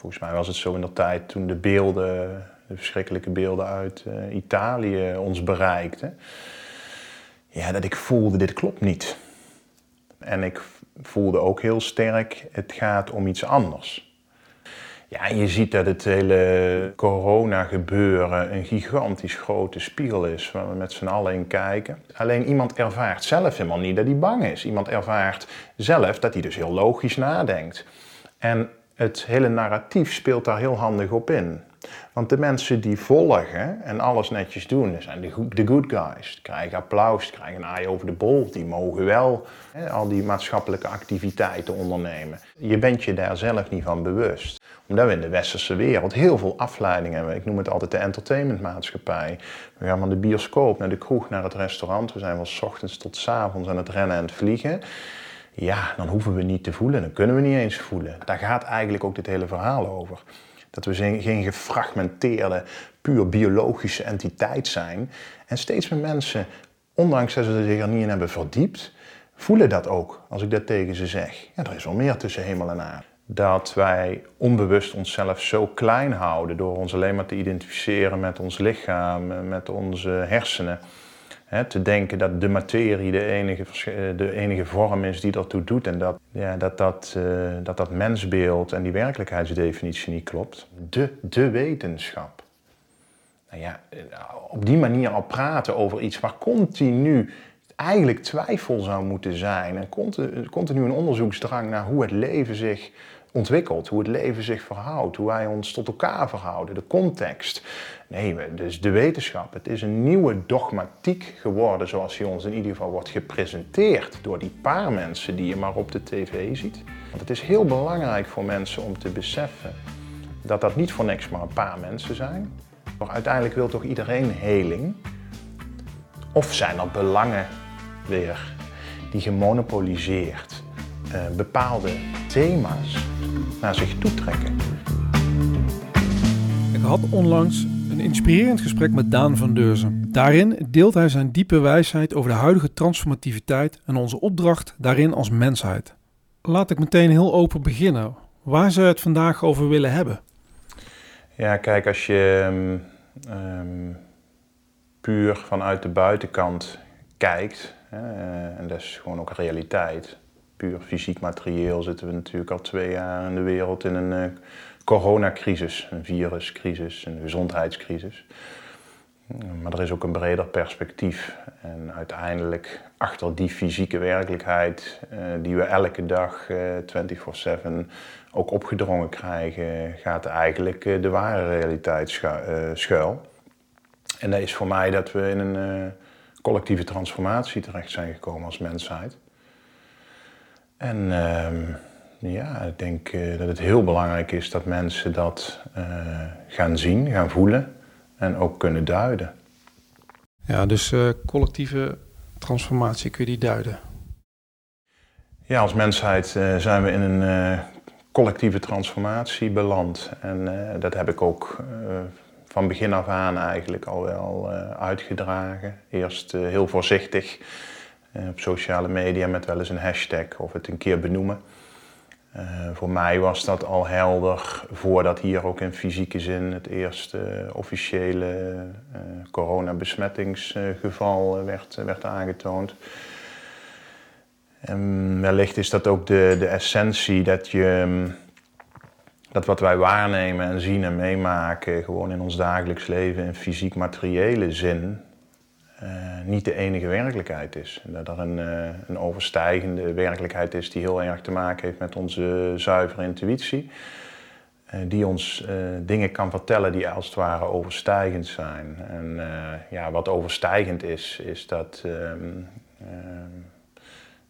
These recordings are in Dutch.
volgens mij was het zo in de tijd toen de beelden, de verschrikkelijke beelden uit uh, Italië ons bereikten. Ja, dat ik voelde, dit klopt niet. En ik voelde ook heel sterk, het gaat om iets anders. Ja, je ziet dat het hele corona-gebeuren een gigantisch grote spiegel is waar we met z'n allen in kijken. Alleen iemand ervaart zelf helemaal niet dat hij bang is. Iemand ervaart zelf dat hij dus heel logisch nadenkt. En het hele narratief speelt daar heel handig op in. Want de mensen die volgen en alles netjes doen, zijn de, good guys. Die krijgen applaus, krijgen een aai over de bol. Die mogen wel hè, al die maatschappelijke activiteiten ondernemen. Je bent je daar zelf niet van bewust. Omdat we in de westerse wereld heel veel afleidingen hebben. Ik noem het altijd de entertainmentmaatschappij. We gaan van de bioscoop naar de kroeg, naar het restaurant. We zijn van s ochtends tot s avonds aan het rennen en het vliegen ja, dan hoeven we niet te voelen, dan kunnen we niet eens voelen. Daar gaat eigenlijk ook dit hele verhaal over. Dat we geen gefragmenteerde, puur biologische entiteit zijn. En steeds meer mensen, ondanks dat ze zich er niet in hebben verdiept, voelen dat ook als ik dat tegen ze zeg. Ja, er is wel meer tussen hemel en aarde. Dat wij onbewust onszelf zo klein houden door ons alleen maar te identificeren met ons lichaam, met onze hersenen te denken dat de materie de enige, de enige vorm is die ertoe doet en dat ja, dat, dat, uh, dat, dat mensbeeld en die werkelijkheidsdefinitie niet klopt. De, de wetenschap. Nou ja, op die manier al praten over iets waar continu eigenlijk twijfel zou moeten zijn en continu een onderzoeksdrang naar hoe het leven zich ontwikkelt, hoe het leven zich verhoudt, hoe wij ons tot elkaar verhouden, de context. Nee, dus de wetenschap. Het is een nieuwe dogmatiek geworden zoals die ons in ieder geval wordt gepresenteerd door die paar mensen die je maar op de tv ziet. Want het is heel belangrijk voor mensen om te beseffen dat dat niet voor niks maar een paar mensen zijn. Maar uiteindelijk wil toch iedereen heling? Of zijn er belangen weer die gemonopoliseerd uh, bepaalde thema's naar zich toe trekken. Ik had onlangs een inspirerend gesprek met Daan van Deurzen. Daarin deelt hij zijn diepe wijsheid over de huidige transformativiteit en onze opdracht daarin als mensheid. Laat ik meteen heel open beginnen. Waar zou je het vandaag over willen hebben? Ja, kijk, als je um, puur vanuit de buitenkant kijkt, eh, en dat is gewoon ook realiteit, puur fysiek materieel zitten we natuurlijk al twee jaar in de wereld in een uh, coronacrisis, een viruscrisis, een gezondheidscrisis. Maar er is ook een breder perspectief. En uiteindelijk achter die fysieke werkelijkheid, uh, die we elke dag uh, 24-7 ook opgedrongen krijgen, gaat eigenlijk de ware realiteit schuil. En dat is voor mij dat we in een collectieve transformatie terecht zijn gekomen als mensheid. En ehm, ja, ik denk eh, dat het heel belangrijk is dat mensen dat uh, gaan zien, gaan voelen en ook kunnen duiden. Ja, dus uh, collectieve transformatie, kun je die duiden? Ja, als mensheid zijn we in een collectieve transformatie beland. En dat heb ik ook van begin af aan eigenlijk al wel uitgedragen. Eerst heel voorzichtig op sociale media met wel eens een hashtag of het een keer benoemen. Uh, voor mij was dat al helder voordat hier ook in fysieke zin het eerste officiële uh, coronabesmettingsgeval werd, werd aangetoond. Wellicht is dat ook de, de essentie dat je dat wat wij waarnemen en zien en meemaken, gewoon in ons dagelijks leven in fysiek-materiële zin, uh, niet de enige werkelijkheid is. Dat er een, uh, een, overstijgende werkelijkheid is die heel erg te maken heeft met onze zuivere intuïtie. Uh, die ons dingen kan vertellen die als het ware overstijgend zijn. En ja, wat overstijgend is, is dat, ehm,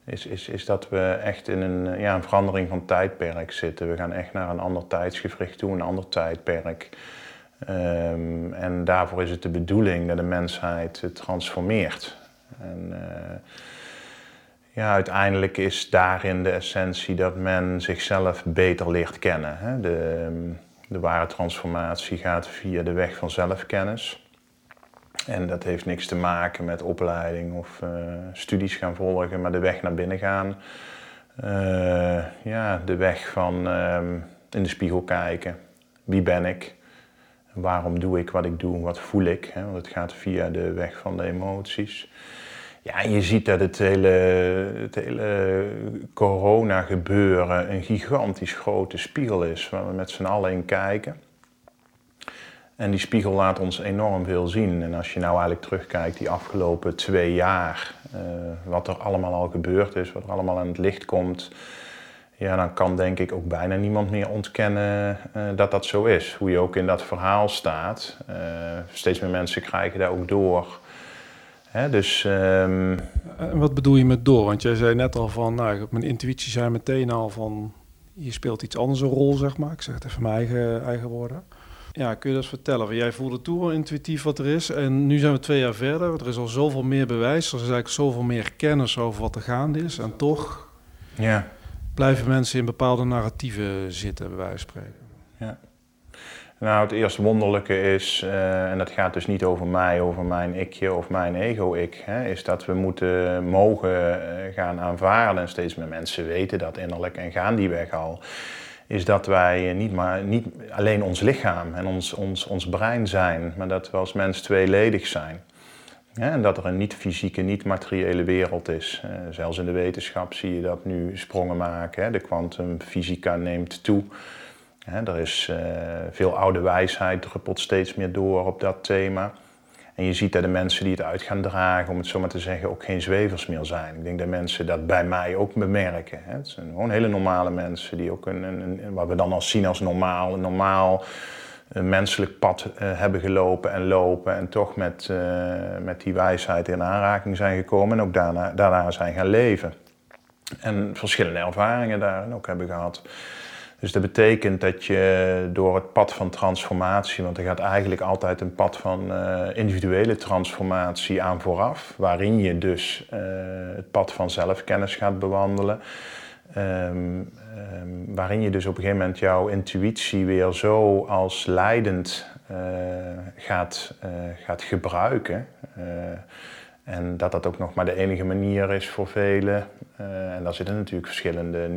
is, is, is dat we echt in een, ja, een verandering van tijdperk zitten. We gaan echt naar een ander tijdsgevricht toe, een ander tijdperk. Um, en daarvoor is het de bedoeling dat de mensheid transformeert. En uh, ja, uiteindelijk is daarin de essentie dat men zichzelf beter leert kennen. Hè? De, de ware transformatie gaat via de weg van zelfkennis. En dat heeft niks te maken met opleiding of uh, studies gaan volgen, maar de weg naar binnen gaan. Uh, ja, de weg van um, in de spiegel kijken. Wie ben ik? Waarom doe ik wat ik doe? Wat voel ik? Want het gaat via de weg van de emoties. Ja, je ziet dat het hele, het hele corona-gebeuren een gigantisch grote spiegel is waar we met z'n allen in kijken. En die spiegel laat ons enorm veel zien. En als je nou eigenlijk terugkijkt die afgelopen twee jaar, uh, wat er allemaal al gebeurd is, wat er allemaal aan het licht komt, ja, dan kan denk ik ook bijna niemand meer ontkennen uh, dat dat zo is. Hoe je ook in dat verhaal staat. Uh, steeds meer mensen krijgen daar ook door. Hè, dus, um... Wat bedoel je met door? Want jij zei net al van, nou, mijn intuïtie zei meteen al van, je speelt iets anders een rol, zeg maar. Ik zeg het even mijn eigen, eigen woorden. Ja, kun je dat vertellen? Jij voelde toen al intuïtief wat er is. En nu zijn we twee jaar verder. Er is al zoveel meer bewijs. Er is eigenlijk zoveel meer kennis over wat er gaande is. En toch ja. Blijven mensen in bepaalde narratieven zitten, bij wijze van spreken. Ja. Nou, het eerste wonderlijke is, uh, en dat gaat dus niet over mij, over mijn ikje of mijn ego-ik, is dat we moeten mogen uh, gaan aanvaarden. En steeds meer mensen weten dat innerlijk en gaan die weg al is dat wij niet, maar, niet alleen ons lichaam en ons, ons, ons brein zijn, maar dat we als mens tweeledig zijn. En dat er een niet-fysieke, niet-materiële wereld is. Uh, zelfs in de wetenschap zie je dat nu sprongen maken. Hè. De kwantumfysica neemt toe. er is uh, veel oude wijsheid, druppelt steeds meer door op dat thema. En je ziet dat de mensen die het uit gaan dragen, om het zo maar te zeggen, ook geen zwevers meer zijn. Ik denk dat mensen dat bij mij ook bemerken. Hè. Het zijn gewoon hele normale mensen die ook een, een, een wat we dan al zien als normaal, normaal een menselijk pad uh, hebben gelopen en lopen. En toch met, uh, met die wijsheid in aanraking zijn gekomen en ook daarna, daarna zijn gaan leven. En verschillende ervaringen daarin ook hebben gehad. Dus dat betekent dat je door het pad van transformatie, want er gaat eigenlijk altijd een pad van uh, individuele transformatie aan vooraf, waarin je dus het pad van zelfkennis gaat bewandelen. Um, um, waarin je dus op een gegeven moment jouw intuïtie weer zo als leidend uh, gaat, gaat gebruiken. en dat dat ook nog maar de enige manier is voor velen. en daar zitten natuurlijk verschillende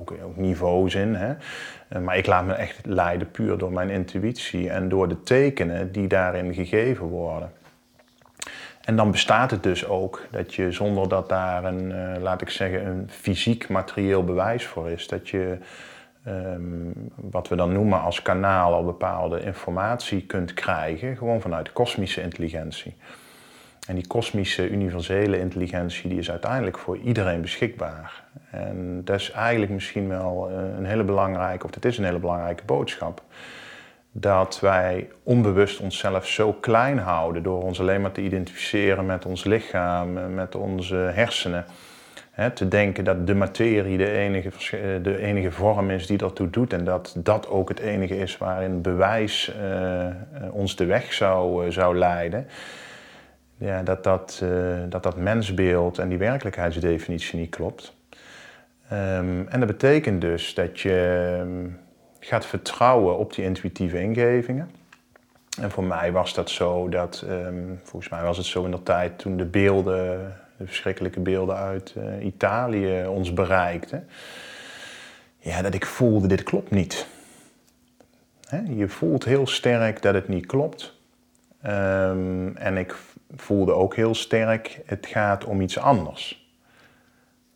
ook, ook niveaus in. Hè? Eh, maar ik laat me echt leiden puur door mijn intuïtie en door de tekenen die daarin gegeven worden. En dan bestaat het dus ook dat je zonder dat daar een, uh, laat ik zeggen, een fysiek materieel bewijs voor is, dat je um, wat we dan noemen als kanaal al bepaalde informatie kunt krijgen, gewoon vanuit kosmische intelligentie. En die kosmische universele intelligentie die is uiteindelijk voor iedereen beschikbaar. En dat is eigenlijk misschien wel eh, een hele belangrijke, of dat is een hele belangrijke boodschap. Dat wij onbewust onszelf zo klein houden door ons alleen maar te identificeren met ons lichaam, eh, met onze hersenen. te denken dat de materie de enige, eh, de enige vorm is die ertoe doet en dat dat ook het enige is waarin bewijs ons de weg zou, zou leiden ja, dat, dat, dat dat mensbeeld en die werkelijkheidsdefinitie niet klopt. Um, en dat betekent dus dat je um, gaat vertrouwen op die intuïtieve ingevingen. En voor mij was dat zo dat, um, volgens mij was het zo in de tijd toen de beelden, de verschrikkelijke beelden uit uh, Italië ons bereikten. Ja, dat ik voelde, dit klopt niet. Je voelt heel sterk dat het niet klopt. Um, en ik voelde ook heel sterk, het gaat om iets anders.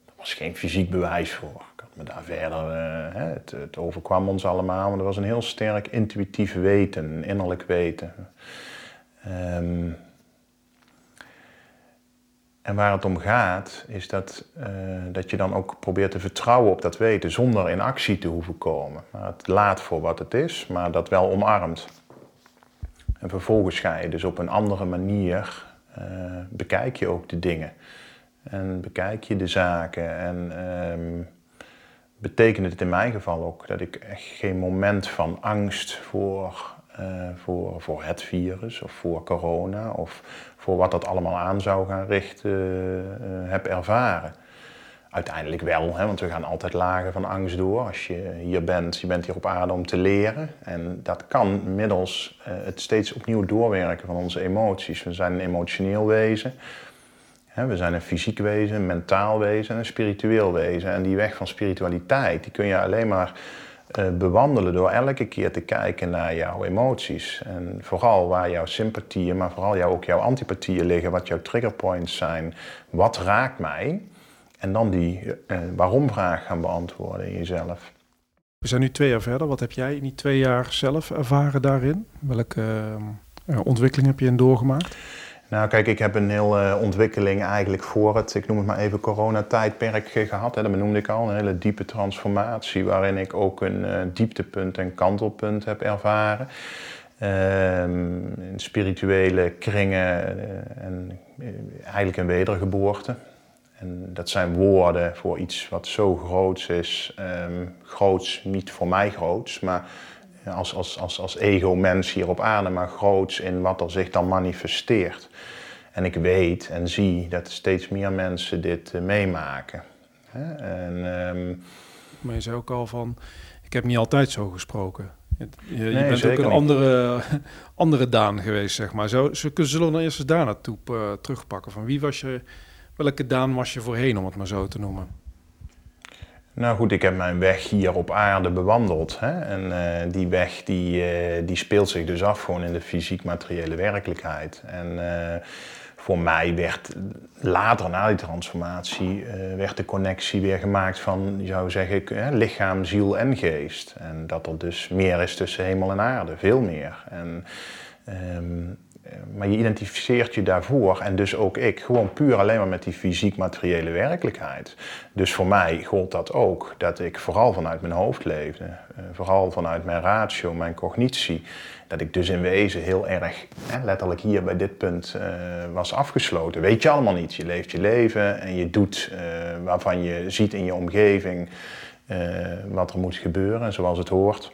Er was geen fysiek bewijs voor. Me daar verder, uh, het, overkwam ons allemaal, maar er was een heel sterk intuïtief weten, innerlijk weten. Um, en waar het om gaat, is dat, uh, dat je dan ook probeert te vertrouwen op dat weten zonder in actie te hoeven komen. Maar het laat voor wat het is, maar dat wel omarmt. En vervolgens ga je dus op een andere manier, uh, bekijk je ook de dingen. En bekijk je de zaken. En um, betekent het in mijn geval ook dat ik echt geen moment van angst voor, uh, voor, voor het virus of voor corona of voor wat dat allemaal aan zou gaan richten uh, heb ervaren uiteindelijk wel, hè, want we gaan altijd lagen van angst door. Als je hier bent, je bent hier op aarde om te leren. En dat kan middels uh, het steeds opnieuw doorwerken van onze emoties. We zijn een emotioneel wezen. We zijn een fysiek wezen, een mentaal wezen en een spiritueel wezen. En die weg van spiritualiteit, die kun je alleen maar eh, bewandelen door elke keer te kijken naar jouw emoties. En vooral waar jouw sympathieën, maar vooral ook jouw antipathieën liggen, wat jouw triggerpoints zijn. Wat raakt mij? En dan die uh, waarom-vraag gaan beantwoorden in jezelf. We zijn nu twee jaar verder. Wat heb jij in die twee jaar zelf ervaren daarin? Welke uh, ontwikkeling heb je in doorgemaakt? Nou, kijk, ik heb een hele ontwikkeling eigenlijk voor het, ik noem het maar even, coronatijdperk gehad. Hè. Dat benoemde ik al, een hele diepe transformatie waarin ik ook een uh, dieptepunt en kantelpunt heb ervaren. Ehm, in spirituele kringen en eigenlijk een wedergeboorte. En dat zijn woorden voor iets wat zo groots is. Um, groots, niet voor mij groots, maar als, als, als, als ego-mens hier op aarde, maar groots in wat er zich dan manifesteert. En ik weet en zie dat steeds meer mensen dit uh, meemaken. En, um... Maar je zei ook al van, ik heb niet altijd zo gesproken. Je, je nee, bent ook een andere, andere Daan geweest, zeg maar. Zo, zullen we dan eerst eens daar naartoe uh, terugpakken? Van wie was je, welke Daan was je voorheen, om het maar zo te noemen? Nou goed, ik heb mijn weg hier op aarde bewandeld. Hè? En uh, die weg die, uh, die speelt zich dus af gewoon in de fysiek-materiële werkelijkheid. En uh, voor mij werd later na die transformatie werd de connectie weer gemaakt van, zou zeggen, lichaam, ziel en geest. En dat er dus meer is tussen hemel en aarde, veel meer. En, um, maar je identificeert je daarvoor, en dus ook ik, gewoon puur alleen maar met die fysiek-materiële werkelijkheid. Dus voor mij gold dat ook, dat ik vooral vanuit mijn hoofd leefde. Uh, vooral vanuit mijn ratio, mijn cognitie. Dat ik dus in wezen heel erg, hè, letterlijk hier bij dit punt, uh, was afgesloten. Weet je allemaal niet. Je leeft je leven en je doet waarvan je ziet in je omgeving wat er moet gebeuren, zoals het hoort.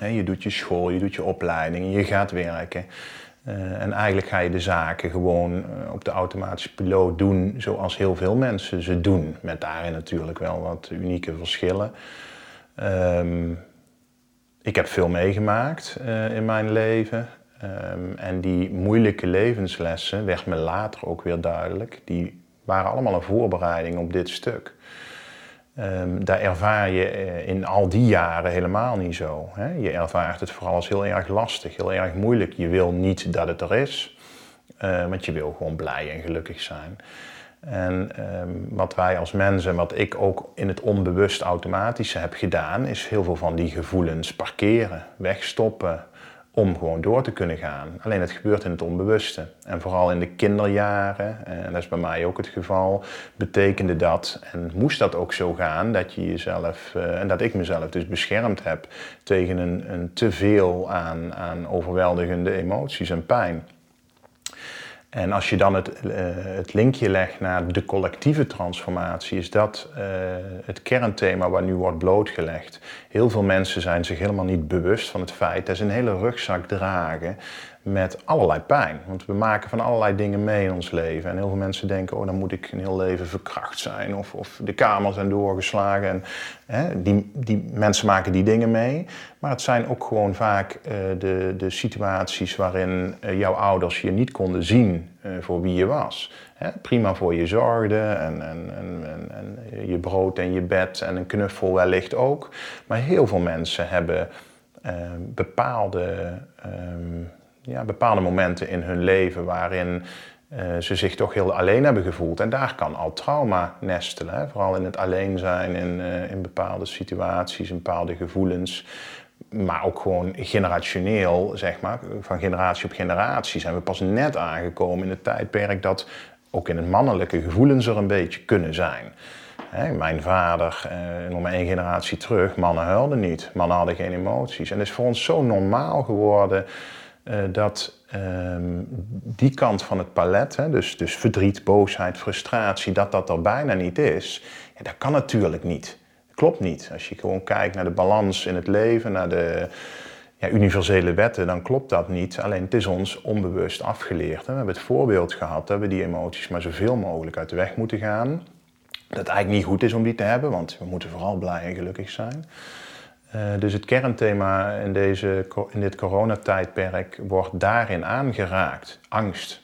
je doet je school, je doet je opleiding, je gaat werken. Uh, en eigenlijk ga je de zaken gewoon uh, op de automatische piloot doen zoals heel veel mensen ze doen. Met daarin natuurlijk wel wat unieke verschillen. Um, ik heb veel meegemaakt uh, in mijn leven. Um, en die moeilijke levenslessen, werd me later ook weer duidelijk, die waren allemaal een voorbereiding op dit stuk. Um, daar ervaar je eh, in al die jaren helemaal niet zo. Hè? Je ervaart het vooral als heel erg lastig, heel erg moeilijk. Je wil niet dat het er is, uh, want je wil gewoon blij en gelukkig zijn. En um, wat wij als mensen, wat ik ook in het onbewust automatische heb gedaan, is heel veel van die gevoelens parkeren, wegstoppen, om gewoon door te kunnen gaan. Alleen het gebeurt in het onbewuste. En vooral in de kinderjaren, en dat is bij mij ook het geval, betekende dat, en moest dat ook zo gaan, dat je jezelf, uh, en dat ik mezelf dus beschermd heb tegen een, een te veel aan, aan overweldigende emoties en pijn. En als je dan het, uh, het, linkje legt naar de collectieve transformatie, is dat uh, het kernthema waar nu wordt blootgelegd. Heel veel mensen zijn zich helemaal niet bewust van het feit dat ze een hele rugzak dragen met allerlei pijn. Want we maken van allerlei dingen mee in ons leven. En heel veel mensen denken, oh dan moet ik een heel leven verkracht zijn. Of, of de kamers zijn doorgeslagen. En, hè, die, die mensen maken die dingen mee. Maar het zijn ook gewoon vaak uh, de, de situaties waarin uh, jouw ouders je niet konden zien uh, voor wie je was. Hè, prima voor je zorgden en, en, en, en, je brood en je bed en een knuffel wellicht ook. Maar heel veel mensen hebben bepaalde... Um, ja, bepaalde momenten in hun leven waarin uh, ze zich toch heel alleen hebben gevoeld. En daar kan al trauma nestelen. Vooral in het alleen zijn, in, uh, in bepaalde situaties, in bepaalde gevoelens. Maar ook gewoon generationeel, zeg maar, van generatie op generatie zijn we pas net aangekomen in het tijdperk dat ook in het mannelijke gevoelens er een beetje kunnen zijn. Hè, mijn vader, eh, nog maar één generatie terug, mannen huilden niet. Mannen hadden geen emoties. En het is voor ons zo normaal geworden uh, dat um, die kant van het palet, hè, dus, dus verdriet, boosheid, frustratie, dat dat er bijna niet is, ja, dat kan natuurlijk niet. Klopt niet. Als je gewoon kijkt naar de balans in het leven, naar de ja, universele wetten, dan klopt dat niet. Alleen het is ons onbewust afgeleerd. Hè. We hebben het voorbeeld gehad dat we die emoties maar zoveel mogelijk uit de weg moeten gaan. Dat het eigenlijk niet goed is om die te hebben, want we moeten vooral blij en gelukkig zijn. Uh, dus het kernthema in, deze, in dit coronatijdperk wordt daarin aangeraakt. Angst.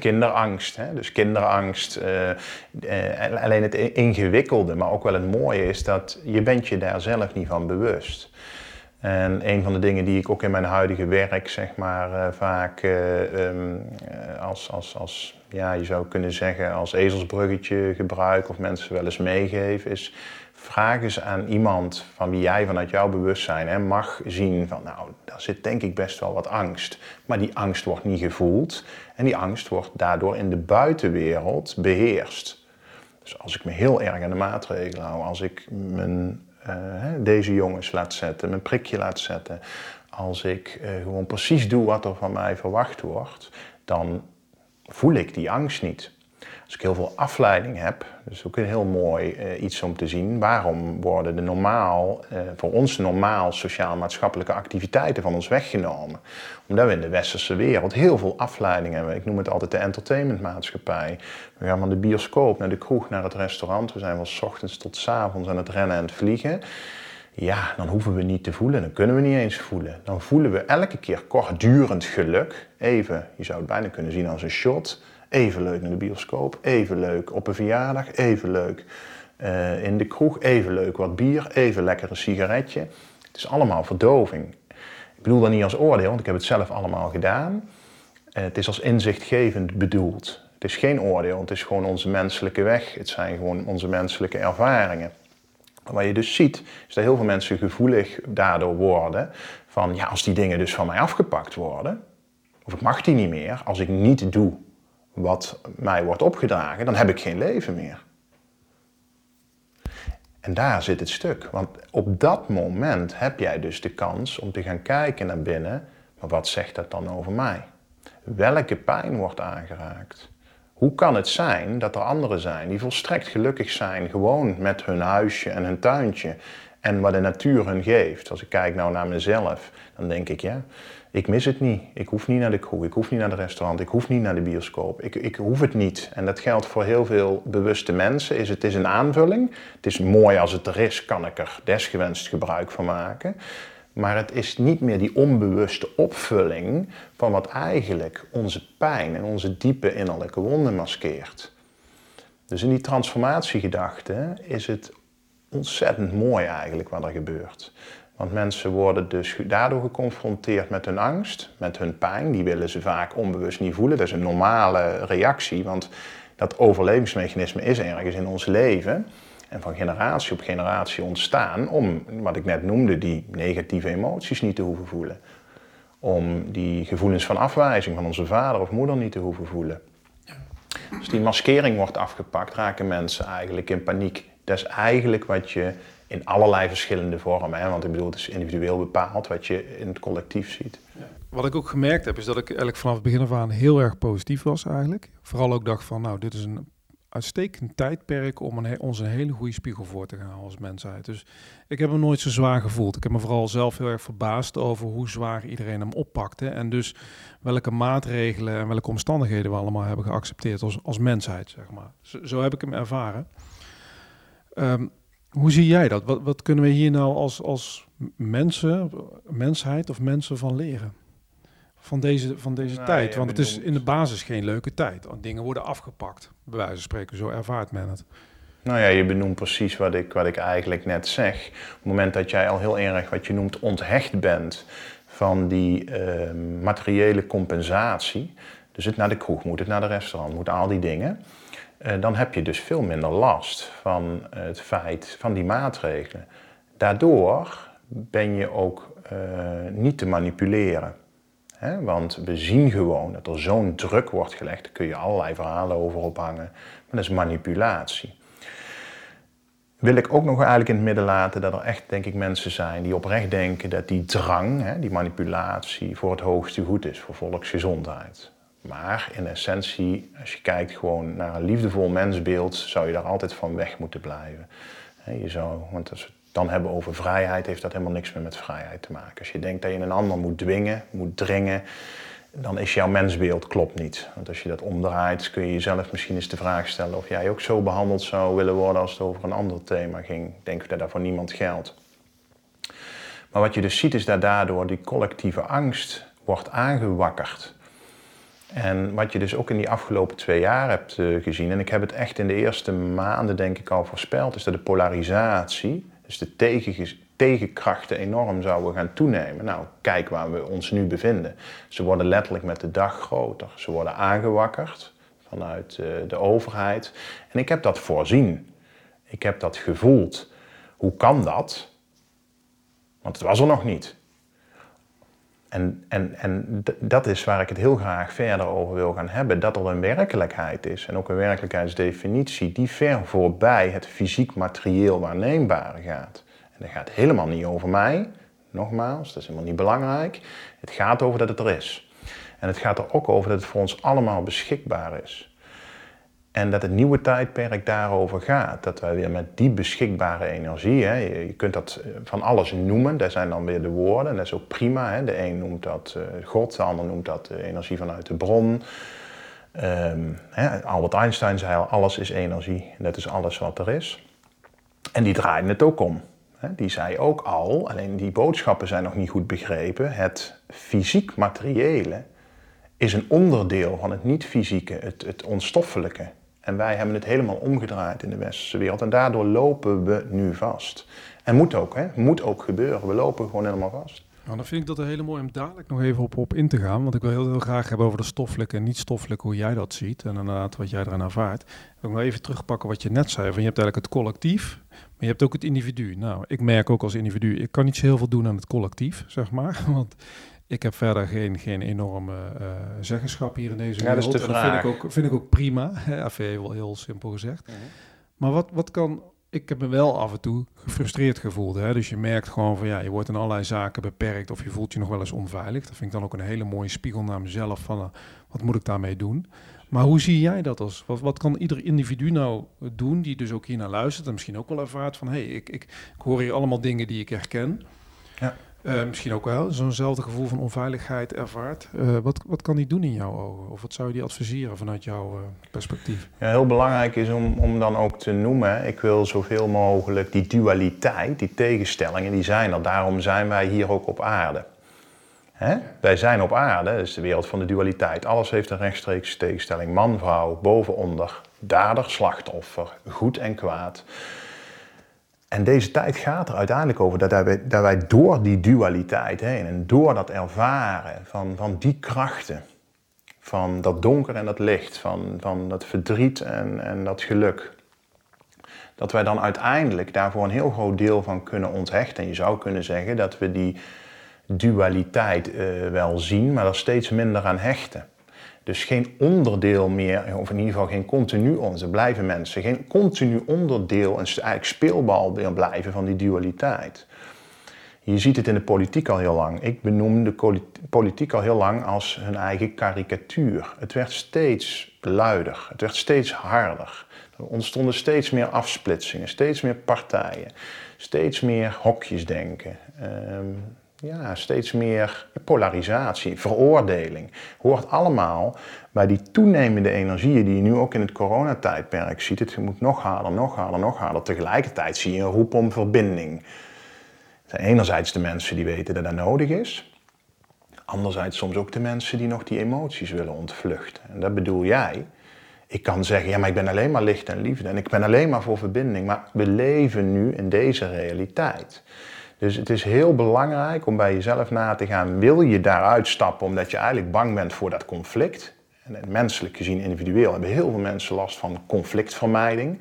kinderangst. Hè? Dus kinderangst. Uh, uh, alleen het ingewikkelde, maar ook wel het mooie is dat je bent je daar zelf niet van bewust. En een van de dingen die ik ook in mijn huidige werk, zeg maar, vaak um, als, als, als, ja, je zou kunnen zeggen, als ezelsbruggetje gebruik of mensen wel eens meegeven, is vraag eens aan iemand van wie jij vanuit jouw bewustzijn hè, mag zien van nou, daar zit denk ik best wel wat angst. Maar die angst wordt niet gevoeld en die angst wordt daardoor in de buitenwereld beheerst. Dus als ik me heel erg aan de maatregelen hou, als ik mijn, uh, deze jongens laat zetten, mijn prikje laat zetten, als ik uh, gewoon precies doe wat er van mij verwacht wordt, dan voel ik die angst niet. Als ik heel veel afleiding heb, dus ook een heel mooi uh, iets om te zien. Waarom worden de normaal, uh, voor ons normaal sociaal-maatschappelijke activiteiten van ons weggenomen? Omdat we in de westerse wereld heel veel afleiding hebben. Ik noem het altijd de entertainmentmaatschappij. We gaan van de bioscoop naar de kroeg, naar het restaurant. We zijn van ochtends tot s avonds aan het rennen en het vliegen. Ja, dan hoeven we niet te voelen, dan kunnen we niet eens voelen. Dan voelen we elke keer kortdurend geluk. Even, je zou het bijna kunnen zien als een shot Even leuk naar de bioscoop, even leuk op een verjaardag, even leuk uh, in de kroeg, even leuk wat bier, even lekker een sigaretje. Het is allemaal verdoving. Ik bedoel dat niet als oordeel, want ik heb het zelf allemaal gedaan. Uh, het is als inzichtgevend bedoeld. Het is geen oordeel, het is gewoon onze menselijke weg. Het zijn gewoon onze menselijke ervaringen. Wat je dus ziet, is dat heel veel mensen gevoelig daardoor worden van ja, als die dingen dus van mij afgepakt worden, of ik mag die niet meer, als ik niet doe wat mij wordt opgedragen, dan heb ik geen leven meer. En daar zit het stuk. Want op dat moment heb jij dus de kans om te gaan kijken naar binnen. Maar wat zegt dat dan over mij? Welke pijn wordt aangeraakt? Hoe kan het zijn dat er anderen zijn die volstrekt gelukkig zijn, gewoon met hun huisje en hun tuintje en wat de natuur hun geeft? Als ik kijk nou naar mezelf, dan denk ik ja, ik mis het niet. Ik hoef niet naar de kroeg, ik hoef niet naar het restaurant, ik hoef niet naar de bioscoop. Ik, ik hoef het niet. En dat geldt voor heel veel bewuste mensen. Is het is een aanvulling. Het is mooi als het er is, kan ik er desgewenst gebruik van maken. Maar het is niet meer die onbewuste opvulling van wat eigenlijk onze pijn en onze diepe innerlijke wonden maskeert. Dus in die transformatiegedachte is het ontzettend mooi eigenlijk wat er gebeurt. Want mensen worden dus daardoor geconfronteerd met hun angst, met hun pijn. Die willen ze vaak onbewust niet voelen. Dat is een normale reactie, want dat overlevingsmechanisme is ergens in ons leven. En van generatie op generatie ontstaan om, wat ik net noemde, die negatieve emoties niet te hoeven voelen. Om die gevoelens van afwijzing van onze vader of moeder niet te hoeven voelen. Als die maskering wordt afgepakt, raken mensen eigenlijk in paniek. Dat is eigenlijk wat je in allerlei verschillende vormen. Hè? Want ik bedoel, het is individueel bepaald wat je in het collectief ziet. Wat ik ook gemerkt heb, is dat ik eigenlijk vanaf het begin af aan heel erg positief was eigenlijk. Vooral ook dacht van, nou, dit is een uitstekend tijdperk om een, ons een hele goede spiegel voor te gaan als mensheid. Dus ik heb me nooit zo zwaar gevoeld. Ik heb me vooral zelf heel erg verbaasd over hoe zwaar iedereen hem oppakte. En dus welke maatregelen en welke omstandigheden we allemaal hebben geaccepteerd als, als mensheid, zeg maar. Zo, zo heb ik hem ervaren. Um, hoe zie jij dat? Wat, wat kunnen we hier nou als, als mensen, mensheid of mensen van leren? Van deze, van deze nou, tijd. Want het is in de basis geen leuke tijd. Dingen worden afgepakt, bij wijze van spreken. Zo ervaart men het. Nou ja, je benoemt precies wat ik, wat ik eigenlijk net zeg. Op het moment dat jij al heel erg wat je noemt onthecht bent van die uh, materiële compensatie. Dus het naar de kroeg moet, het naar de restaurant moet, al die dingen. Eh, dan heb je dus veel minder last van het feit van die maatregelen. Daardoor ben je ook uh, niet te manipuleren. Want we zien gewoon dat er zo'n druk wordt gelegd, daar kun je allerlei verhalen over ophangen, maar dat is manipulatie. Wil ik ook nog eigenlijk in het midden laten dat er echt, denk ik, mensen zijn die oprecht denken dat die drang, die manipulatie, voor het hoogste goed is, voor volksgezondheid. Maar in essentie, als je kijkt gewoon naar een liefdevol mensbeeld, zou je daar altijd van weg moeten blijven. Je zou, want als we het dan hebben over vrijheid, heeft dat helemaal niks meer met vrijheid te maken. Als je denkt dat je een ander moet dwingen, moet dringen, dan is jouw mensbeeld klopt niet. Want als je dat omdraait, kun je jezelf misschien eens de vraag stellen of jij ook zo behandeld zou willen worden als het over een ander thema ging. Ik denk dat dat voor niemand geldt. Maar wat je dus ziet is dat daardoor die collectieve angst wordt aangewakkerd. En wat je dus ook in die afgelopen twee jaar hebt eh, gezien, en ik heb het echt in de eerste maanden denk ik al voorspeld, is dat de polarisatie, dus de tegenkrachten enorm zouden gaan toenemen. Nou, kijk waar we ons nu bevinden. Ze worden letterlijk met de dag groter. Ze worden aangewakkerd vanuit uh, de overheid. En ik heb dat voorzien. Ik heb dat gevoeld. Hoe kan dat? Want het was er nog niet. En, en, en dat is waar ik het heel graag verder over wil gaan hebben. Dat er een werkelijkheid is en ook een werkelijkheidsdefinitie die ver voorbij het fysiek materieel waarneembare gaat. En dat gaat helemaal niet over mij, nogmaals, dat is helemaal niet belangrijk. Het gaat over dat het er is. En het gaat er ook over dat het voor ons allemaal beschikbaar is. En dat het nieuwe tijdperk daarover gaat. Dat wij weer met die beschikbare energie, hè, je kunt dat eh, van alles noemen, daar zijn dan weer de woorden, en dat is ook prima. Hè. De een noemt dat uh, God, de ander noemt dat uh, energie vanuit de bron. Um, hè, Albert Einstein zei al, alles is energie, en dat is alles wat er is. En die draaide het ook om. Die zei ook al, alleen die boodschappen zijn nog niet goed begrepen, het fysiek materiële is een onderdeel van het niet-fysieke, het, het onstoffelijke. En wij hebben het helemaal omgedraaid in de westerse wereld. En daardoor lopen we nu vast. En moet ook, hè? Moet ook gebeuren. We lopen gewoon helemaal vast. Nou, dan vind ik dat een hele mooi om dadelijk nog even op, op in te gaan. Want ik wil heel, heel graag hebben over de stoffelijke en niet-stoffelijke, hoe jij dat ziet. En inderdaad wat jij eraan ervaart. Ik wil nog even terugpakken wat je net zei. Van je hebt eigenlijk het collectief, maar je hebt ook het individu. Nou, ik merk ook als individu, ik kan niet zo heel veel doen aan het collectief, zeg maar. Want ik heb verder geen, geen enorme uh, zeggenschap hier in deze ja, wereld. Dat, vraag. vind ik ook, vind ik ook prima. Even heel, heel simpel gezegd. Mhm. Maar wat, wat kan... Ik heb me wel af en toe gefrustreerd gevoeld. Hè? Dus je merkt gewoon van ja, je wordt in allerlei zaken beperkt of je voelt je nog wel eens onveilig. Dat vind ik dan ook een hele mooie spiegel naar mezelf van uh, wat moet ik daarmee doen. Maar hoe zie jij dat als? Wat, wat kan ieder individu nou doen die dus ook hier naar luistert en misschien ook wel ervaart van hé, hey, ik, ik, ik hoor hier allemaal dingen die ik herken. Ja. Uh, misschien ook wel zo'nzelfde gevoel van onveiligheid ervaart. Uh, wat, wat kan die doen in jouw ogen? Of wat zou je die adviseren vanuit jouw uh, perspectief? Ja, heel belangrijk is om, om dan ook te noemen, ik wil zoveel mogelijk die dualiteit, die tegenstellingen, die zijn er. Daarom zijn wij hier ook op aarde. Hè? Wij zijn op aarde, dat is de wereld van de dualiteit. Alles heeft een rechtstreekse tegenstelling. Man, vrouw, boven, onder, dader, slachtoffer, goed en kwaad. En deze tijd gaat er uiteindelijk over dat wij, dat wij door die dualiteit heen en door dat ervaren van, van die krachten, van dat donker en dat licht, van, van dat verdriet en, en dat geluk, dat wij dan uiteindelijk daarvoor een heel groot deel van kunnen onthechten. En je zou kunnen zeggen dat we die dualiteit uh, wel zien, maar er steeds minder aan hechten. Dus geen onderdeel meer, of in ieder geval geen continu onze blijven mensen, geen continu onderdeel, en eigenlijk speelbal weer blijven van die dualiteit. Je ziet het in de politiek al heel lang. Ik benoem de politiek al heel lang als hun eigen karikatuur. Het werd steeds luider, het werd steeds harder. Er ontstonden steeds meer afsplitsingen, steeds meer partijen, steeds meer hokjesdenken. Um, ja, steeds meer polarisatie, veroordeling. Hoort allemaal bij die toenemende energieën die je nu ook in het coronatijdperk ziet. Het moet nog harder, nog harder, nog harder. Tegelijkertijd zie je een roep om verbinding. Zijn enerzijds de mensen die weten dat dat nodig is. Anderzijds soms ook de mensen die nog die emoties willen ontvluchten. En dat bedoel jij. Ik kan zeggen, ja, maar ik ben alleen maar licht en liefde en ik ben alleen maar voor verbinding. Maar we leven nu in deze realiteit. Dus het is heel belangrijk om bij jezelf na te gaan, wil je daaruit stappen omdat je eigenlijk bang bent voor dat conflict? En menselijk gezien, individueel, hebben heel veel mensen last van conflictvermijding.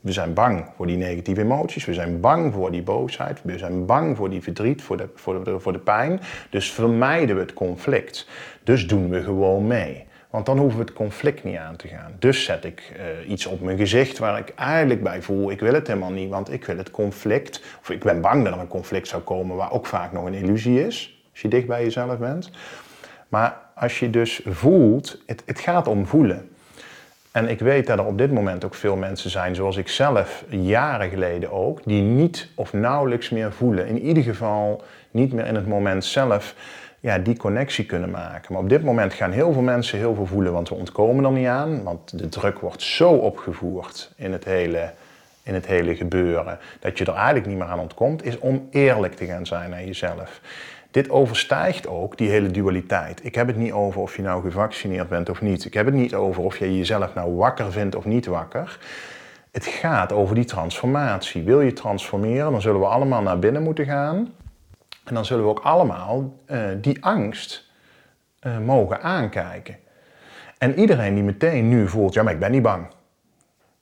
We zijn bang voor die negatieve emoties, we zijn bang voor die boosheid, we zijn bang voor die verdriet, voor de, voor de, voor de pijn. Dus vermijden we het conflict. Dus doen we gewoon mee. Want dan hoeven we het conflict niet aan te gaan. Dus zet ik uh, iets op mijn gezicht waar ik eigenlijk bij voel, ik wil het helemaal niet, want ik wil het conflict, of ik ben bang dat er een conflict zou komen waar ook vaak nog een illusie is, als je dicht bij jezelf bent. Maar als je dus voelt, het, het gaat om voelen. En ik weet dat er op dit moment ook veel mensen zijn, zoals ik zelf jaren geleden ook, die niet of nauwelijks meer voelen. In ieder geval niet meer in het moment zelf ja, die connectie kunnen maken. Maar op dit moment gaan heel veel mensen heel veel voelen, want we ontkomen er niet aan. Want de druk wordt zo opgevoerd in het hele, in het hele gebeuren, dat je er eigenlijk niet meer aan ontkomt, is om eerlijk te gaan zijn naar jezelf. dit overstijgt ook die hele dualiteit. Ik heb het niet over of je nou gevaccineerd bent of niet. Ik heb het niet over of je jezelf nou wakker vindt of niet wakker. Het gaat over die transformatie. Wil je transformeren, dan zullen we allemaal naar binnen moeten gaan. En dan zullen we ook allemaal uh, die angst uh, mogen aankijken. En iedereen die meteen nu voelt, ja maar ik ben niet bang.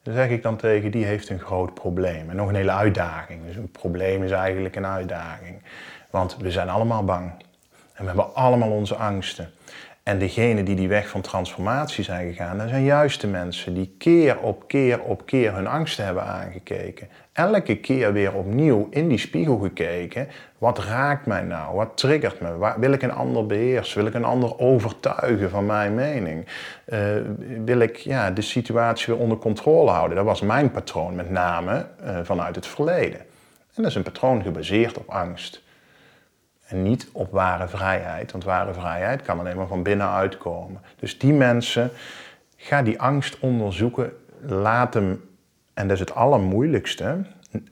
Dan zeg ik dan tegen, die heeft een groot probleem. En nog een hele uitdaging. Dus een probleem is eigenlijk een uitdaging. Want we zijn allemaal bang. En we hebben allemaal onze angsten. En degenen die die weg van transformatie zijn gegaan, dat zijn juist de mensen die keer op keer op keer hun angsten hebben aangekeken. Elke keer weer opnieuw in die spiegel gekeken. Wat raakt mij nou? Wat triggert me? wil ik een ander beheersen? Wil ik een ander overtuigen van mijn mening? Uh, wil ik ja, de situatie weer onder controle houden? Dat was mijn patroon, met name uh, vanuit het verleden. En dat is een patroon gebaseerd op angst. En niet op ware vrijheid, want ware vrijheid kan alleen maar van binnenuit komen. Dus die mensen, ga die angst onderzoeken, laat hem, en dat is het allermoeilijkste,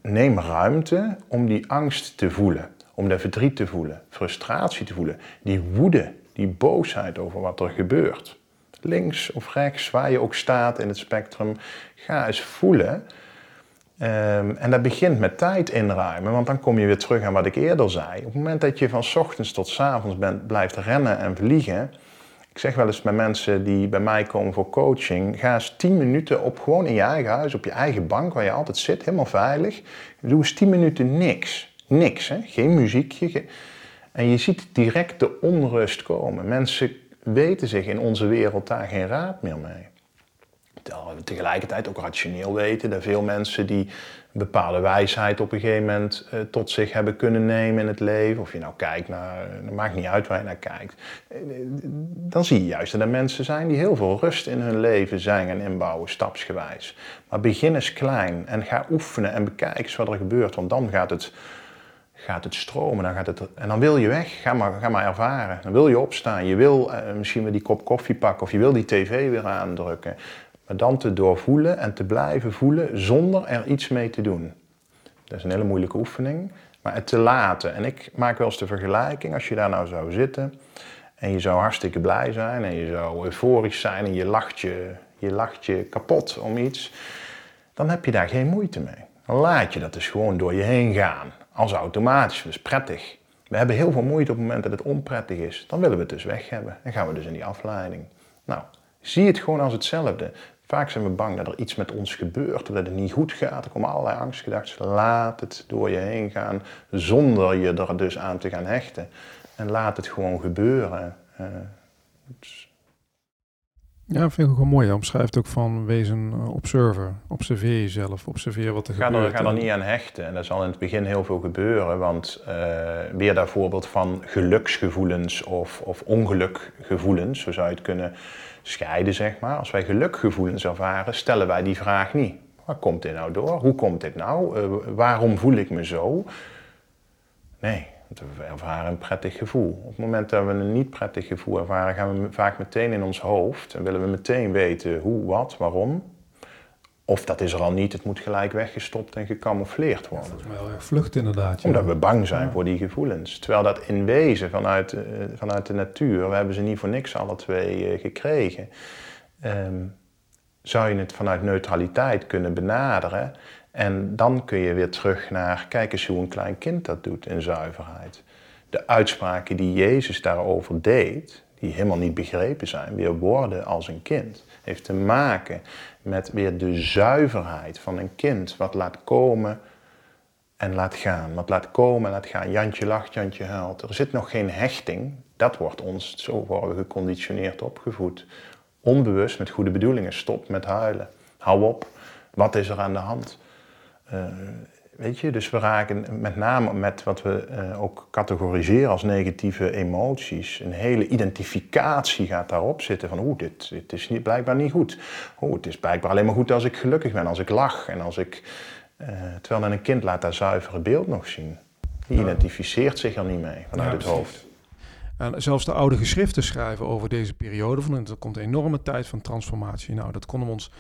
neem ruimte om die angst te voelen. Om de verdriet te voelen, frustratie te voelen, die woede, die boosheid over wat er gebeurt. Links of rechts, waar je ook staat in het spectrum, ga eens voelen Um, en dat begint met tijd inruimen, want dan kom je weer terug aan wat ik eerder zei. Op het moment dat je van ochtends tot avonds bent, blijft rennen en vliegen. Ik zeg wel eens met mensen die bij mij komen voor coaching: ga eens 10 minuten op gewoon in je eigen huis, op je eigen bank waar je altijd zit, helemaal veilig. Doe eens 10 minuten niks. Niks, hè? geen muziekje. En je ziet direct de onrust komen. Mensen weten zich in onze wereld daar geen raad meer mee tegelijkertijd ook rationeel weten. Dat veel mensen die een bepaalde wijsheid op een gegeven moment uh, tot zich hebben kunnen nemen in het leven. Of je nou kijkt naar, het maakt niet uit waar je naar kijkt. Eh, dan zie je juist dat er mensen zijn die heel veel rust in hun leven zijn en inbouwen, stapsgewijs. Maar begin eens klein en ga oefenen en bekijk eens wat er gebeurt. Want dan gaat het gaat het stromen. Dan gaat het, en dan wil je weg, ga maar, ga maar ervaren. Dan wil je opstaan, je wil misschien weer die kop koffie pakken of je wil die tv weer aandrukken. Maar dan te doorvoelen en te blijven voelen zonder er iets mee te doen. Dat is een hele moeilijke oefening. Maar het te laten. En ik maak wel eens de vergelijking, als je daar nou zou zitten en je zou hartstikke blij zijn en je zou euforisch zijn en je lacht je, je, lacht je kapot om iets, dan heb je daar geen moeite mee. Dan laat je dat dus gewoon door je heen gaan. Als automatisch, is prettig. We hebben heel veel moeite op het moment dat het onprettig is. Dan willen we het dus weg hebben. Dan gaan we dus in die afleiding. Nou, zie het gewoon als hetzelfde. Vaak zijn we bang dat er iets met ons gebeurt, of dat het niet goed gaat. Er komen allerlei angstgedachten. Laat het door je heen gaan, zonder je er dus aan te gaan hechten. En laat het gewoon gebeuren. Uh, ja, vind ik ook wel mooi. Je omschrijft ook van wees een eh, observer. Observeer jezelf, observeer wat er ga gebeurt. Er, ga er niet aan hechten. En er zal in het begin heel veel gebeuren. Want uh, weer daar voorbeeld van geluksgevoelens of, of ongelukgevoelens, zo zou je het kunnen scheiden, zeg maar. Als wij gelukgevoelens ervaren, stellen wij die vraag niet. Waar komt dit nou door? Hoe komt dit nou? Uh, waarom voel ik me zo? Nee, we ervaren een prettig gevoel. Op het moment dat we een niet prettig gevoel ervaren, gaan we vaak meteen in ons hoofd en willen we meteen weten hoe, wat, waarom. Of dat is er al niet, het moet gelijk weggestopt en gecamoufleerd worden. Dat is wel erg vlucht inderdaad. Omdat we bang zijn voor die gevoelens. Terwijl dat in wezen vanuit, uh, vanuit de natuur, we hebben ze niet voor niks alle twee uh, gekregen. Um, zou je het vanuit neutraliteit kunnen benaderen. En dan kun je weer terug naar, kijk eens hoe een klein kind dat doet in zuiverheid. De uitspraken die Jezus daarover deed, die helemaal niet begrepen zijn, weer worden als een kind, heeft te maken met weer de zuiverheid van een kind, wat laat komen en laat gaan. Wat laat komen en laat gaan. Jantje lacht, Jantje huilt. Er zit nog geen hechting. Dat wordt ons, zo worden we geconditioneerd opgevoed. Onbewust met goede bedoelingen. Stop met huilen. Hou op. Wat is er aan de hand? Uh, weet je, dus we raken met name met wat we uh, ook categoriseren als negatieve emoties. Een hele identificatie gaat daarop zitten van oeh, dit, dit is niet, blijkbaar niet goed. Oeh, het is blijkbaar alleen maar goed als ik gelukkig ben, als ik lach en als ik... Uh, terwijl dan een kind laat dat zuivere beeld nog zien. Die identificeert zich er niet mee vanuit ja, het hoofd. En zelfs de oude geschriften schrijven over deze periode van er komt een enorme tijd van transformatie. Nou, dat konden we ons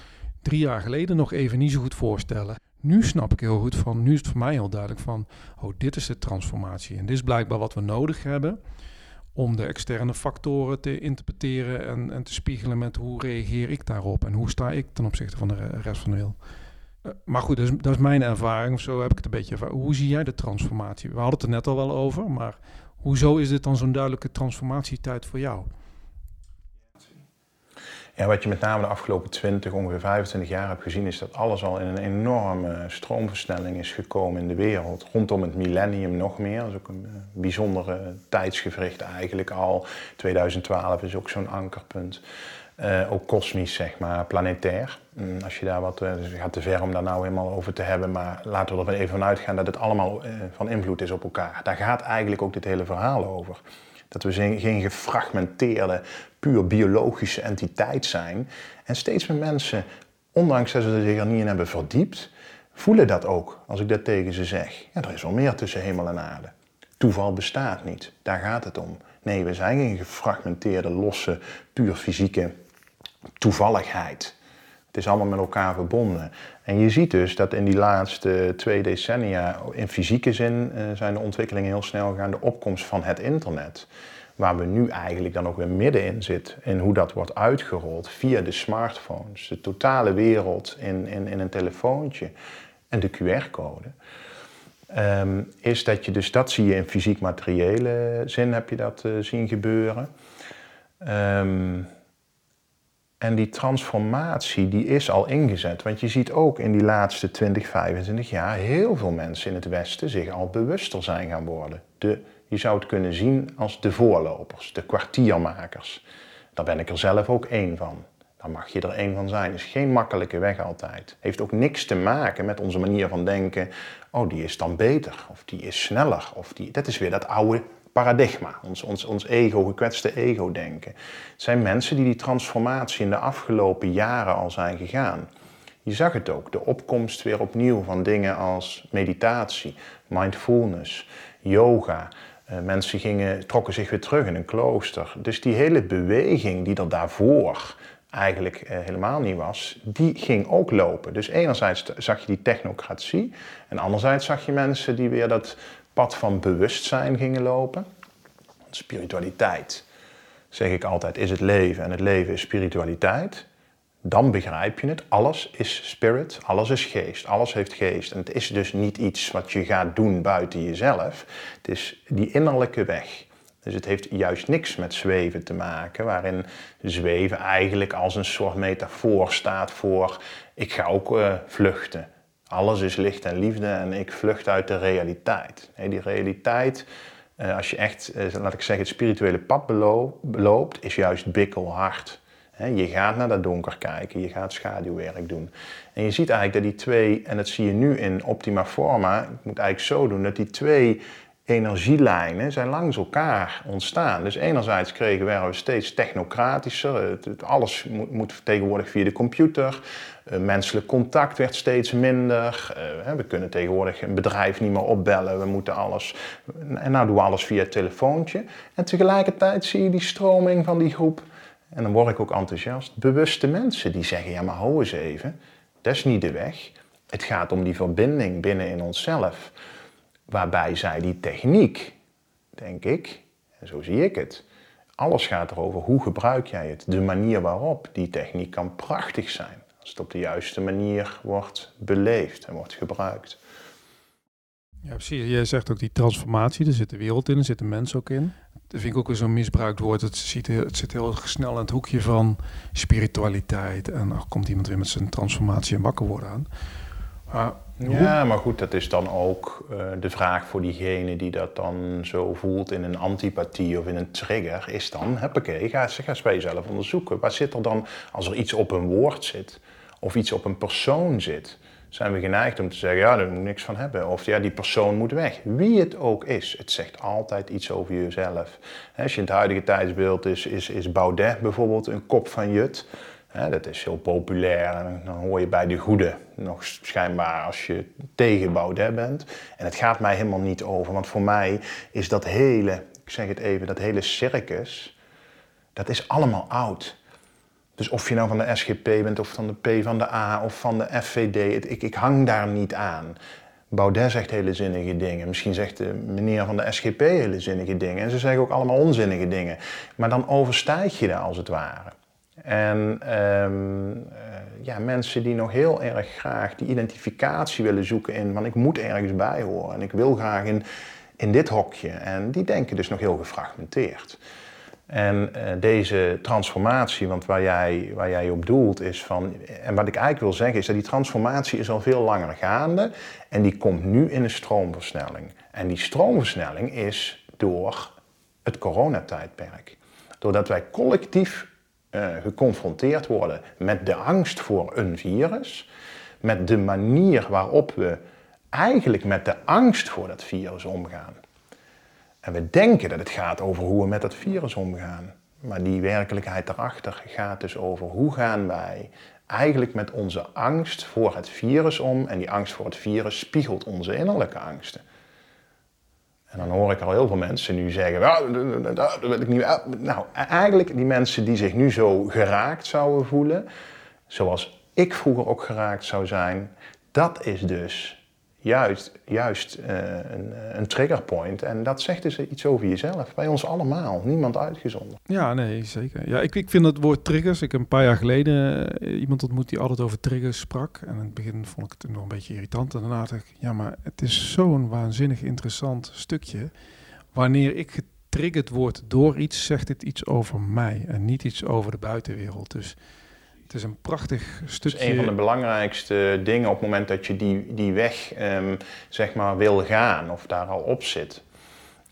drie jaar geleden nog even niet zo goed voorstellen. Nu snap ik heel goed van, nu is het voor mij heel duidelijk van, oh, dit is de transformatie. En dit is blijkbaar wat we nodig hebben om de externe factoren te interpreteren en, en te spiegelen met hoe reageer ik daarop en hoe sta ik ten opzichte van de rest van de wereld. Eh, maar goed, dat is, mijn ervaring. Zo heb ik het een beetje ervaren. Hoe zie jij de transformatie? We hadden het er net al wel over, maar hoezo is dit dan zo'n duidelijke transformatietijd voor jou? Wat je met name de afgelopen 20, ongeveer 25 jaar hebt gezien, is dat alles al in een enorme stroomversnelling is gekomen in de wereld. Rondom het millennium nog meer. Dat is ook een eh, bijzondere tijdsgevricht eigenlijk al. 2012 is ook zo'n ankerpunt. Uh, ook kosmisch, zeg maar, planetair. Mm, als je daar wat, uh, dus het gaat te ver om daar nou helemaal over te hebben, maar laten we er even van uitgaan dat het allemaal van invloed is op elkaar. Daar gaat eigenlijk ook dit hele verhaal over. Dat we geen gefragmenteerde, puur biologische entiteit zijn. En steeds meer mensen, ondanks dat ze zich er niet in hebben verdiept, voelen dat ook als ik dat tegen ze zeg. Ja, er is wel meer tussen hemel en aarde. Toeval bestaat niet, daar gaat het om. Nee, we zijn geen gefragmenteerde, losse, puur fysieke toevalligheid. Het is allemaal met elkaar verbonden. En je ziet dus dat in die laatste twee decennia, in fysieke zin, eh, zijn de ontwikkelingen heel snel gegaan. De opkomst van het internet, waar we nu eigenlijk dan ook weer middenin zitten, in hoe dat wordt uitgerold via de smartphones, de totale wereld in, in, in een telefoontje en de QR-code. Ehm, is dat je dus, dat zie je in fysiek-materiële zin, heb je dat uh, zien gebeuren. Um, en die transformatie die is al ingezet. Want je ziet ook in die laatste 20, 25 jaar heel veel mensen in het Westen zich al bewuster zijn gaan worden. De, je zou het kunnen zien als de voorlopers, de kwartiermakers. Daar ben ik er zelf ook één van. Daar mag je er één van zijn. is geen makkelijke weg altijd. Heeft ook niks te maken met onze manier van denken. Oh, die is dan beter. Of die is sneller. Of die... Dat is weer dat oude paradigma, ons, ons, ons ego, gekwetste ego-denken. Het zijn mensen die die transformatie in de afgelopen jaren al zijn gegaan. Je zag het ook, de opkomst weer opnieuw van dingen als meditatie, mindfulness, yoga. Uh, mensen gingen, trokken zich weer terug in een klooster. Dus die hele beweging die er daarvoor eigenlijk uh, helemaal niet was, die ging ook lopen. Dus enerzijds zag je die technocratie en anderzijds zag je mensen die weer dat pad van bewustzijn gingen lopen. Spiritualiteit, zeg ik altijd, is het leven en het leven is spiritualiteit. Dan begrijp je het. Alles is spirit, alles is geest, alles heeft geest. En het is dus niet iets wat je gaat doen buiten jezelf. Het is die innerlijke weg. Dus het heeft juist niks met zweven te maken, waarin zweven eigenlijk als een soort metafoor staat voor ik ga ook uh, vluchten. Alles is licht en liefde en ik vlucht uit de realiteit. die realiteit, eh, als je echt, eh, laat ik zeggen, het spirituele pad beloopt, is juist bikkelhard. Je gaat naar dat donker kijken, je gaat schaduwwerk doen. En je ziet eigenlijk dat die twee, en dat zie je nu in Optima Forma, ik moet eigenlijk zo doen, dat die twee energielijnen zijn langs elkaar ontstaan. Dus enerzijds kregen we steeds technocratischer. Alles moet tegenwoordig via de computer. Eh, menselijk contact werd steeds minder. Eh, we kunnen tegenwoordig een bedrijf niet meer opbellen. We moeten alles. En nou doen we alles via telefoontje. En tegelijkertijd zie je die stroming van die groep. En dan word ik ook enthousiast. Bewuste mensen die zeggen: ja, maar hou eens even. Dat is niet de weg. Het gaat om die verbinding binnen in onszelf. Waarbij zij die techniek, denk ik, en zo zie ik het, alles gaat erover hoe gebruik jij het, de manier waarop. Die techniek kan prachtig zijn als het op de juiste manier wordt beleefd en wordt gebruikt. Ja, precies. Jij zegt ook die transformatie, er zit de wereld in, er zit de mens ook in. Dat vind ik ook weer zo'n misbruikt woord. Het, ziet, het zit heel snel in het hoekje van spiritualiteit. En dan komt iemand weer met zijn transformatie en wakker worden aan. Maar ja, maar goed, dat is dan ook uh, de vraag voor diegene die dat dan zo voelt in een antipathie of in een trigger, is dan, huppakee, ga, ga eens bij jezelf onderzoeken. Waar zit er dan, als er iets op een woord zit of iets op een persoon zit, zijn we geneigd om te zeggen, ja, daar moet niks van hebben. Of ja, die persoon moet weg. Wie het ook is, het zegt altijd iets over jezelf. Als je in het huidige tijdsbeeld is, is, is Baudet bijvoorbeeld een kop van Jut dat is heel populair dan hoor je bij de goede nog schijnbaar als je tegen Baudet bent. En het gaat mij helemaal niet over, want voor mij is dat hele, ik zeg het even, dat hele circus, dat is allemaal oud. Dus of je nou van de SGP bent of van de P van de A of van de FVD, ik, ik hang daar niet aan. Baudet zegt hele zinnige dingen. Misschien zegt de meneer van de SGP hele zinnige dingen. En ze zeggen ook allemaal onzinnige dingen. Maar dan overstijg je daar als het ware. En ehm, eh, ja, mensen die nog heel erg graag die identificatie willen zoeken in van ik moet ergens bij horen en ik wil graag in, in dit hokje. En die denken dus nog heel gefragmenteerd. En uh, deze transformatie, want waar jij, waar jij op doelt, is van. En wat ik eigenlijk wil zeggen, is dat die transformatie is al veel langer gaande. En die komt nu in een stroomversnelling. En die stroomversnelling is door het coronatijdperk. Doordat wij collectief uh, geconfronteerd worden met de angst voor een virus. Met de manier waarop we eigenlijk met de angst voor dat virus omgaan. En we denken dat het gaat over hoe we met dat virus omgaan. Maar die werkelijkheid daarachter gaat dus over hoe gaan wij eigenlijk met onze angst voor het virus om. En die angst voor het virus spiegelt onze innerlijke angsten. En dan hoor ik al heel veel mensen nu zeggen, dat wil ik niet. Nou, eigenlijk die mensen die zich nu zo geraakt zouden voelen, zoals ik vroeger ook geraakt zou zijn, dat is dus juist, juist uh, een, een triggerpoint. En dat zegt dus iets over jezelf. Bij ons allemaal. Niemand uitgezonderd. Ja, nee, zeker. Ja, ik, ik vind het woord triggers. Ik heb een paar jaar geleden uh, iemand ontmoet die altijd over triggers sprak. En in het begin vond ik het nog een beetje irritant. En daarna dacht ik, ja, maar het is zo'n waanzinnig interessant stukje. Wanneer ik getriggerd word door iets, zegt het iets over mij. En niet iets over de buitenwereld. Dus het is een prachtig stukje. Het is een van de belangrijkste dingen op het moment dat je die, die weg um, zeg maar wil gaan of daar al op zit.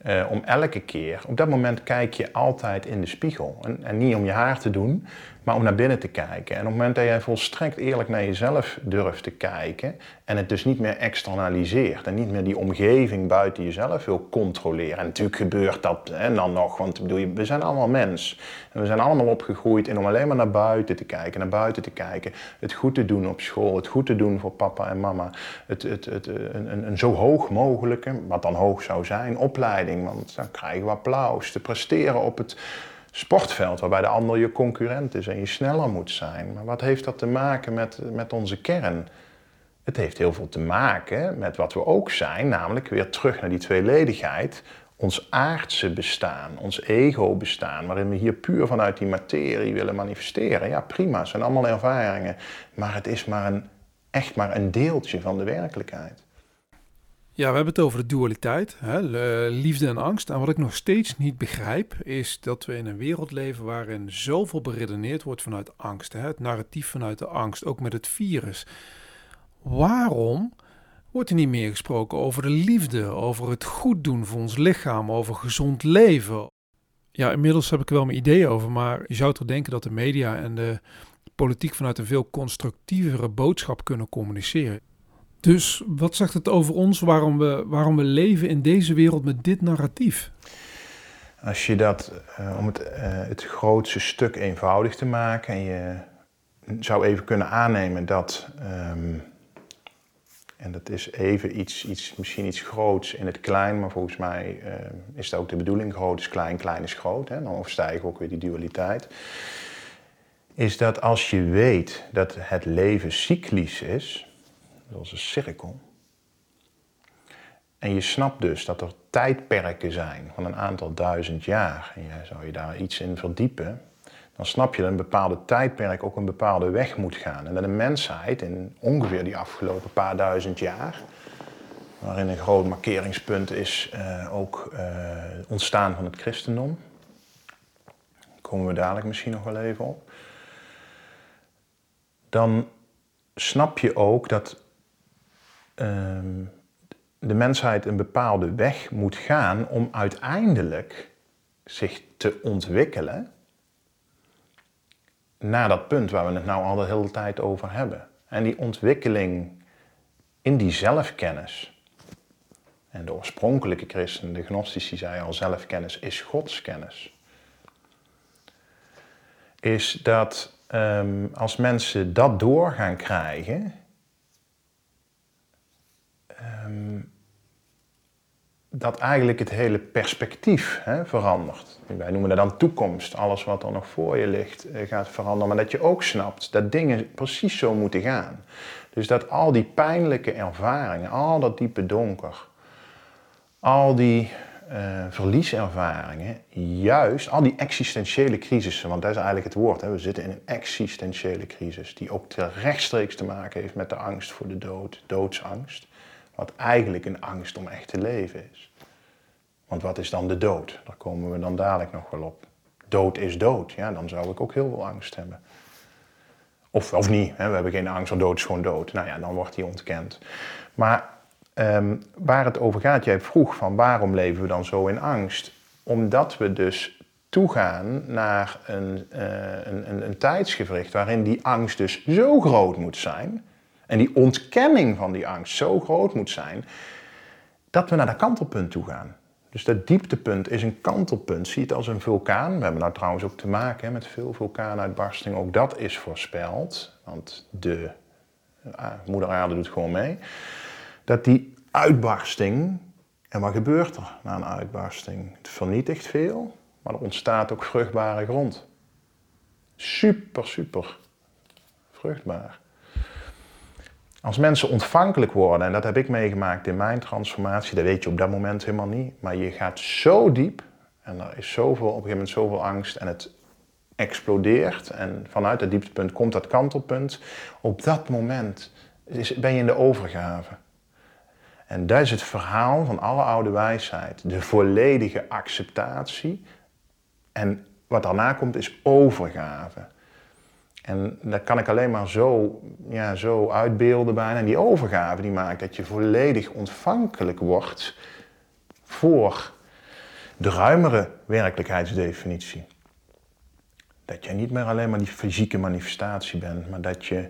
Uh, om elke keer, op dat moment kijk je altijd in de spiegel. En, en, niet om je haar te doen, maar om naar binnen te kijken. En op het moment dat jij volstrekt eerlijk naar jezelf durft te kijken en het dus niet meer externaliseert en niet meer die omgeving buiten jezelf wil controleren. En natuurlijk gebeurt dat hè, dan nog, want bedoel, we zijn allemaal mens. En we zijn allemaal opgegroeid in om alleen maar naar buiten te kijken, naar buiten te kijken. Het goed te doen op school, het goed te doen voor papa en mama. Het, het, het, een, een, een zo hoog mogelijke, wat dan hoog zou zijn, opleiding. Want dan krijgen we applaus. Te presteren op het sportveld waarbij de ander je concurrent is en je sneller moet zijn. Maar wat heeft dat te maken met, met onze kern? Het heeft heel veel te maken met wat we ook zijn, namelijk weer terug naar die tweeledigheid. Ons aardse bestaan, ons ego-bestaan, waarin we hier puur vanuit die materie willen manifesteren. Ja, prima, zijn allemaal ervaringen, maar het is maar een, echt maar een deeltje van de werkelijkheid. Ja, we hebben het over de dualiteit, hè, liefde en angst. En wat ik nog steeds niet begrijp, is dat we in een wereld leven waarin zoveel beredeneerd wordt vanuit angst. Hè, het narratief vanuit de angst, ook met het virus. Waarom wordt er niet meer gesproken over de liefde, over het goed doen voor ons lichaam, over gezond leven? Ja, inmiddels heb ik er wel mijn ideeën over, maar je zou toch denken dat de media en de politiek vanuit een veel constructievere boodschap kunnen communiceren. Dus wat zegt het over ons waarom we, waarom we leven in deze wereld met dit narratief? Als je dat, uh, om het, uh, het grootste stuk eenvoudig te maken, en je zou even kunnen aannemen dat, um, en dat is even iets, iets, misschien iets groots in het klein, maar volgens mij uh, is dat ook de bedoeling, groot is klein, klein is groot, hè? dan overstijgen we ook weer die dualiteit. Is dat als je weet dat het leven cyclisch is, zoals een cirkel. En je snapt dus dat er tijdperken zijn van een aantal duizend jaar. En je zou je daar iets in verdiepen. Dan snap je dat een bepaalde tijdperk ook een bepaalde weg moet gaan. En dat de mensheid in ongeveer die afgelopen paar duizend jaar, waarin een groot markeringspunt is uh, ook uh, ontstaan van het christendom. Daar komen we dadelijk misschien nog wel even op. Dan snap je ook dat Ehm, de mensheid een bepaalde weg moet gaan om uiteindelijk zich te ontwikkelen naar dat punt waar we het nou al de hele tijd over hebben. En die ontwikkeling in die zelfkennis. En de oorspronkelijke christenen, de gnostici, zei al: zelfkennis is godskennis. Is dat um, als mensen dat door gaan krijgen, dat eigenlijk het hele perspectief hè, verandert. Wij noemen dat dan toekomst. Alles wat er nog voor je ligt eh, gaat veranderen. Maar dat je ook snapt dat dingen precies zo moeten gaan. Dus dat al die pijnlijke ervaringen, al dat diepe donker, al die uh, verlieservaringen, juist al die existentiële crisissen, want dat is eigenlijk het woord, hè, we zitten in een existentiële crisis, die ook rechtstreeks te maken heeft met de angst voor de dood, doodsangst, wat eigenlijk een angst om echt te leven is. Want wat is dan de dood? Daar komen we dan dadelijk nog wel op. Dood is dood, ja, dan zou ik ook heel veel angst hebben. Of, of niet, hè, we hebben geen angst, want dood is gewoon dood. Nou ja, dan wordt die ontkend. Maar um, waar het over gaat, jij vroeg van waarom leven we dan zo in angst? Omdat we dus toegaan naar een, uh, een, een, een tijdsgevricht waarin die angst dus zo groot moet zijn. En die ontkenning van die angst zo groot moet zijn, dat we naar dat kantelpunt toe gaan. Dus dat dieptepunt is een kantelpunt. Zie het als een vulkaan. We hebben nou trouwens ook te maken met veel vulkaanuitbarstingen. Ook dat is voorspeld. Want de uh, moeder aarde doet gewoon mee. Dat die uitbarsting, en wat gebeurt er na een uitbarsting? Het vernietigt veel, maar er ontstaat ook vruchtbare grond. Super, super vruchtbaar. Als mensen ontvankelijk worden, en dat heb ik meegemaakt in mijn transformatie, dat weet je op dat moment helemaal niet, maar je gaat zo diep en er is zoveel, op een gegeven moment zoveel angst en het explodeert en vanuit dat dieptepunt komt dat kantelpunt. Op dat moment ben je in de overgave. En dat is het verhaal van alle oude wijsheid. De volledige acceptatie. En wat daarna komt is overgave. En dat kan ik alleen maar zo, ja, zo uitbeelden bijna. En die overgave die maakt dat je volledig ontvankelijk wordt voor de ruimere werkelijkheidsdefinitie. Dat je niet meer alleen maar die fysieke manifestatie bent, maar dat je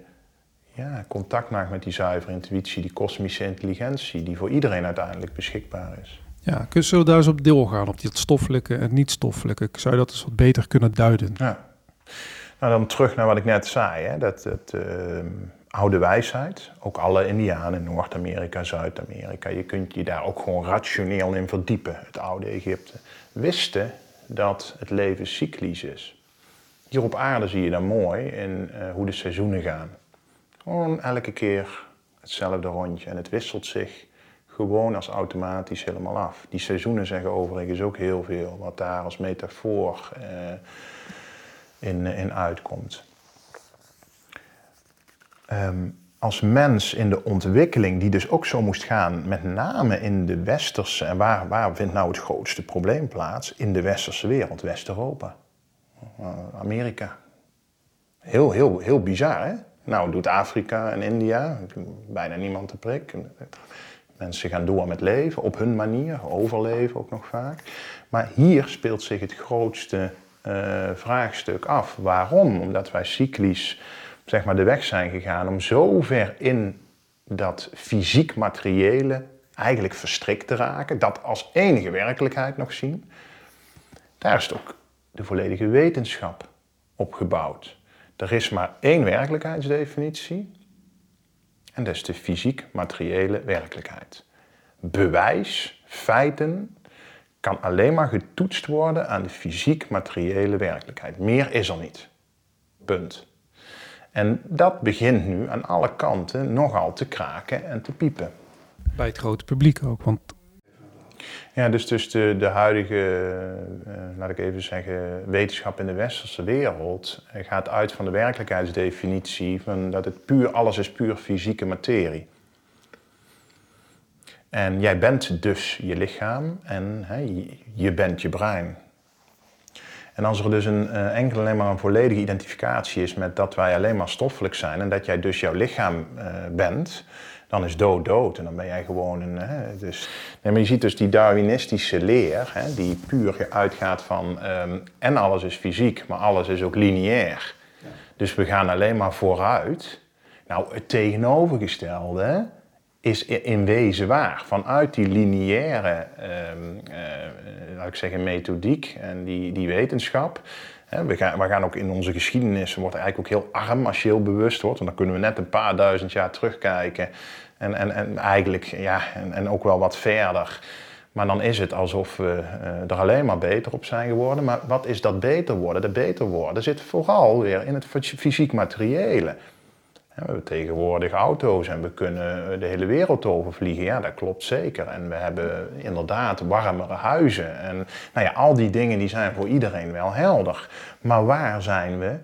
ja, contact maakt met die zuivere intuïtie, die kosmische intelligentie, die voor iedereen uiteindelijk beschikbaar is. Ja, kun je daar eens op doorgaan, op die stoffelijke en niet-stoffelijke? Zou je dat eens wat beter kunnen duiden? Ja. Nou, dan terug naar wat ik net zei, hè, dat ehm, oude wijsheid, ook alle Indianen, Noord-Amerika, Zuid-Amerika, je kunt je daar ook gewoon rationeel in verdiepen, het oude Egypte, wisten dat het leven cyclisch is. Hier op aarde zie je dan mooi in uh, hoe de seizoenen gaan. Gewoon elke keer hetzelfde rondje en het wisselt zich gewoon als automatisch helemaal af. Die seizoenen zeggen overigens ook heel veel, wat daar als metafoor eh, in, in uitkomt. Ehm, als mens in de ontwikkeling, die dus ook zo moest gaan, met name in de westerse, en waar, waar vindt nou het grootste probleem plaats? In de westerse wereld, West-Europa, uh, Amerika. Heel, heel, heel bizar, hè? Nou, doet Afrika en India, bijna niemand te prik. Mensen gaan door met leven, op hun manier, overleven ook nog vaak. Maar hier speelt zich het grootste vraagstuk af. Waarom? Omdat wij cyclisch zeg maar, de weg zijn gegaan om zo ver in dat fysiek-materiële eigenlijk verstrikt te raken, dat als enige werkelijkheid nog zien. Daar is ook de volledige wetenschap op gebouwd. Er is maar één werkelijkheidsdefinitie en dat is de fysiek-materiële werkelijkheid. Bewijs, feiten, kan alleen maar getoetst worden aan de fysiek-materiële werkelijkheid. Meer is er niet. Punt. En dat begint nu aan alle kanten nogal te kraken en te piepen. Bij het grote publiek ook, want ja, dus, dus de, de huidige, uh, laat ik even zeggen, wetenschap in de westerse wereld eh, gaat uit van de werkelijkheidsdefinitie van dat het puur, alles is puur fysieke materie. En jij bent dus je lichaam en hè, je bent je brein. En als er dus een uh, enkel alleen maar een volledige identificatie is met dat wij alleen maar stoffelijk zijn en dat jij dus jouw lichaam uh, bent, dan is dood dood. En dan ben jij gewoon een. Hè, dus, nee, maar je ziet dus die Darwinistische leer, hè, die puur uitgaat van. Um, en alles is fysiek, maar alles is ook lineair. Ja. Dus we gaan alleen maar vooruit. Nou, het tegenovergestelde is in wezen waar. Vanuit die lineaire, um, uh, laat ik zeggen, methodiek en die, die wetenschap. Hè, we, gaan, we gaan ook in onze geschiedenis, wordt eigenlijk ook heel arm als je heel bewust wordt. Want dan kunnen we net een paar duizend jaar terugkijken. En, en, en eigenlijk, ja, en, en ook wel wat verder. Maar dan is het alsof we uh, er alleen maar beter op zijn geworden. Maar wat is dat beter worden? Dat beter worden zit vooral weer in het fysiek materiële. We hebben tegenwoordig auto's en we kunnen de hele wereld overvliegen. Ja, dat klopt zeker. En we hebben inderdaad warmere huizen. En nou ja, al die dingen die zijn voor iedereen wel helder. Maar waar zijn we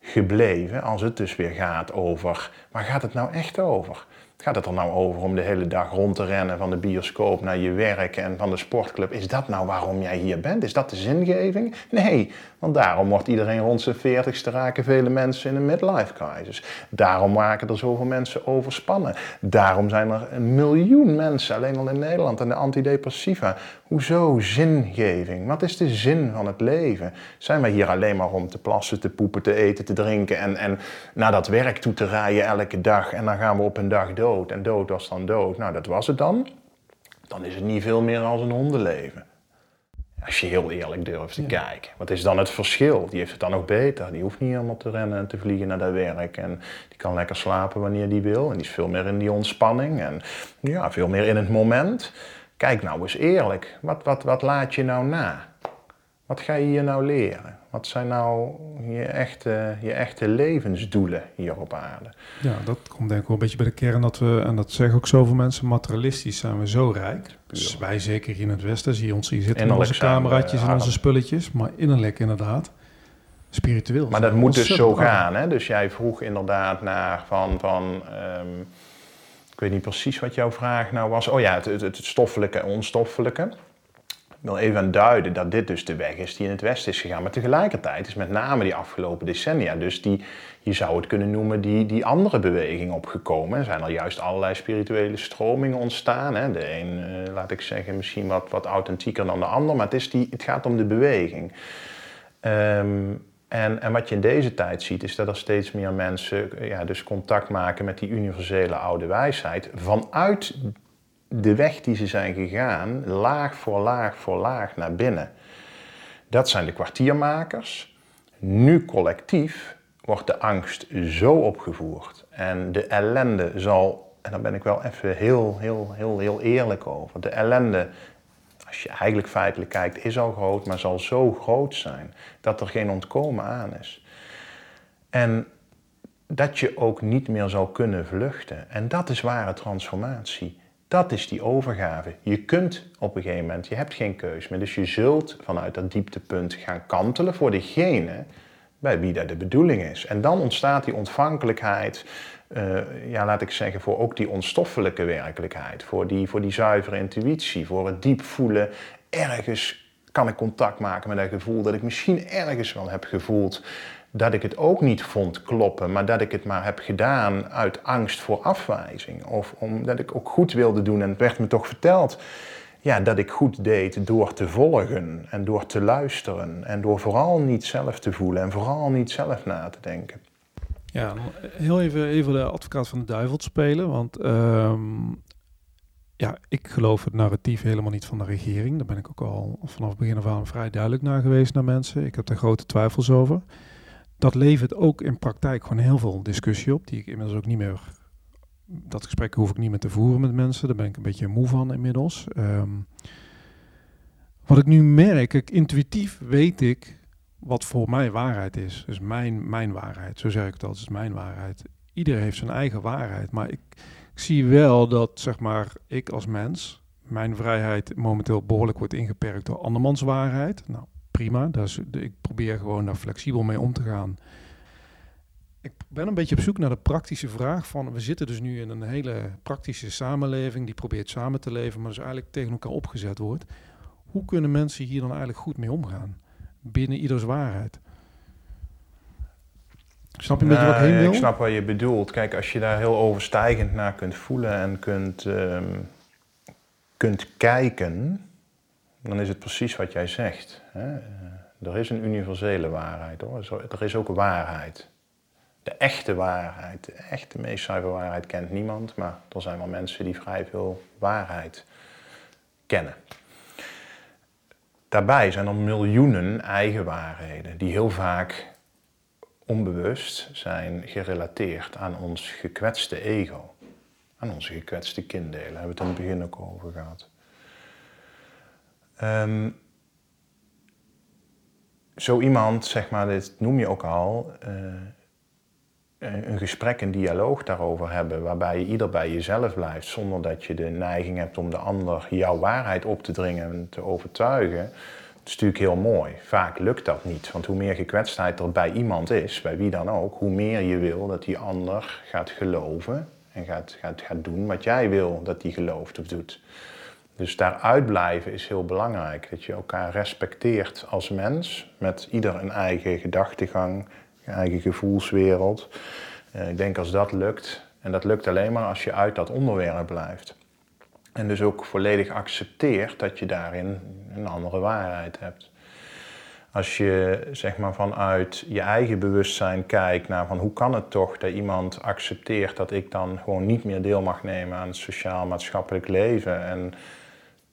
gebleven als het dus weer gaat over... Waar gaat het nou echt over? Gaat het er nou over om de hele dag rond te rennen van de bioscoop naar je werk en van de sportclub? Is dat nou waarom jij hier bent? Is dat de zingeving? Nee, want daarom wordt iedereen rond zijn veertigste raken vele mensen in een midlife crisis. Daarom maken er zoveel mensen overspannen. Daarom zijn er een miljoen mensen alleen al in Nederland aan de antidepressiva. Hoezo zingeving? Wat is de zin van het leven? Zijn wij hier alleen maar om te plassen, te poepen, te eten, te drinken en, en naar dat werk toe te rijden elke dag en dan gaan we op een dag dood en dood was dan dood? Nou, dat was het dan. Dan is het niet veel meer als een hondenleven. Als je heel eerlijk durft te kijken. Wat is dan het verschil? Die heeft het dan nog beter. Die hoeft niet helemaal te rennen en te vliegen naar dat werk. En die kan lekker slapen wanneer die wil. En die is veel meer in die ontspanning. En ja, veel meer in het moment. Kijk nou eens eerlijk. Wat, wat, wat laat je nou na? Wat ga je hier nou leren? Wat zijn nou je echte, je echte levensdoelen hier op aarde? Ja, dat komt denk ik wel een beetje bij de kern dat we, en dat zeggen ook zoveel mensen, materialistisch zijn we zo rijk. Dus wij zeker hier in het Westen, zie je ons hier zitten in onze cameraatjes en onze spulletjes, maar innerlijk inderdaad spiritueel. Maar dat moet dus zo gaan. Hè? Dus jij vroeg inderdaad naar van, van um, ik weet niet precies wat jouw vraag nou was. Oh ja, het, het, het stoffelijke en onstoffelijke. Wil even aan duiden dat dit dus de weg is die in het Westen is gegaan. Maar tegelijkertijd is met name die afgelopen decennia, dus die, je zou het kunnen noemen, die, die andere beweging opgekomen. Er zijn al juist allerlei spirituele stromingen ontstaan. Hè. De een, eh, laat ik zeggen, misschien wat, wat authentieker dan de ander, maar het, is die, het gaat om de beweging. Ehm, en, en, wat je in deze tijd ziet, is dat er steeds meer mensen ja, dus contact maken met die universele oude wijsheid vanuit de weg die ze zijn gegaan, laag voor laag voor laag naar binnen. Dat zijn de kwartiermakers. Nu collectief wordt de angst zo opgevoerd. En de ellende zal, en daar ben ik wel even heel, heel, heel, heel eerlijk over. De ellende, als je eigenlijk feitelijk kijkt, is al groot, maar zal zo groot zijn dat er geen ontkomen aan is. En dat je ook niet meer zal kunnen vluchten. En dat is ware transformatie. Dat is die overgave. Je kunt op een gegeven moment, je hebt geen keus meer. Dus je zult vanuit dat dieptepunt gaan kantelen voor degene bij wie dat de bedoeling is. En dan ontstaat die ontvankelijkheid, uh, ja, laat ik zeggen, voor ook die onstoffelijke werkelijkheid. Voor die, voor die zuivere intuïtie, voor het diep voelen. Ergens kan ik contact maken met dat gevoel dat ik misschien ergens wel heb gevoeld dat ik het ook niet vond kloppen, maar dat ik het maar heb gedaan uit angst voor afwijzing. Of omdat ik ook goed wilde doen en het werd me toch verteld ja, dat ik goed deed door te volgen en door te luisteren en door vooral niet zelf te voelen en vooral niet zelf na te denken. Ja, heel even, even de advocaat van de duivel spelen, want ehm, ja, ik geloof het narratief helemaal niet van de regering. Daar ben ik ook al vanaf begin af aan vrij duidelijk naar geweest naar mensen. Ik heb er grote twijfels over dat levert ook in praktijk gewoon heel veel discussie op, die ik inmiddels ook niet meer. Dat gesprek hoef ik niet meer te voeren met mensen. Daar ben ik een beetje moe van inmiddels. Ehm, wat ik nu merk, ik, intuïtief weet ik wat voor mij waarheid is. Dus mijn, mijn waarheid, zo zeg ik het altijd, is mijn waarheid. Iedereen heeft zijn eigen waarheid. Maar ik, ik zie wel dat, zeg maar, ik als mens, mijn vrijheid momenteel behoorlijk wordt ingeperkt door andermans waarheid. Nou, prima. Dus ik probeer gewoon daar flexibel mee om te gaan. Ik ben een beetje op zoek naar de praktische vraag van... we zitten dus nu in een hele praktische samenleving... die probeert samen te leven, maar dus eigenlijk tegen elkaar opgezet wordt. Hoe kunnen mensen hier dan eigenlijk goed mee omgaan? Binnen ieders waarheid. Snap je een beetje wat ik heen wil? Ik snap wat je bedoelt. Kijk, als je daar heel overstijgend naar kunt voelen en kunt, ehm, kunt kijken dan is het precies wat jij zegt. Hè? Eh, er is een universele waarheid hoor. Er is ook waarheid. De echte waarheid, de echte meest zuivere waarheid kent niemand, maar er zijn wel mensen die vrij veel waarheid kennen. Daarbij zijn er miljoenen eigen waarheden die heel vaak onbewust zijn gerelateerd aan ons gekwetste ego, aan onze gekwetste kinddelen. Daar hebben we het in het begin ook over gehad. Ehm, zo iemand, zeg maar, dit noem je ook al, uh, een gesprek, een dialoog daarover hebben, waarbij je ieder bij jezelf blijft, zonder dat je de neiging hebt om de ander jouw waarheid op te dringen en te overtuigen, dat is natuurlijk heel mooi. Vaak lukt dat niet, want hoe meer gekwetstheid er bij iemand is, bij wie dan ook, hoe meer je wil dat die ander gaat geloven en gaat, gaat, gaat doen wat jij wil dat die gelooft of doet. Dus daaruit blijven is heel belangrijk. Dat je elkaar respecteert als mens, met ieder een eigen gedachtegang, eigen gevoelswereld. Eh, ik denk als dat lukt, en dat lukt alleen maar als je uit dat onderwerp blijft. En dus ook volledig accepteert dat je daarin een andere waarheid hebt. Als je zeg maar vanuit je eigen bewustzijn kijkt naar van hoe kan het toch dat iemand accepteert dat ik dan gewoon niet meer deel mag nemen aan het sociaal-maatschappelijk leven en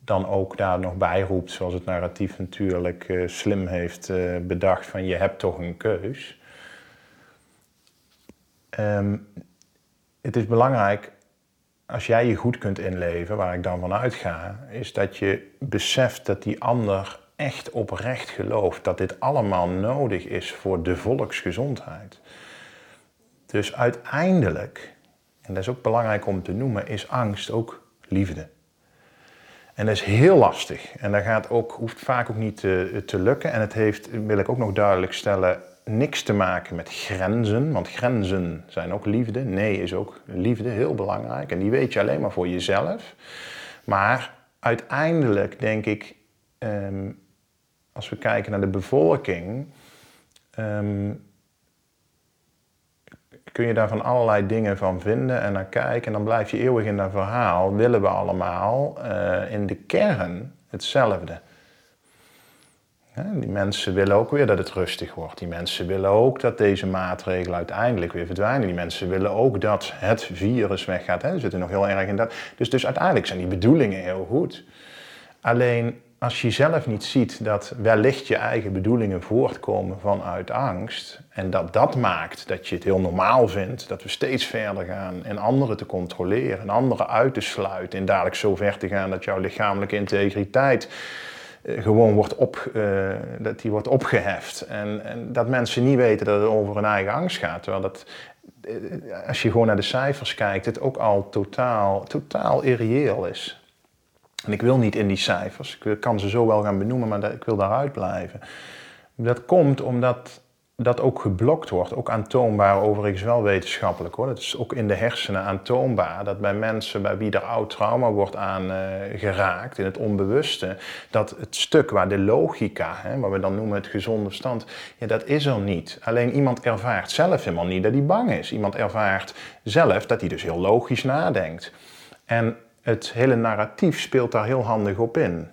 dan ook daar nog bij roept, zoals het narratief natuurlijk uh, slim heeft uh, bedacht, van je hebt toch een keus. Um, het is belangrijk, als jij je goed kunt inleven, waar ik dan van uitga, is dat je beseft dat die ander echt oprecht gelooft dat dit allemaal nodig is voor de volksgezondheid. Dus uiteindelijk, en dat is ook belangrijk om te noemen, is angst ook liefde. En dat is heel lastig. En dat gaat ook, hoeft vaak ook niet te, te lukken. En het heeft, wil ik ook nog duidelijk stellen, niks te maken met grenzen. Want grenzen zijn ook liefde. Nee is ook liefde, heel belangrijk. En die weet je alleen maar voor jezelf. Maar uiteindelijk denk ik, ehm, als we kijken naar de bevolking, ehm, kun je daar van allerlei dingen van vinden en naar kijken. En dan blijf je eeuwig in dat verhaal. Willen we allemaal uh, in de kern hetzelfde? die mensen willen ook weer dat het rustig wordt. Die mensen willen ook dat deze maatregelen uiteindelijk weer verdwijnen. Die mensen willen ook dat het virus weggaat. Ze zitten nog heel erg in dat. Dus, dus uiteindelijk zijn die bedoelingen heel goed. Alleen als je zelf niet ziet dat wellicht je eigen bedoelingen voortkomen vanuit angst en dat dat maakt dat je het heel normaal vindt dat we steeds verder gaan in anderen te controleren en anderen uit te sluiten en dadelijk zo ver te gaan dat jouw lichamelijke integriteit eh, gewoon wordt, op, uh, dat die wordt opgeheft en, en, dat mensen niet weten dat het over hun eigen angst gaat. Terwijl dat, eh, als je gewoon naar de cijfers kijkt, het ook al totaal, totaal irreëel is. En ik wil niet in die cijfers. Ik kan ze zo wel gaan benoemen, maar ik wil daaruit blijven. Dat komt omdat dat ook geblokt wordt, ook aantoonbaar, overigens wel wetenschappelijk hoor. Dat is ook in de hersenen aantoonbaar dat bij mensen bij wie er oud trauma wordt aangeraakt, uh, in het onbewuste, dat het stuk waar de logica, hè, wat we dan noemen het gezonde verstand, ja, dat is er niet. Alleen iemand ervaart zelf helemaal niet dat hij bang is. Iemand ervaart zelf dat hij dus heel logisch nadenkt. En het hele narratief speelt daar heel handig op in.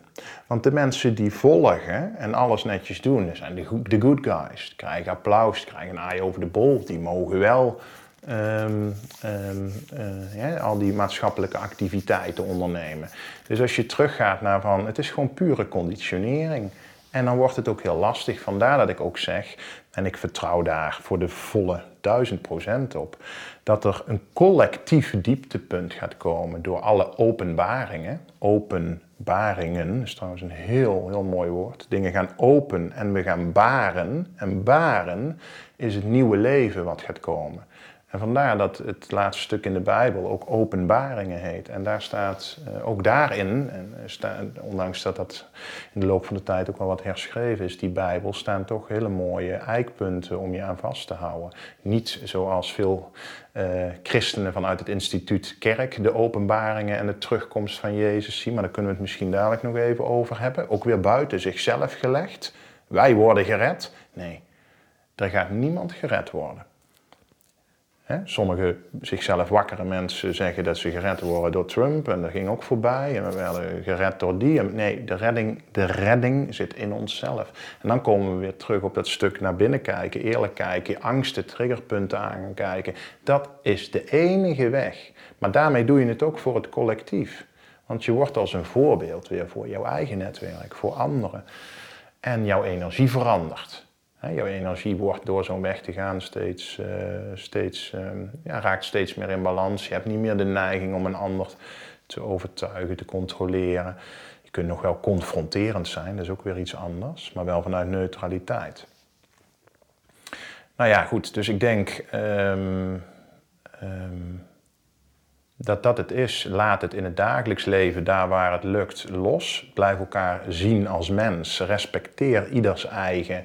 Want de mensen die volgen en alles netjes doen, zijn de, good guys. Die krijgen applaus, krijgen een aai over de bol, die mogen wel um, uh, ja, al die maatschappelijke activiteiten ondernemen. Dus als je teruggaat naar van, het is gewoon pure conditionering. En dan wordt het ook heel lastig. Vandaar dat ik ook zeg, en ik vertrouw daar voor de volle duizend procent op, dat er een collectief dieptepunt gaat komen door alle openbaringen. Openbaringen is trouwens een heel, heel mooi woord. Dingen gaan open en we gaan baren. En baren is het nieuwe leven wat gaat komen. En vandaar dat het laatste stuk in de Bijbel ook openbaringen heet. En daar staat uh, ook daarin, en ondanks dat dat in de loop van de tijd ook wel wat herschreven is, die Bijbel, staan toch hele mooie eikpunten om je aan vast te houden. Niet zoals veel uh, christenen vanuit het instituut Kerk de openbaringen en de terugkomst van Jezus zien, maar daar kunnen we het misschien dadelijk nog even over hebben. Ook weer buiten zichzelf gelegd. Wij worden gered. Nee, er gaat niemand gered worden. Sommige zichzelf wakkere mensen zeggen dat ze gered worden door Trump en dat ging ook voorbij. En we werden gered door die. Nee, de redding, de redding zit in onszelf. En dan komen we weer terug op dat stuk naar binnen kijken, eerlijk kijken, angsten, triggerpunten aankijken. Dat is de enige weg. Maar daarmee doe je het ook voor het collectief. Want je wordt als een voorbeeld weer voor jouw eigen netwerk, voor anderen. En jouw energie verandert. Jouw energie wordt door zo'n weg te gaan steeds, uh, steeds, um, ja, raakt steeds meer in balans. Je hebt niet meer de neiging om een ander te overtuigen, te controleren. Je kunt nog wel confronterend zijn, dat is ook weer iets anders, maar wel vanuit neutraliteit. Nou ja, goed, dus ik denk ehm, ehm, dat dat het is. Laat het in het dagelijks leven, daar waar het lukt, los. Blijf elkaar zien als mens. Respecteer ieders eigen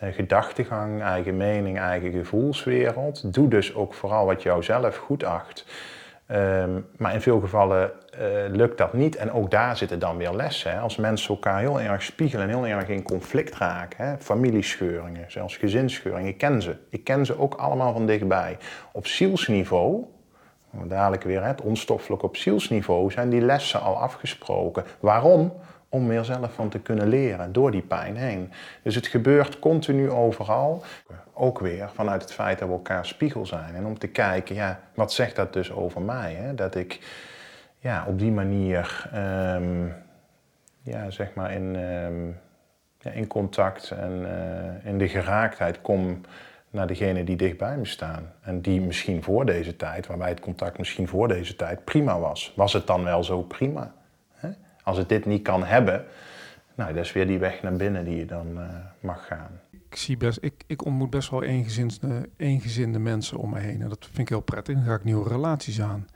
gedachtegang, eigen mening, eigen gevoelswereld. Doe dus ook vooral wat jou zelf goed acht. Ehm, maar in veel gevallen uh, lukt dat niet. En ook daar zitten dan weer lessen. Hè. Als mensen elkaar heel erg spiegelen en heel erg in conflict raken. Hè. Familiescheuringen, zelfs gezinsscheuringen. Ik ken ze. Ik ken ze ook allemaal van dichtbij. Op zielsniveau, dadelijk weer het onstoffelijk op zielsniveau, zijn die lessen al afgesproken. Waarom? Om weer zelf van te kunnen leren door die pijn heen. Dus het gebeurt continu overal. Ook weer vanuit het feit dat we elkaar spiegel zijn. En om te kijken, ja, wat zegt dat dus over mij? Hè? Dat ik ja, op die manier ehm, ja, zeg maar in, ehm, ja, in contact en uh, in de geraaktheid kom naar degene die dichtbij me staan. En die misschien voor deze tijd, waarbij het contact misschien voor deze tijd prima was. Was het dan wel zo prima? Als het dit niet kan hebben, nou, dat is weer die weg naar binnen die je dan uh, mag gaan. Ik, zie best, ik, ik ontmoet best wel eengezinde, eengezinde mensen om me heen. En dat vind ik heel prettig. Dan ga ik nieuwe relaties aan.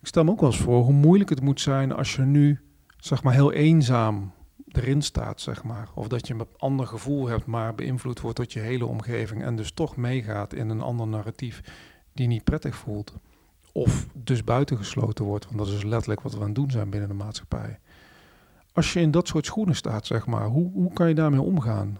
Ik stel me ook wel eens voor hoe moeilijk het moet zijn als je nu, zeg maar, heel eenzaam erin staat, zeg maar. Of dat je een ander gevoel hebt, maar beïnvloed wordt door je hele omgeving. En dus toch meegaat in een ander narratief die niet prettig voelt. Of dus buitengesloten wordt, want dat is letterlijk wat we aan het doen zijn binnen de maatschappij. Als je in dat soort schoenen staat, zeg maar, hoe, hoe kan je daarmee omgaan?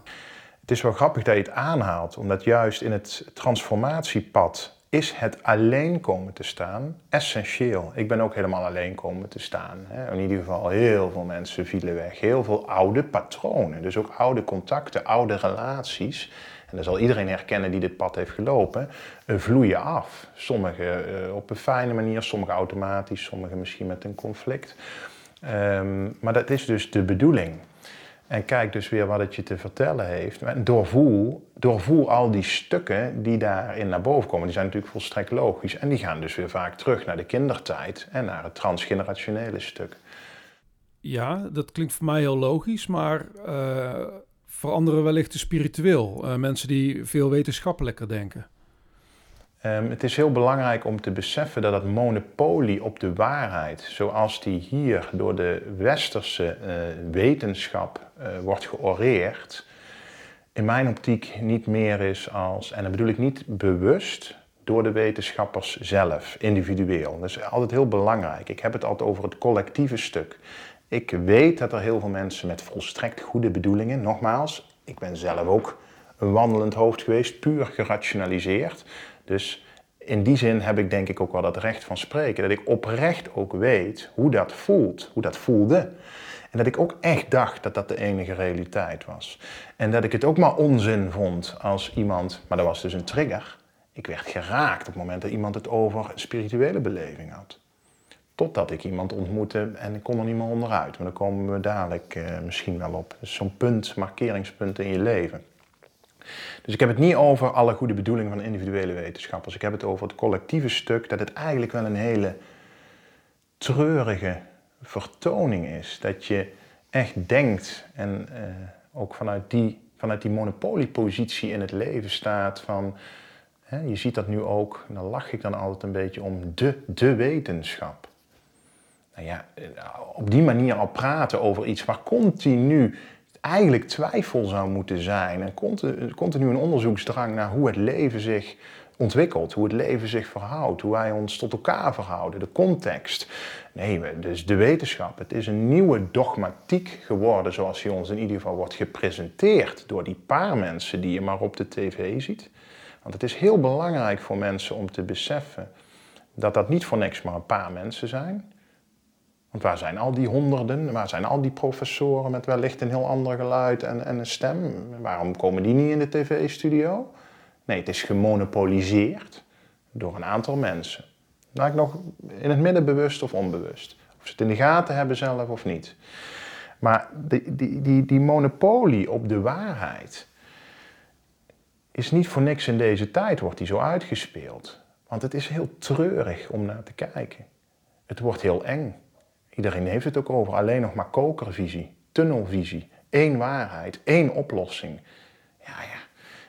Het is wel grappig dat je het aanhaalt, omdat juist in het transformatiepad is het alleen komen te staan essentieel. Ik ben ook helemaal alleen komen te staan. In ieder geval heel veel mensen vielen weg. Heel veel oude patronen, dus ook oude contacten, oude relaties en dat zal iedereen herkennen die dit pad heeft gelopen, uh, vloeien af. Sommige uh, op een fijne manier, sommige automatisch, sommige misschien met een conflict. Um, maar dat is dus de bedoeling. En kijk dus weer wat het je te vertellen heeft. En doorvoel, doorvoel al die stukken die daarin naar boven komen. Die zijn natuurlijk volstrekt logisch. En die gaan dus weer vaak terug naar de kindertijd en naar het transgenerationele stuk. Ja, dat klinkt voor mij heel logisch, maar uh, voor anderen wellicht te spiritueel. Uh, mensen die veel wetenschappelijker denken. Um, het is heel belangrijk om te beseffen dat het monopolie op de waarheid, zoals die hier door de westerse uh, wetenschap uh, wordt georeerd, in mijn optiek niet meer is als, en dat bedoel ik niet bewust, door de wetenschappers zelf, individueel. Dat is altijd heel belangrijk. Ik heb het altijd over het collectieve stuk. Ik weet dat er heel veel mensen met volstrekt goede bedoelingen, nogmaals, ik ben zelf ook een wandelend hoofd geweest, puur gerationaliseerd. Dus in die zin heb ik denk ik ook wel dat recht van spreken. Dat ik oprecht ook weet hoe dat voelt, hoe dat voelde. En dat ik ook echt dacht dat dat de enige realiteit was. En dat ik het ook maar onzin vond als iemand, maar dat was dus een trigger. Ik werd geraakt op het moment dat iemand het over spirituele beleving had. Totdat ik iemand ontmoette en ik kon er niet meer onderuit. Maar daar komen we dadelijk uh, misschien wel op. Dus zo'n punt, markeringspunt in je leven. Dus ik heb het niet over alle goede bedoelingen van individuele wetenschappers. Ik heb het over het collectieve stuk, dat het eigenlijk wel een hele treurige vertoning is. Dat je echt denkt en uh, ook vanuit die, vanuit die monopoliepositie in het leven staat van... Hè, je ziet dat nu ook, en daar lach ik dan altijd een beetje om, de, de wetenschap nou ja, op die manier al praten over iets waar continu eigenlijk twijfel zou moeten zijn. En continu een onderzoeksdrang naar hoe het leven zich ontwikkelt, hoe het leven zich verhoudt, hoe wij ons tot elkaar verhouden, de context. Nee, dus de wetenschap. Het is een nieuwe dogmatiek geworden, zoals die ons in ieder geval wordt gepresenteerd door die paar mensen die je maar op de tv ziet. Want het is heel belangrijk voor mensen om te beseffen dat dat niet voor niks maar een paar mensen zijn. Want waar zijn al die honderden, waar zijn al die professoren met wellicht een heel ander geluid en, en een stem? Waarom komen die niet in de tv-studio? Nee, het is gemonopoliseerd door een aantal mensen. ik nog in het midden bewust of onbewust. Of ze het in de gaten hebben zelf of niet. Maar die, die, die, die monopolie op de waarheid is niet voor niks in deze tijd, wordt die zo uitgespeeld. Want het is heel treurig om naar te kijken. Het wordt heel eng. Iedereen heeft het ook over alleen nog maar kokervisie, tunnelvisie, één waarheid, één oplossing. Ja, ja,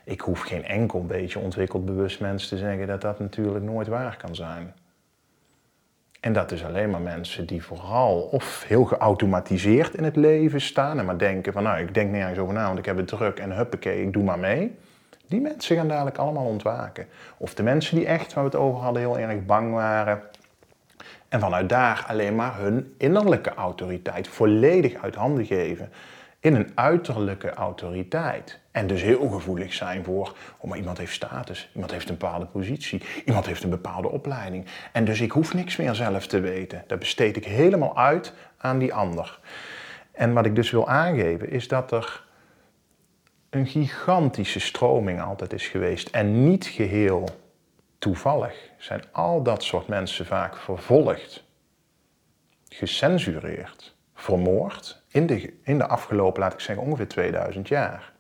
ik hoef geen enkel beetje ontwikkeld bewust mens te zeggen dat dat natuurlijk nooit waar kan zijn. En dat is alleen maar mensen die vooral of heel geautomatiseerd in het leven staan en maar denken van nou, ik denk nergens over na, want ik heb het druk en huppakee, ik doe maar mee. Die mensen gaan dadelijk allemaal ontwaken. Of de mensen die echt, waar we het over hadden, heel erg bang waren. En vanuit daar alleen maar hun innerlijke autoriteit volledig uit handen geven in een uiterlijke autoriteit. En dus heel gevoelig zijn voor, oh maar iemand heeft status, iemand heeft een bepaalde positie, iemand heeft een bepaalde opleiding. En dus ik hoef niks meer zelf te weten. Dat besteed ik helemaal uit aan die ander. En wat ik dus wil aangeven is dat er een gigantische stroming altijd is geweest en niet geheel toevallig zijn al dat soort mensen vaak vervolgd, gecensureerd, vermoord in de, in de afgelopen, laat ik zeggen, ongeveer 2000 jaar.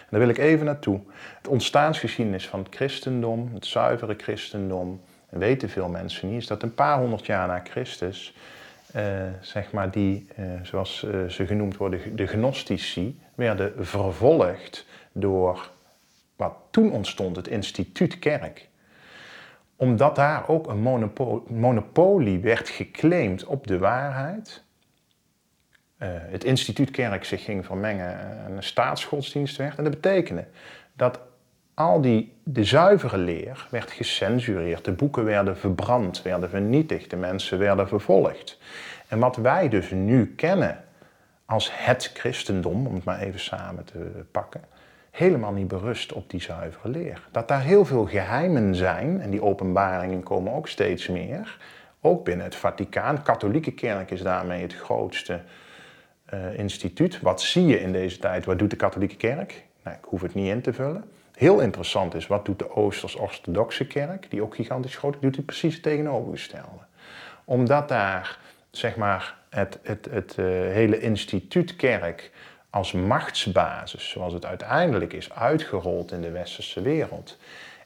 En daar wil ik even naartoe. Het ontstaansgeschiedenis van het christendom, het zuivere christendom, en weten veel mensen niet, is dat een paar honderd jaar na Christus, eh, zeg maar die, eh, zoals eh, ze genoemd worden, de gnostici, werden vervolgd door wat toen ontstond, het instituut kerk. Omdat daar ook een monopolie werd geclaimd op de waarheid, uh, het instituut kerk zich ging vermengen en een staatsgodsdienst werd. En dat betekende dat al die, de zuivere leer werd gecensureerd. De boeken werden verbrand, werden vernietigd, de mensen werden vervolgd. En wat wij dus nu kennen als het christendom, om het maar even samen te pakken, helemaal niet berust op die zuivere leer. Dat daar heel veel geheimen zijn, en die openbaringen komen ook steeds meer, ook binnen het Vaticaan. De katholieke kerk is daarmee het grootste uh, instituut. Wat zie je in deze tijd? Wat doet de katholieke kerk? Nou, ik hoef het niet in te vullen. Heel interessant is, wat doet de Oosters-Orthodoxe kerk, die ook gigantisch groot is, doet hij precies het tegenovergestelde. Omdat daar, zeg maar, het, het, het uh, hele instituut kerk als machtsbasis, zoals het uiteindelijk is uitgerold in de westerse wereld.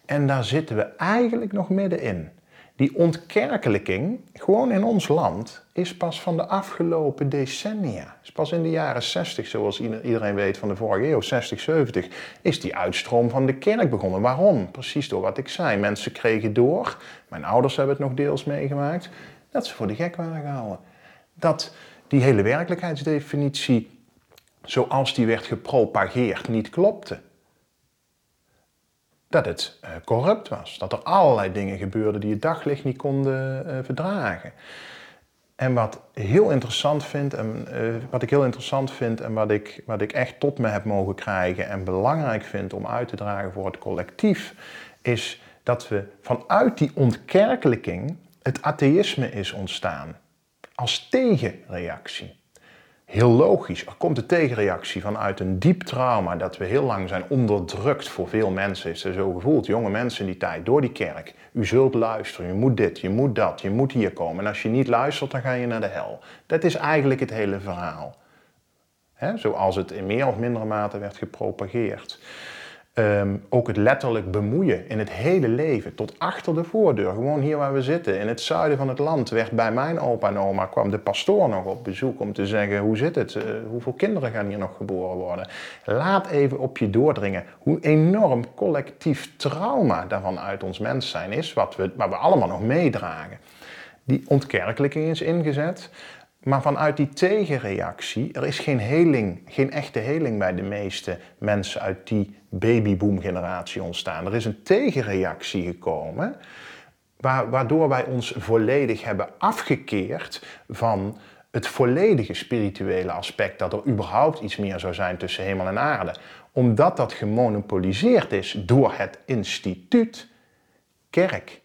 En daar zitten we eigenlijk nog middenin. Die ontkerkelijking, gewoon in ons land, is pas van de afgelopen decennia. Is pas in de jaren 60, zoals iedereen weet van de vorige eeuw, 60, 70, is die uitstroom van de kerk begonnen. Waarom? Precies door wat ik zei. Mensen kregen door, mijn ouders hebben het nog deels meegemaakt, dat ze voor de gek waren gehouden. Dat die hele werkelijkheidsdefinitie, zoals die werd gepropageerd, niet klopte dat het uh, corrupt was. Dat er allerlei dingen gebeurden die het daglicht niet konden uh, verdragen. En wat, heel interessant vind, en, uh, wat ik heel interessant vind en wat ik, wat ik echt tot me heb mogen krijgen en belangrijk vind om uit te dragen voor het collectief, is dat we vanuit die ontkerkelijking het atheïsme is ontstaan. Als tegenreactie heel logisch. Er komt een tegenreactie vanuit een diep trauma dat we heel lang zijn onderdrukt voor veel mensen. Is er zo gevoeld, jonge mensen in die tijd, door die kerk. U zult luisteren, je moet dit, je moet dat, je moet hier komen. En als je niet luistert, dan ga je naar de hel. Dat is eigenlijk het hele verhaal. Zoals het in meer of mindere mate werd gepropageerd. Ehm, ook het letterlijk bemoeien in het hele leven, tot achter de voordeur. Gewoon hier waar we zitten, in het zuiden van het land, werd bij mijn opa en oma, kwam de pastoor nog op bezoek om te zeggen, hoe zit het? Uh, hoeveel kinderen gaan hier nog geboren worden? Laat even op je doordringen hoe enorm collectief trauma daarvan uit ons mens zijn is, wat we, wat we allemaal nog meedragen. Die ontkerkelijking is ingezet. Maar vanuit die tegenreactie, er is geen heling, geen echte heling bij de meeste mensen uit die babyboom-generatie ontstaan. Er is een tegenreactie gekomen, waardoor wij ons volledig hebben afgekeerd van het volledige spirituele aspect, dat er überhaupt iets meer zou zijn tussen hemel en aarde. Omdat dat gemonopoliseerd is door het instituut kerk.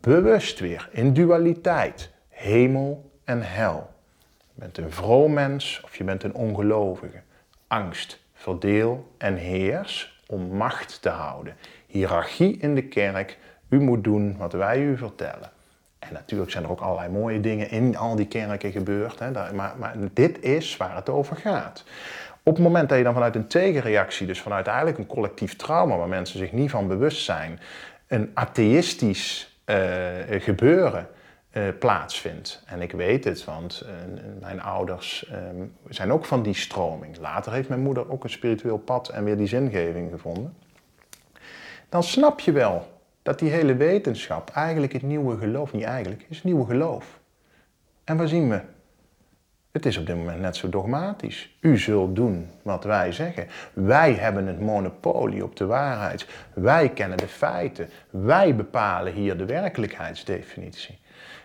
Bewust weer in dualiteit, hemel en hel. Je bent een vroom mens of je bent een ongelovige. Angst, verdeel en heers om macht te houden. Hierarchie in de kerk. U moet doen wat wij u vertellen. En natuurlijk zijn er ook allerlei mooie dingen in al die kerken gebeurd. Hè, maar, maar dit is waar het over gaat. Op het moment dat je dan vanuit een tegenreactie, dus vanuit eigenlijk een collectief trauma waar mensen zich niet van bewust zijn, een atheïstisch uh, gebeuren plaatsvindt. En ik weet het, want mijn ouders ehm, zijn ook van die stroming. Later heeft mijn moeder ook een spiritueel pad en weer die zingeving gevonden. Dan snap je wel dat die hele wetenschap eigenlijk het nieuwe geloof, niet eigenlijk, is het nieuwe geloof. En waar zien we? Het is op dit moment net zo dogmatisch. U zult doen wat wij zeggen. Wij hebben het monopolie op de waarheid. Wij kennen de feiten. Wij bepalen hier de werkelijkheidsdefinitie.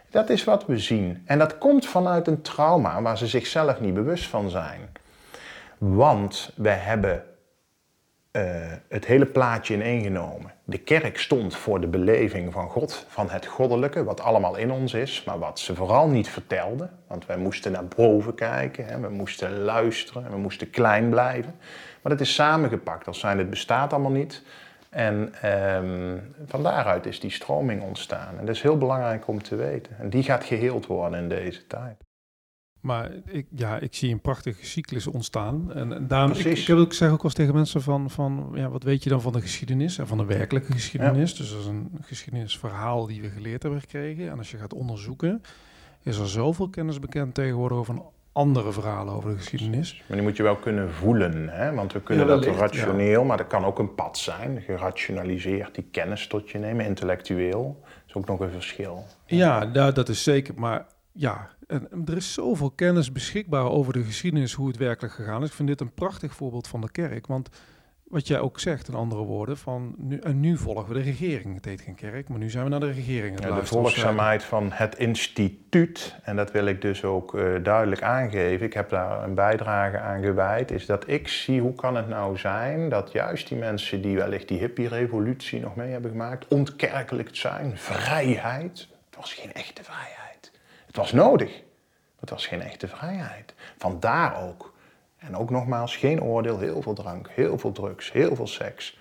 Dat is wat we zien. En dat komt vanuit een trauma waar ze zichzelf niet bewust van zijn. Want wij hebben uh, het hele plaatje ineengenomen. De kerk stond voor de beleving van God, van het goddelijke, wat allemaal in ons is, maar wat ze vooral niet vertelden. Want wij moesten naar boven kijken, hè, we moesten luisteren, we moesten klein blijven. Maar dat is samengepakt, als zijn het bestaat allemaal niet. En um, van daaruit is die stroming ontstaan. En dat is heel belangrijk om te weten. En die gaat geheeld worden in deze tijd. Maar ik, ja, ik zie een prachtige cyclus ontstaan. En, en daarom, ik, ik, heb ook, zeg ook wel eens tegen mensen van, van ja, wat weet je dan van de geschiedenis en van de werkelijke geschiedenis? Dus dat is een geschiedenisverhaal die we geleerd hebben gekregen. En als je gaat onderzoeken, is er zoveel kennis bekend tegenwoordig over andere verhalen over de geschiedenis. Maar die moet je wel kunnen voelen, hè? want we kunnen dat rationeel, maar dat kan ook een pad zijn. Gerationaliseerd die kennis tot je nemen, intellectueel. Dat is ook nog een verschil. Ja, dat is zeker. Maar ja, en er is zoveel kennis beschikbaar over de geschiedenis, hoe het werkelijk gegaan is. Ik vind dit een prachtig voorbeeld van de kerk. Want wat jij ook zegt, in andere woorden, van nu, en nu volgen we de regering. Het heet geen kerk, maar nu zijn we naar de regering. Ja, de volgzaamheid van het instituut, en dat wil ik dus ook uh, duidelijk aangeven. Ik heb daar een bijdrage aan gewijd, is dat ik zie hoe kan het nou zijn dat juist die mensen die wellicht die hippie-revolutie nog mee hebben gemaakt, ontkerkelijkt zijn, vrijheid. Het was geen echte vrijheid. Het was nodig. Het was geen echte vrijheid. Vandaar ook. En ook nogmaals, geen oordeel, heel veel drank, heel veel drugs, heel veel seks.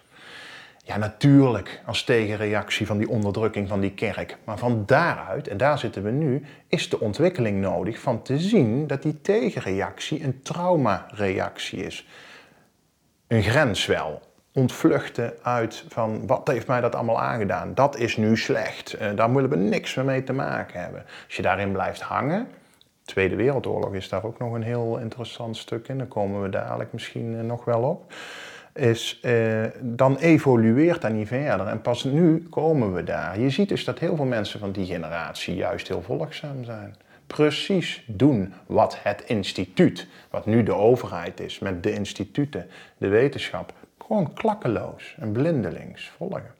Ja, natuurlijk als tegenreactie van die onderdrukking van die kerk. Maar van daaruit, en daar zitten we nu, is de ontwikkeling nodig van te zien dat die tegenreactie een traumareactie is. Een grens wel ontvluchten uit van wat heeft mij dat allemaal aangedaan. Dat is nu slecht. Uh, daar willen we niks meer mee te maken hebben. Als je daarin blijft hangen. Tweede Wereldoorlog is daar ook nog een heel interessant stuk in. Daar komen we dadelijk misschien uh, nog wel op. Is, uh, dan evolueert dat niet verder. En pas nu komen we daar. Je ziet dus dat heel veel mensen van die generatie juist heel volgzaam zijn precies doen wat het instituut, wat nu de overheid is, met de instituten, de wetenschap, gewoon klakkeloos en blindelings volgen.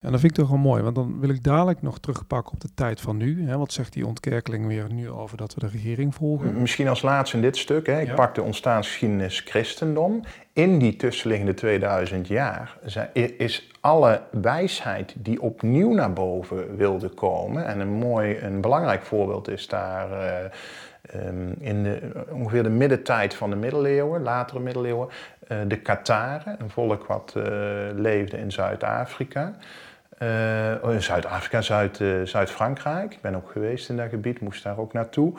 En dat vind ik toch wel mooi, want dan wil ik dadelijk nog terugpakken op de tijd van nu. Hè? Wat zegt die ontkerkeling weer nu over dat we de regering volgen? Misschien als laatste in dit stuk. Hè? Ik pak de ontstaansgeschiedenis christendom. In die tussenliggende 2000 jaar is alle wijsheid die opnieuw naar boven wilde komen. En een mooi, een belangrijk voorbeeld is daar... Uh, in de, ongeveer de middentijd van de middeleeuwen, latere middeleeuwen, uh, de Kataren, een volk wat uh, leefde in Zuid-Afrika. Uh, Zuid-Afrika, Zuid, Zuid-Frankrijk. Ik ben ook geweest in dat gebied, moest daar ook naartoe.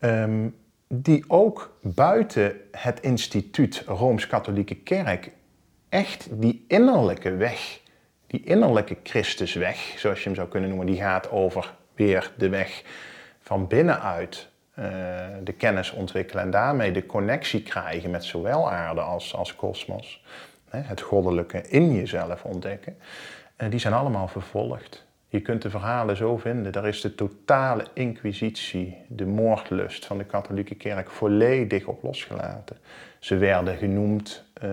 Um, die ook buiten het instituut Rooms-Katholieke Kerk echt die innerlijke weg, die innerlijke Christusweg, zoals je hem zou kunnen noemen, die gaat over weer de weg van binnenuit uh, de kennis ontwikkelen en daarmee de connectie krijgen met zowel aarde als, als kosmos. Het goddelijke in jezelf ontdekken. Die zijn allemaal vervolgd. Je kunt de verhalen zo vinden. Daar is de totale inquisitie, de moordlust van de katholieke kerk volledig op losgelaten. Ze werden genoemd uh,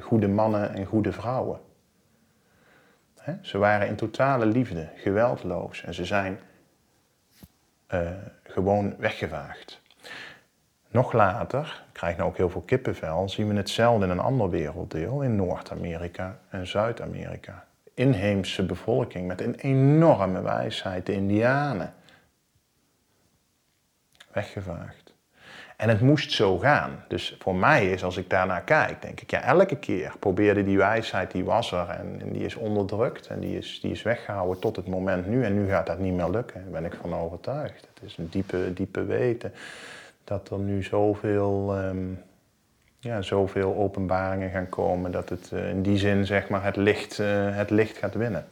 goede mannen en goede vrouwen. Ze waren in totale liefde, geweldloos. En ze zijn uh, gewoon weggevaagd. Nog later, ik krijg nou ook heel veel kippenvel, zien we hetzelfde in een ander werelddeel, in Noord-Amerika en Zuid-Amerika. Inheemse bevolking met een enorme wijsheid, de Indianen. Weggevaagd. En het moest zo gaan. Dus voor mij is, als ik daarnaar kijk, denk ik, ja, elke keer probeerde die wijsheid, die was er en, die is onderdrukt en die is, die is weggehouden tot het moment nu. En nu gaat dat niet meer lukken, daar ben ik van overtuigd. Het is een diepe, diepe weten dat er nu zoveel, um, ja, zoveel openbaringen gaan komen dat het uh, in die zin, zeg maar, het licht, uh, het licht gaat winnen.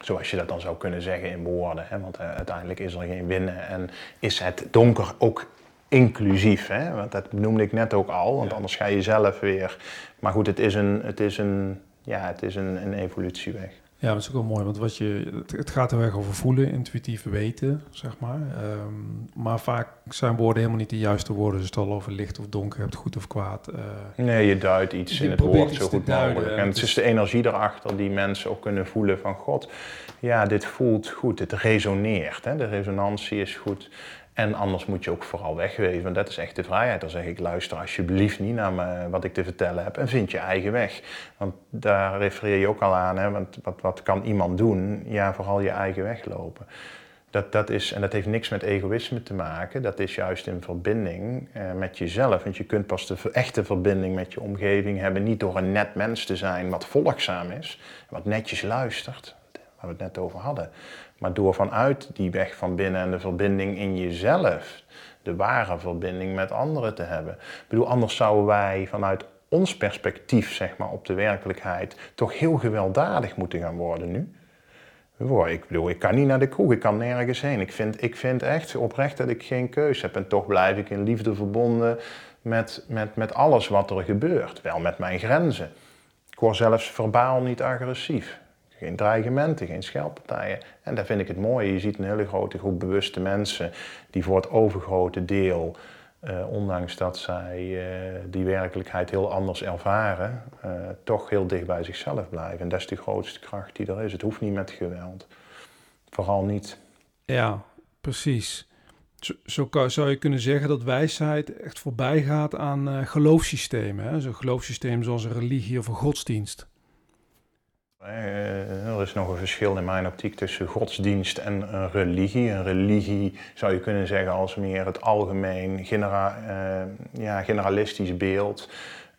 Zoals je dat dan zou kunnen zeggen in woorden. Hè? Want uh, uiteindelijk is er geen winnen en is het donker ook inclusief. Hè? Want dat noemde ik net ook al, want anders ga je zelf weer. Maar goed, het is een, het is een, ja, het is een, een evolutieweg. Ja, dat is ook wel mooi, want wat je, het, gaat er erg over voelen, intuïtief weten, zeg maar. Ehm, maar vaak zijn woorden helemaal niet de juiste woorden. Dus het al over licht of donker hebt, goed of kwaad. Uh, nee, je duidt iets in het woord zo goed mogelijk. En het is de energie erachter die mensen ook kunnen voelen van God. Ja, dit voelt goed, het resoneert. Hè? De resonantie is goed. En anders moet je ook vooral wegwezen, want dat is echt de vrijheid. Dan zeg ik, luister alsjeblieft niet naar me, wat ik te vertellen heb en vind je eigen weg. Want daar refereer je ook al aan, hè? want wat, wat kan iemand doen? Ja, vooral je eigen weg lopen. Dat, dat is, en dat heeft niks met egoïsme te maken, dat is juist in verbinding eh, met jezelf. Want je kunt pas de echte verbinding met je omgeving hebben, niet door een net mens te zijn wat volgzaam is, wat netjes luistert, waar we het net over hadden. Maar door vanuit die weg van binnen en de verbinding in jezelf, de ware verbinding met anderen te hebben. Ik bedoel, anders zouden wij vanuit ons perspectief, zeg maar, op de werkelijkheid, toch heel gewelddadig moeten gaan worden nu. Ik bedoel, ik kan niet naar de kroeg, ik kan nergens heen. Ik vind, ik vind echt oprecht dat ik geen keus heb. En toch blijf ik in liefde verbonden met, met, met alles wat er gebeurt. Wel met mijn grenzen. Ik word zelfs verbaal niet agressief. Geen dreigementen, geen scheldpartijen. En daar vind ik het mooie. Je ziet een hele grote groep bewuste mensen die voor het overgrote deel, eh, ondanks dat zij eh, die werkelijkheid heel anders ervaren, uh, toch heel dicht bij zichzelf blijven. En dat is de grootste kracht die er is. Het hoeft niet met geweld. Vooral niet. Ja, precies. Zo zou je kunnen zeggen dat wijsheid echt voorbij gaat aan geloofssystemen. Zo'n geloofssysteem zoals een religie of een godsdienst. Eh, er is nog een verschil in mijn optiek tussen godsdienst en een religie. Een religie zou je kunnen zeggen als meer het algemeen genera uh, ja, generalistisch beeld.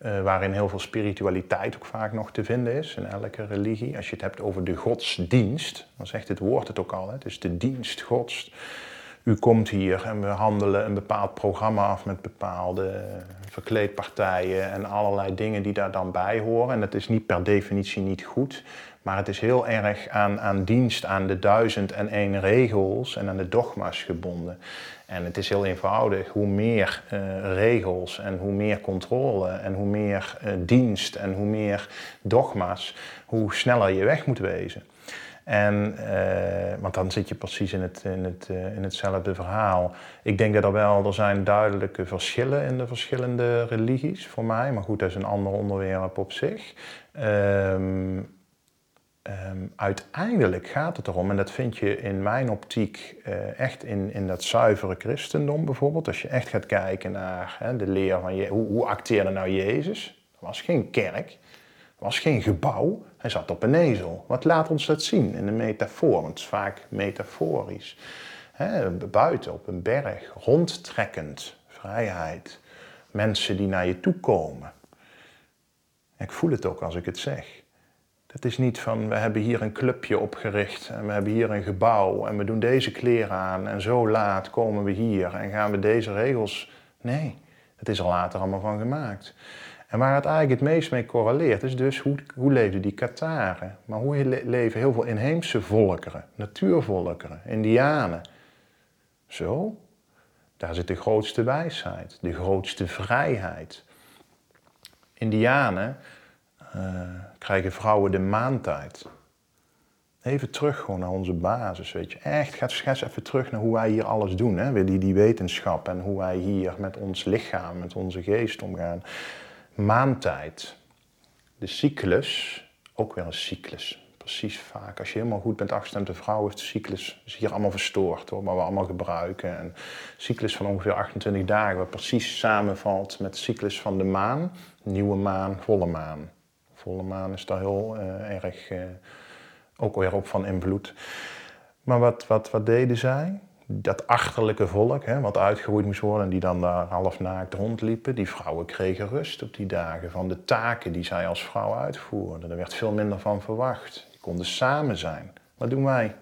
Uh, waarin heel veel spiritualiteit ook vaak nog te vinden is in elke religie. Als je het hebt over de godsdienst, dan zegt het woord het ook al. Hè? Het is de dienst gods u komt hier en we handelen een bepaald programma af met bepaalde verkleedpartijen en allerlei dingen die daar dan bij horen. En dat is niet per definitie niet goed, maar het is heel erg aan, aan dienst aan de duizend en één regels en aan de dogma's gebonden. En het is heel eenvoudig, hoe meer uh, regels en hoe meer controle en hoe meer uh, dienst en hoe meer dogma's, hoe sneller je weg moet wezen. En, uh, want dan zit je precies in, het, in, het, uh, in hetzelfde verhaal. Ik denk dat er wel er zijn duidelijke verschillen in de verschillende religies voor mij. Maar goed, dat is een ander onderwerp op zich. Um, um, uiteindelijk gaat het erom, en dat vind je in mijn optiek uh, echt in, in dat zuivere christendom bijvoorbeeld. Als je echt gaat kijken naar hè, de leer van je, hoe, hoe acteerde nou Jezus? Er was geen kerk was geen gebouw, hij zat op een ezel. Wat laat ons dat zien in een metafoor? Want het is vaak metaforisch. buiten op een berg, rondtrekkend, vrijheid. Mensen die naar je toe komen. Ik voel het ook als ik het zeg. Dat is niet van we hebben hier een clubje opgericht en we hebben hier een gebouw en we doen deze kleren aan en zo laat komen we hier en gaan we deze regels. Nee, dat is er later allemaal van gemaakt. En waar het eigenlijk het meest mee correleert is dus hoe, hoe leven die Kataren. Maar hoe leven heel veel inheemse volkeren, natuurvolkeren, indianen. Zo, daar zit de grootste wijsheid, de grootste vrijheid. Indianen uh, krijgen vrouwen de maantijd. Even terug gewoon naar onze basis, weet je. Echt, ga eens even terug naar hoe wij hier alles doen. Hè? Die, die wetenschap en hoe wij hier met ons lichaam, met onze geest omgaan maantijd. De cyclus, ook weer een cyclus. Precies vaak. Als je helemaal goed bent afgestemd de vrouw, is de cyclus is hier allemaal verstoord hoor, maar we allemaal gebruiken. En cyclus van ongeveer 28 dagen, wat precies samenvalt met de cyclus van de maan. Nieuwe maan, volle maan. Volle maan is daar heel uh, erg uh, ook weer op van invloed. Maar wat, wat, wat deden zij? Dat achterlijke volk, hè, wat uitgeroeid moest worden en die dan daar half naakt rondliepen, die vrouwen kregen rust op die dagen van de taken die zij als vrouw uitvoerden. Er werd veel minder van verwacht. Die konden samen zijn. Wat doen wij?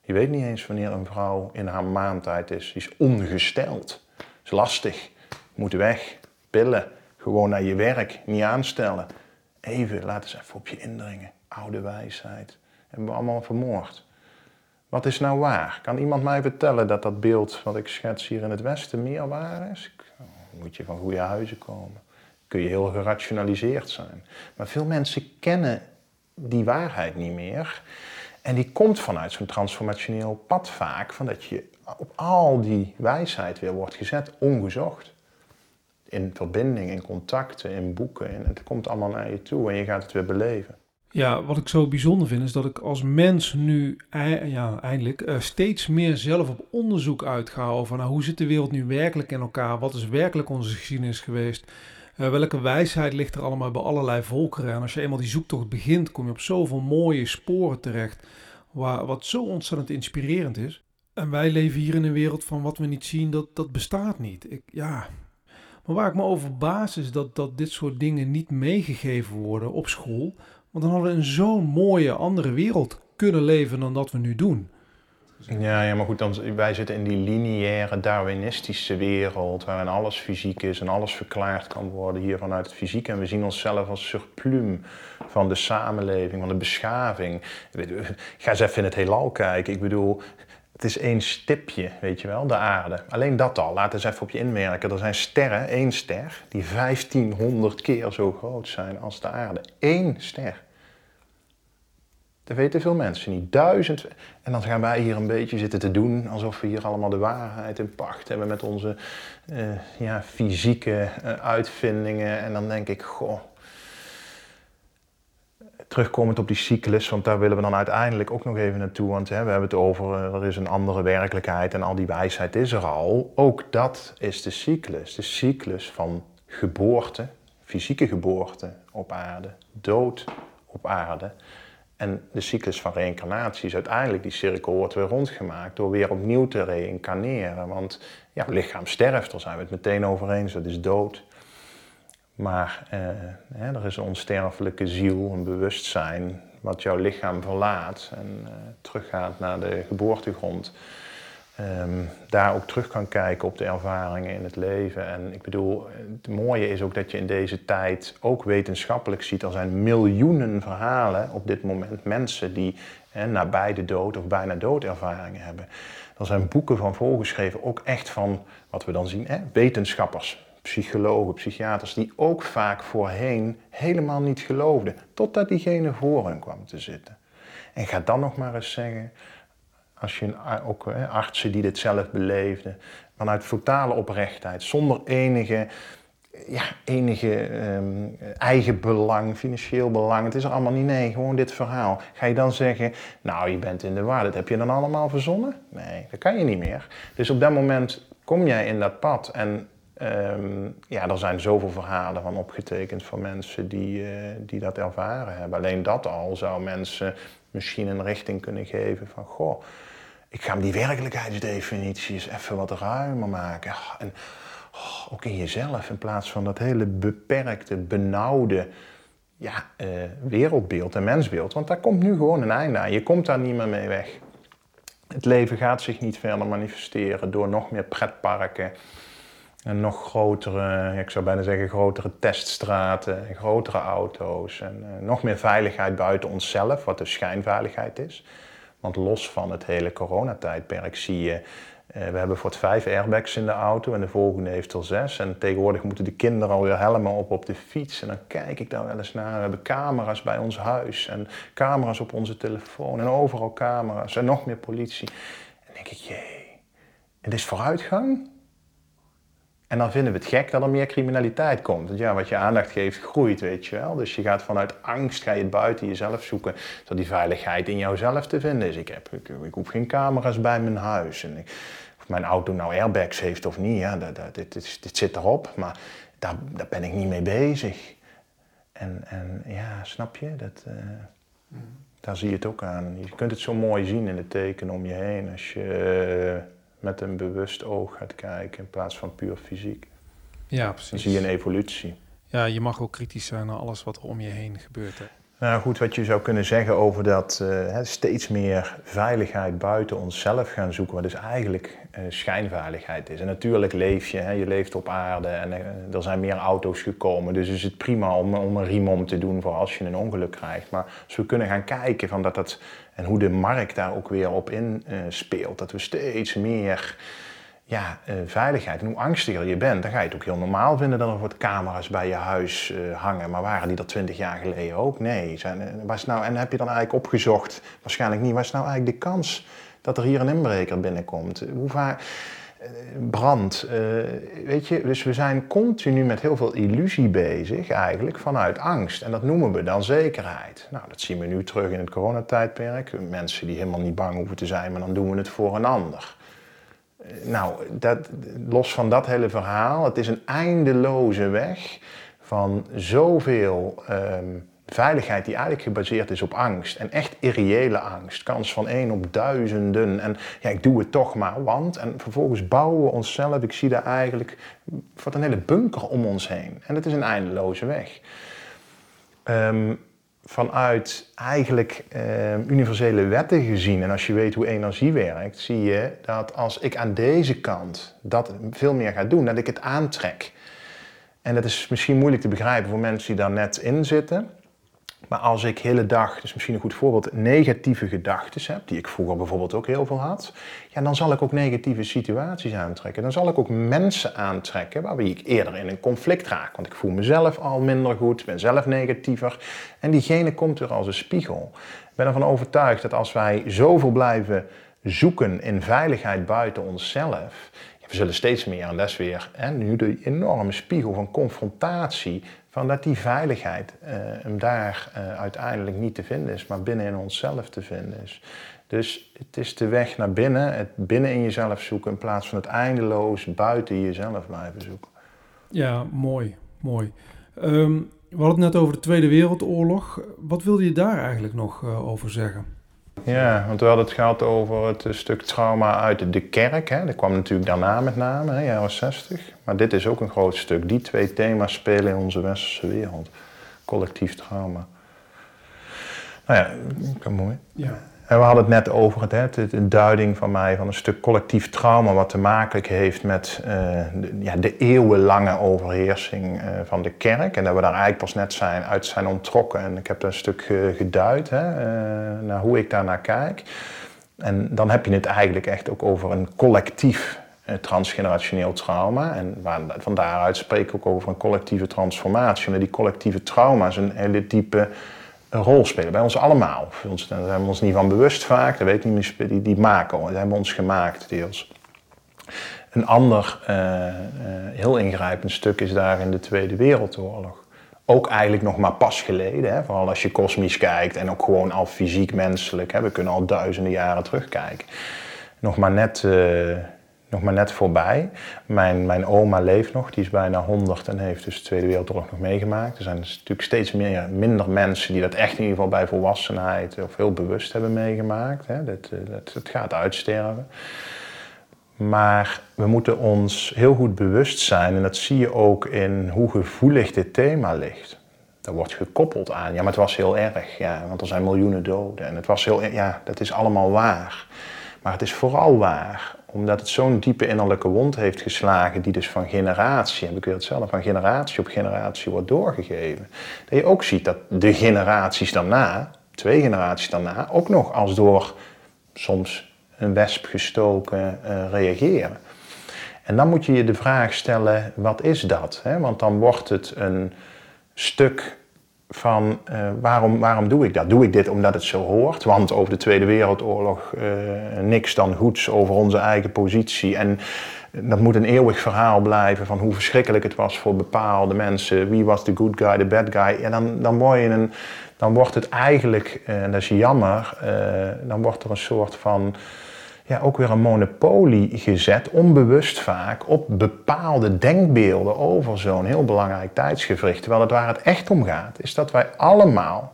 Je weet niet eens wanneer een vrouw in haar maandtijd is. Die is ongesteld. is lastig. Moet weg. Pillen. Gewoon naar je werk. Niet aanstellen. Even, laat eens even op je indringen. Oude wijsheid. Hebben we allemaal vermoord. Wat is nou waar? Kan iemand mij vertellen dat dat beeld wat ik schets hier in het Westen meer waar is? Moet je van goede huizen komen. Kun je heel gerationaliseerd zijn. Maar veel mensen kennen die waarheid niet meer. En die komt vanuit zo'n transformationeel pad vaak, van dat je op al die wijsheid weer wordt gezet, ongezocht. In verbinding, in contacten, in boeken. En het komt allemaal naar je toe en je gaat het weer beleven. Ja, wat ik zo bijzonder vind is dat ik als mens nu ja, eindelijk uh, steeds meer zelf op onderzoek uitga over nou, hoe zit de wereld nu werkelijk in elkaar? Wat is werkelijk onze geschiedenis geweest? Uh, welke wijsheid ligt er allemaal bij allerlei volkeren? En als je eenmaal die zoektocht begint, kom je op zoveel mooie sporen terecht, waar, wat zo ontzettend inspirerend is. En wij leven hier in een wereld van wat we niet zien, dat, dat bestaat niet. Ik, ja. Maar waar ik me over baas is dat, dat dit soort dingen niet meegegeven worden op school. Want dan hadden we in zo'n mooie andere wereld kunnen leven dan dat we nu doen. Ja, ja, maar goed, dan, wij zitten in die lineaire Darwinistische wereld waarin alles fysiek is en alles verklaard kan worden hier vanuit het fysiek. En we zien onszelf als surplum van de samenleving, van de beschaving. Ga eens even in het heelal kijken. Ik bedoel, het is één stipje, weet je wel, de aarde. Alleen dat al, laat eens even op je inwerken. Er zijn sterren, één ster, die 1500 keer zo groot zijn als de aarde. Eén ster. Dat weten veel mensen niet. Duizend. En dan gaan wij hier een beetje zitten te doen alsof we hier allemaal de waarheid in pacht hebben met onze uh, ja, fysieke uh, uitvindingen. En dan denk ik, goh, terugkomend op die cyclus, want daar willen we dan uiteindelijk ook nog even naartoe. Want hè, we hebben het over, eh, er is een andere werkelijkheid en al die wijsheid is er al. Ook dat is de cyclus. De cyclus van geboorte, fysieke geboorte op aarde, dood op aarde. En de cyclus van reïncarnatie is uiteindelijk, die cirkel wordt weer rondgemaakt door weer opnieuw te reïncarneren. Want ja, lichaam sterft, daar zijn we het meteen over eens, dat is dood. Maar eh, hè, er is een onsterfelijke ziel, een bewustzijn, wat jouw lichaam verlaat en uh, teruggaat naar de geboortegrond. Um, daar ook terug kan kijken op de ervaringen in het leven. En ik bedoel, het mooie is ook dat je in deze tijd ook wetenschappelijk ziet, er zijn miljoenen verhalen op dit moment, mensen die hè, nabij de dood of bijna doodervaringen hebben. Er zijn boeken van volgeschreven, ook echt van wat we dan zien, hè, wetenschappers psychologen, psychiaters, die ook vaak voorheen helemaal niet geloofden, totdat diegene voor hen kwam te zitten. En ga dan nog maar eens zeggen, als je ook artsen die dit zelf beleefden, vanuit totale oprechtheid, zonder enige, ja, enige um, eigen belang, financieel belang, het is er allemaal niet, nee, gewoon dit verhaal. Ga je dan zeggen, nou je bent in de war, dat heb je dan allemaal verzonnen? Nee, dat kan je niet meer. Dus op dat moment kom jij in dat pad en Um, ja, er zijn zoveel verhalen van opgetekend van mensen die, uh, die dat ervaren hebben. Alleen dat al zou mensen misschien een richting kunnen geven van... Goh, ik ga die werkelijkheidsdefinities even wat ruimer maken. En oh, ook in jezelf, in plaats van dat hele beperkte, benauwde ja, uh, wereldbeeld en mensbeeld. Want daar komt nu gewoon een einde aan. Je komt daar niet meer mee weg. Het leven gaat zich niet verder manifesteren door nog meer pretparken en nog grotere, ik zou bijna zeggen grotere teststraten, grotere auto's en uh, nog meer veiligheid buiten onszelf, wat de schijnveiligheid is. Want los van het hele coronatijdperk zie je, uh, we hebben voor het vijf airbags in de auto en de volgende heeft er zes. En tegenwoordig moeten de kinderen alweer helemaal op op de fiets. En dan kijk ik daar wel eens naar. We hebben camera's bij ons huis en camera's op onze telefoon en overal camera's en nog meer politie. En dan denk ik, jee, het is vooruitgang, en dan vinden we het gek dat er meer criminaliteit komt. Want ja, wat je aandacht geeft, groeit, weet je wel. Dus je gaat vanuit angst, ga je het buiten jezelf zoeken, zodat die veiligheid in jouzelf te vinden is. Ik, heb, ik, ik hoef geen camera's bij mijn huis. En ik, of mijn auto nou airbags heeft of niet, ja, dat, dat, dit, dit, dit, zit erop. Maar daar, daar ben ik niet mee bezig. En, en ja, snap je? Dat, uh, mm. Daar zie je het ook aan. Je kunt het zo mooi zien in de tekenen om je heen. Als je... Uh, met een bewust oog gaat kijken in plaats van puur fysiek. Ja, precies. Dan zie je een evolutie. Ja, je mag ook kritisch zijn naar alles wat er om je heen gebeurt. Hè? Nou goed, wat je zou kunnen zeggen over dat uh, steeds meer veiligheid buiten onszelf gaan zoeken, wat dus eigenlijk uh, schijnveiligheid is. En natuurlijk leef je, hè, je leeft op aarde en uh, er zijn meer auto's gekomen, dus is het prima om, om een riem om te doen voor als je een ongeluk krijgt. Maar als we kunnen gaan kijken van dat dat, en hoe de markt daar ook weer op in speelt, dat we steeds meer ja, uh, veiligheid. En hoe angstiger je bent, dan ga je het ook heel normaal vinden dat er wat camera's bij je huis uh, hangen. Maar waren die er twintig jaar geleden ook? Nee. Zijn, was nou, en heb je dan eigenlijk opgezocht, waarschijnlijk niet, was nou eigenlijk de kans dat er hier een inbreker binnenkomt? Hoe vaak brand. weet je, dus we zijn continu met heel veel illusie bezig, eigenlijk vanuit angst. En dat noemen we dan zekerheid. Nou, dat zien we nu terug in het coronatijdperk. Mensen die helemaal niet bang hoeven te zijn, maar dan doen we het voor een ander. Nou, dat, los van dat hele verhaal, het is een eindeloze weg van zoveel um, veiligheid die eigenlijk gebaseerd is op angst. En echt irreële angst. Kans van één op duizenden. En ja, ik doe het toch maar, want. En vervolgens bouwen we onszelf, ik zie daar eigenlijk wat een hele bunker om ons heen. En dat is een eindeloze weg. Um, vanuit eigenlijk eh, universele wetten gezien, en als je weet hoe energie werkt, zie je dat als ik aan deze kant dat veel meer ga doen, dat ik het aantrek. En dat is misschien moeilijk te begrijpen voor mensen die daar net in zitten. Maar als ik hele dag, dus misschien een goed voorbeeld, negatieve gedachten heb, die ik vroeger bijvoorbeeld ook heel veel had, ja, dan zal ik ook negatieve situaties aantrekken. Dan zal ik ook mensen aantrekken waarbij ik eerder in een conflict raak. Want ik voel mezelf al minder goed, ben zelf negatiever. En diegene komt er als een spiegel. Ik ben ervan overtuigd dat als wij zoveel blijven zoeken in veiligheid buiten onszelf, we zullen steeds meer, en is weer hè, nu de enorme spiegel van confrontatie, van dat die veiligheid uh, hem daar uh, uiteindelijk niet te vinden is, maar binnen in onszelf te vinden is. Dus het is de weg naar binnen, het binnen in jezelf zoeken in plaats van het eindeloos buiten jezelf blijven zoeken. Ja, mooi, mooi. Um, we hadden het net over de Tweede Wereldoorlog. Wat wilde je daar eigenlijk nog uh, over zeggen? Ja, want we hadden het gehad over het stuk trauma uit de kerk. Hè. Dat kwam natuurlijk daarna met name, hè, jaren 60. Maar dit is ook een groot stuk. Die twee thema's spelen in onze westerse wereld. Collectief trauma. Nou ja, kan mooi. Ja. En we hadden het net over het, een duiding van mij van een stuk collectief trauma wat te maken heeft met uh, de, ja, de eeuwenlange overheersing uh, van de kerk. En dat we daar eigenlijk pas net zijn, uit zijn ontrokken. En ik heb een stuk geduid hè, naar hoe ik daarnaar kijk. En dan heb je het eigenlijk echt ook over een collectief transgenerationeel trauma. En van daaruit spreek ik ook over een collectieve transformatie. Maar die collectieve trauma is een hele diepe een rol spelen bij ons allemaal. Daar zijn we ons niet van bewust vaak, dat weet niet meer, die, die maken, dat hebben ons gemaakt deels. Een ander uh, uh, heel ingrijpend stuk is daar in de Tweede Wereldoorlog. Ook eigenlijk nog maar pas geleden, hè, vooral als je kosmisch kijkt en ook gewoon al fysiek menselijk. Hè, we kunnen al duizenden jaren terugkijken. Nog maar net uh, nog maar net voorbij. Mijn, mijn oma leeft nog, die is bijna 100 en heeft dus de Tweede Wereldoorlog nog meegemaakt. Er zijn dus natuurlijk steeds meer, minder mensen die dat echt in ieder geval bij volwassenheid of heel bewust hebben meegemaakt. Hè. Dat, eh, dat, dat gaat uitsterven. Maar we moeten ons heel goed bewust zijn, en dat zie je ook in hoe gevoelig dit thema ligt. Dat wordt gekoppeld aan, ja, maar het was heel erg, ja, want er zijn miljoenen doden. En het was heel, ja, dat is allemaal waar. Maar het is vooral waar omdat het zo'n diepe innerlijke wond heeft geslagen, die dus van generatie, en ik weet het zelf, van generatie op generatie wordt doorgegeven. Dat je ook ziet dat de generaties daarna, twee generaties daarna, ook nog als door soms een wesp gestoken uh, reageren. En dan moet je je de vraag stellen, wat is dat? Want dan wordt het een stuk van uh, waarom, waarom doe ik dat? Doe ik dit omdat het zo hoort? Want over de Tweede Wereldoorlog uh, niks dan goeds over onze eigen positie. En dat moet een eeuwig verhaal blijven van hoe verschrikkelijk het was voor bepaalde mensen. Wie was de good guy, de bad guy? En dan, dan, je dan wordt het eigenlijk, en dat is jammer, dan wordt er een soort van ja, ook weer een monopolie gezet, onbewust vaak, op bepaalde denkbeelden over zo'n heel belangrijk tijdsgevricht. Terwijl het waar het echt om gaat, is dat wij allemaal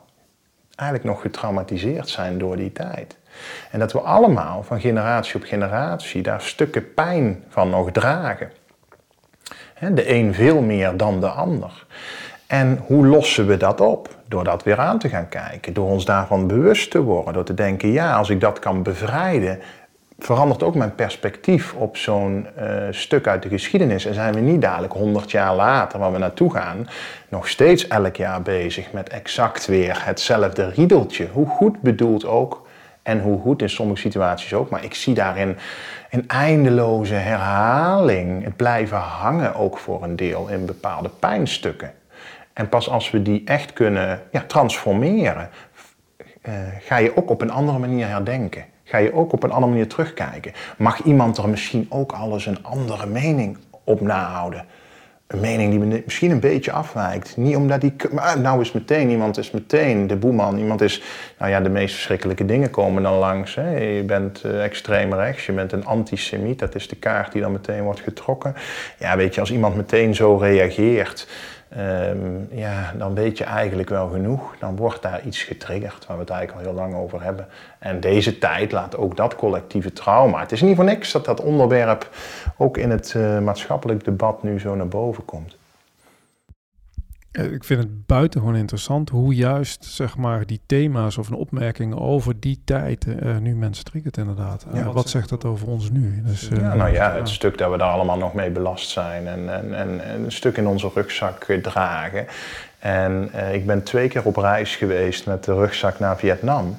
eigenlijk nog getraumatiseerd zijn door die tijd. En dat we allemaal van generatie op generatie daar stukken pijn van nog dragen. De een veel meer dan de ander. En hoe lossen we dat op? Door dat weer aan te gaan kijken, door ons daarvan bewust te worden, door te denken, ja, als ik dat kan bevrijden, verandert ook mijn perspectief op zo'n uh, stuk uit de geschiedenis. En zijn we niet dadelijk 100 jaar later, waar we naartoe gaan, nog steeds elk jaar bezig met exact weer hetzelfde riedeltje. Hoe goed bedoeld ook en hoe goed in sommige situaties ook. Maar ik zie daarin een eindeloze herhaling. Het blijven hangen ook voor een deel in bepaalde pijnstukken. En pas als we die echt kunnen ja, transformeren, uh, ga je ook op een andere manier herdenken. Ga je ook op een andere manier terugkijken. Mag iemand er misschien ook alles een andere mening op nahouden? Een mening die misschien een beetje afwijkt. Niet omdat die. Maar nou is meteen, iemand is meteen de boeman. Iemand is. Nou ja, de meest verschrikkelijke dingen komen dan langs. Hè. Je bent uh, extreem rechts, je bent een antisemiet. Dat is de kaart die dan meteen wordt getrokken. Ja, weet je, als iemand meteen zo reageert. Um, ja, dan weet je eigenlijk wel genoeg. Dan wordt daar iets getriggerd waar we het eigenlijk al heel lang over hebben. En deze tijd laat ook dat collectieve trauma. Het is niet voor niks dat dat onderwerp ook in het uh, maatschappelijk debat nu zo naar boven komt. Eh, ik vind het buitengewoon interessant hoe juist zeg maar, die thema's of een opmerking over die tijd uh, nu mensen triggert inderdaad. Ja, wat, wat zegt dat over ons nu? Dus, uh, ja, nou ja, het stuk dat we daar allemaal nog mee belast zijn en, en, en, en een stuk in onze rugzak dragen. En ik ben twee keer op reis geweest met de rugzak naar Vietnam.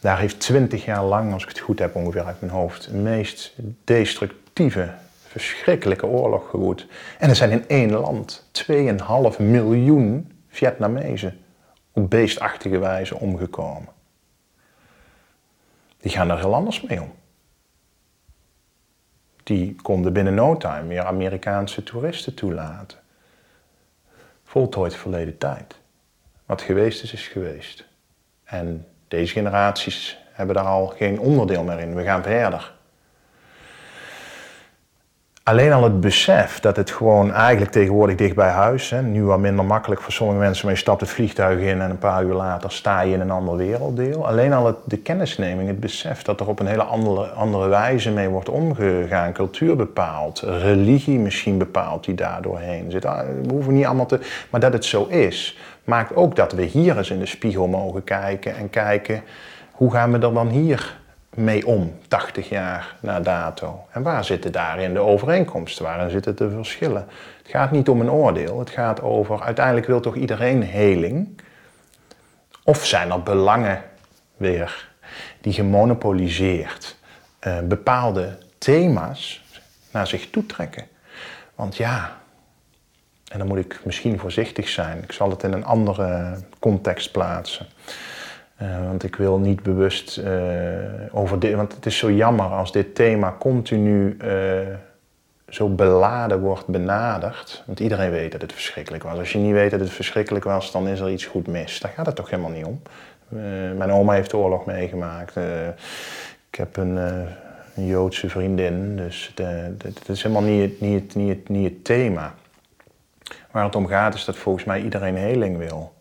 Daar heeft twintig jaar lang, als ik het goed heb ongeveer uit mijn hoofd, de meest destructieve verschrikkelijke oorlog gewoed. En er zijn in één land 2,5 miljoen Vietnamezen op beestachtige wijze omgekomen. Die gaan er heel anders mee om. Die konden binnen no time weer Amerikaanse toeristen toelaten. Voltooid verleden tijd. Wat geweest is, is geweest. En deze generaties hebben daar al geen onderdeel meer in. We gaan verder. Alleen al het besef dat het gewoon eigenlijk tegenwoordig dicht bij huis, hè, nu wat minder makkelijk voor sommige mensen, maar je stapt het vliegtuig in en een paar uur later sta je in een ander werelddeel. Alleen al het, de kennisneming, het besef dat er op een hele andere, andere wijze mee wordt omgegaan, cultuur bepaalt, religie misschien bepaalt die daar doorheen zit. Ah, we hoeven niet allemaal te, maar dat het zo is, maakt ook dat we hier eens in de spiegel mogen kijken en kijken hoe gaan we dan hier mee om, 80 jaar na dato? En waar zitten daarin de overeenkomsten? Waarin zitten de verschillen? Het gaat niet om een oordeel, het gaat over uiteindelijk wil toch iedereen heling? Of zijn er belangen weer die gemonopoliseerd uh, bepaalde thema's naar zich toetrekken? Want ja, en dan moet ik misschien voorzichtig zijn, ik zal het in een andere context plaatsen. Uh, want ik wil niet bewust uh, over dit, want het is zo jammer als dit thema continu uh, zo beladen wordt benaderd. Want iedereen weet dat het verschrikkelijk was. Als je niet weet dat het verschrikkelijk was, dan is er iets goed mis. Daar gaat het toch helemaal niet om. mijn oma heeft de oorlog meegemaakt. ik heb een, een, Joodse vriendin, dus het is helemaal niet, niet, niet, niet het thema. Waar het om gaat is dat volgens mij iedereen heling wil.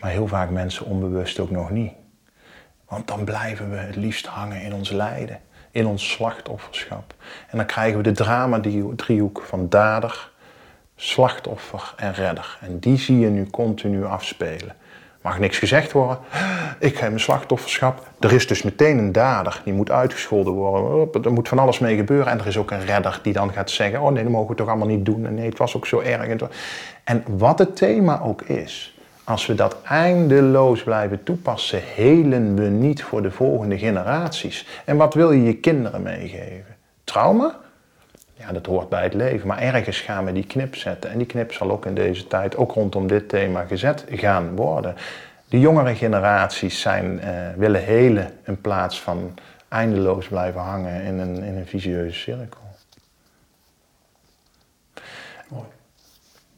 Maar heel vaak mensen onbewust ook nog niet. Want dan blijven we het liefst hangen in ons lijden, in ons slachtofferschap. En dan krijgen we de drama-driehoek van dader, slachtoffer en redder. En die zie je nu continu afspelen. Mag niks gezegd worden. Ik heb een slachtofferschap. Er is dus meteen een dader. Die moet uitgescholden worden. Er moet van alles mee gebeuren. En er is ook een redder die dan gaat zeggen: Oh nee, dat mogen we toch allemaal niet doen. En nee, het was ook zo erg. En wat het thema ook is. Als we dat eindeloos blijven toepassen, helen we niet voor de volgende generaties. En wat wil je je kinderen meegeven? Trauma? Ja, dat hoort bij het leven. Maar ergens gaan we die knip zetten. En die knip zal ook in deze tijd, ook rondom dit thema, gezet gaan worden. De jongere generaties zijn, uh, willen helen in plaats van eindeloos blijven hangen in een, in een visieuze cirkel. Mooi.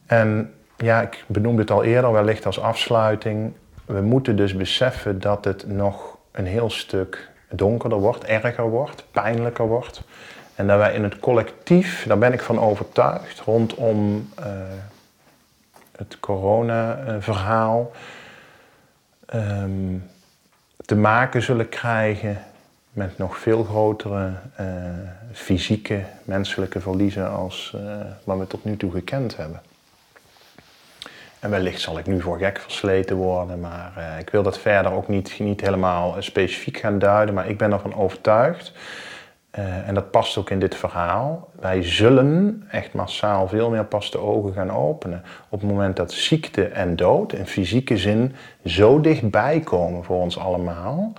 En ja, ik benoemde het al eerder, wellicht als afsluiting. We moeten dus beseffen dat het nog een heel stuk donkerder wordt, erger wordt, pijnlijker wordt. En dat wij in het collectief, daar ben ik van overtuigd, rondom uh, het corona-verhaal, um, te maken zullen krijgen met nog veel grotere uh, fysieke, menselijke verliezen als uh, wat we tot nu toe gekend hebben. En wellicht zal ik nu voor gek versleten worden, maar uh, ik wil dat verder ook niet, niet helemaal specifiek gaan duiden. Maar ik ben ervan overtuigd, uh, en dat past ook in dit verhaal, wij zullen echt massaal veel meer pas de ogen gaan openen. Op het moment dat ziekte en dood in fysieke zin zo dichtbij komen voor ons allemaal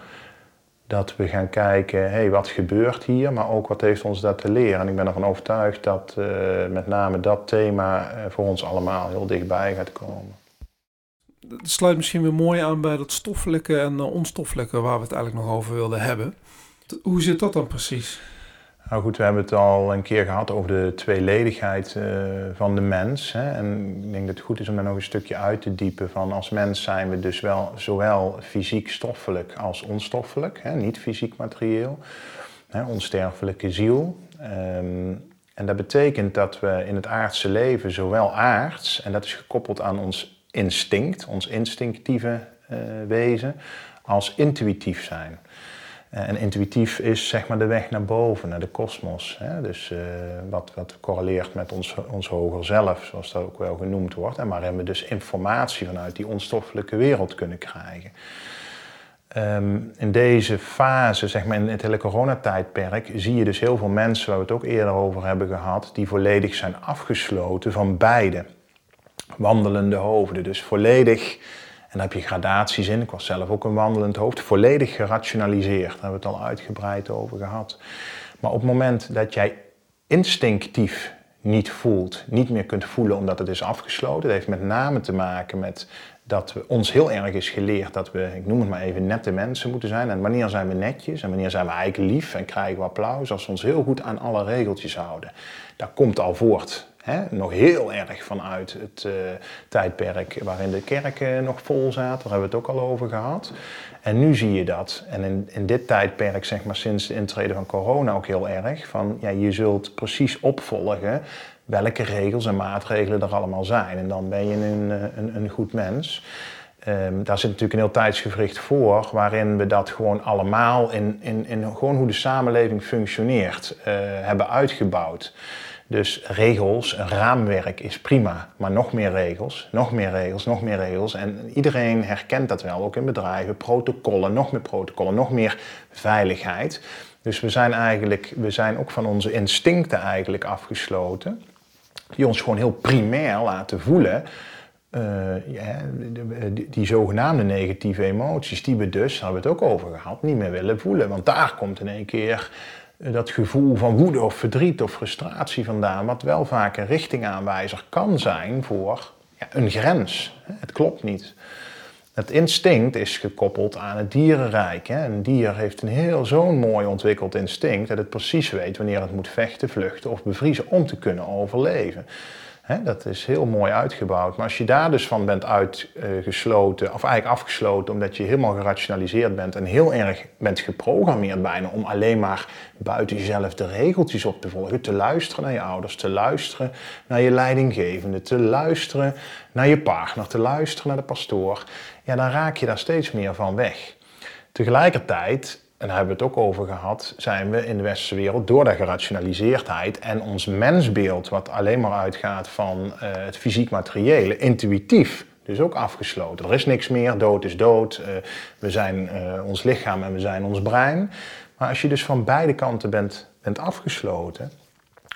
dat we gaan kijken, hey, wat gebeurt hier, maar ook wat heeft ons dat te leren. En ik ben ervan overtuigd dat uh, met name dat thema uh, voor ons allemaal heel dichtbij gaat komen. Het sluit misschien weer mooi aan bij dat stoffelijke en uh, onstoffelijke waar we het eigenlijk nog over wilden hebben. Hoe zit dat dan precies? Nou goed, we hebben het al een keer gehad over de tweeledigheid uh, van de mens. Hè? En ik denk dat het goed is om daar nog een stukje uit te diepen. Van als mens zijn we dus wel zowel fysiek stoffelijk als onstoffelijk. Hè? Niet fysiek materieel. Hè? Onsterfelijke ziel. Um, en dat betekent dat we in het aardse leven zowel aards, en dat is gekoppeld aan ons instinct, ons instinctieve uh, wezen, als intuïtief zijn. Eh, en intuïtief is zeg maar de weg naar boven, naar de kosmos. Dus uh, wat, wat correleert met ons, ons hoger zelf, zoals dat ook wel genoemd wordt. En waarin we dus informatie vanuit die onstoffelijke wereld kunnen krijgen. Um, in deze fase, zeg maar in het hele coronatijdperk, zie je dus heel veel mensen, waar we het ook eerder over hebben gehad, die volledig zijn afgesloten van beide. Wandelende hoofden, dus volledig en daar heb je gradaties in. Ik was zelf ook een wandelend hoofd. Volledig gerationaliseerd. Daar hebben we het al uitgebreid over gehad. Maar op het moment dat jij instinctief niet voelt, niet meer kunt voelen omdat het is afgesloten. Dat heeft met name te maken met dat we, ons heel erg is geleerd dat we, ik noem het maar even, nette mensen moeten zijn. En wanneer zijn we netjes en wanneer zijn we eigenlijk lief en krijgen we applaus als we ons heel goed aan alle regeltjes houden. Dat komt al voort Nog heel erg vanuit het uh, tijdperk waarin de kerken nog vol zaten. Daar hebben we het ook al over gehad. En nu zie je dat. En in, in dit tijdperk, zeg maar sinds de intrede van corona ook heel erg. Van ja, je zult precies opvolgen welke regels en maatregelen er allemaal zijn. En dan ben je een, eh, een, een goed mens. Um, daar zit natuurlijk een heel tijdsgevricht voor, waarin we dat gewoon allemaal in, in, in gewoon hoe de samenleving functioneert, hebben uitgebouwd. Dus regels, een raamwerk is prima, maar nog meer regels, nog meer regels, nog meer regels. En iedereen herkent dat wel, ook in bedrijven, protocollen, nog meer protocollen, nog meer veiligheid. Dus we zijn eigenlijk, we zijn ook van onze instincten eigenlijk afgesloten, die ons gewoon heel primair laten voelen. Uh, ja, die, die, zogenaamde negatieve emoties, die we dus, daar hebben we het ook over gehad, niet meer willen voelen. Want daar komt in één keer dat gevoel van woede of verdriet of frustratie vandaan, wat wel vaak een richtingaanwijzer kan zijn voor ja, een grens. Het klopt niet. Het instinct is gekoppeld aan het dierenrijk. Een dier heeft een heel zo'n mooi ontwikkeld instinct dat het precies weet wanneer het moet vechten, vluchten of bevriezen om te kunnen overleven dat is heel mooi uitgebouwd. Maar als je daar dus van bent uitgesloten, of eigenlijk afgesloten, omdat je helemaal gerationaliseerd bent en heel erg bent geprogrammeerd bijna om alleen maar buiten jezelf de regeltjes op te volgen, te luisteren naar je ouders, te luisteren naar je leidinggevende, te luisteren naar je partner, te luisteren naar de pastoor, ja, dan raak je daar steeds meer van weg. Tegelijkertijd en daar hebben we het ook over gehad, zijn we in de westerse wereld door de gerationaliseerdheid en ons mensbeeld, wat alleen maar uitgaat van uh, het fysiek materiële, intuïtief. Dus ook afgesloten. Er is niks meer, dood is dood. Uh, we zijn uh, ons lichaam en we zijn ons brein. Maar als je dus van beide kanten bent, bent afgesloten,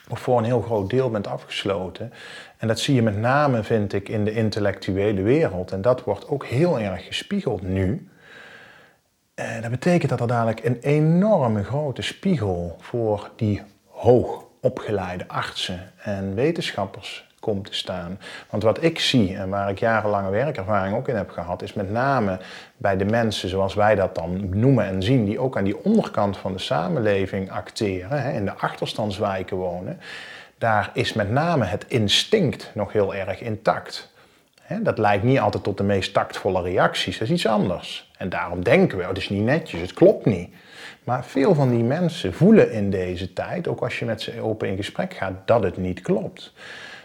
of voor een heel groot deel bent afgesloten, en dat zie je met name, vind ik, in de intellectuele wereld, en dat wordt ook heel erg gespiegeld nu uh, dat betekent dat er dadelijk een enorme grote spiegel voor die hoog opgeleide artsen en wetenschappers komt te staan. Want wat ik zie en waar ik jarenlange werkervaring ook in heb gehad, is met name bij de mensen zoals wij dat dan noemen en zien, die ook aan die onderkant van de samenleving acteren, hè, in de achterstandswijken wonen, daar is met name het instinct nog heel erg intact. Dat leidt niet altijd tot de meest tactvolle reacties, dat is iets anders. En daarom denken we, oh, het is niet netjes, het klopt niet. Maar veel van die mensen voelen in deze tijd, ook als je met ze open in gesprek gaat, dat het niet klopt.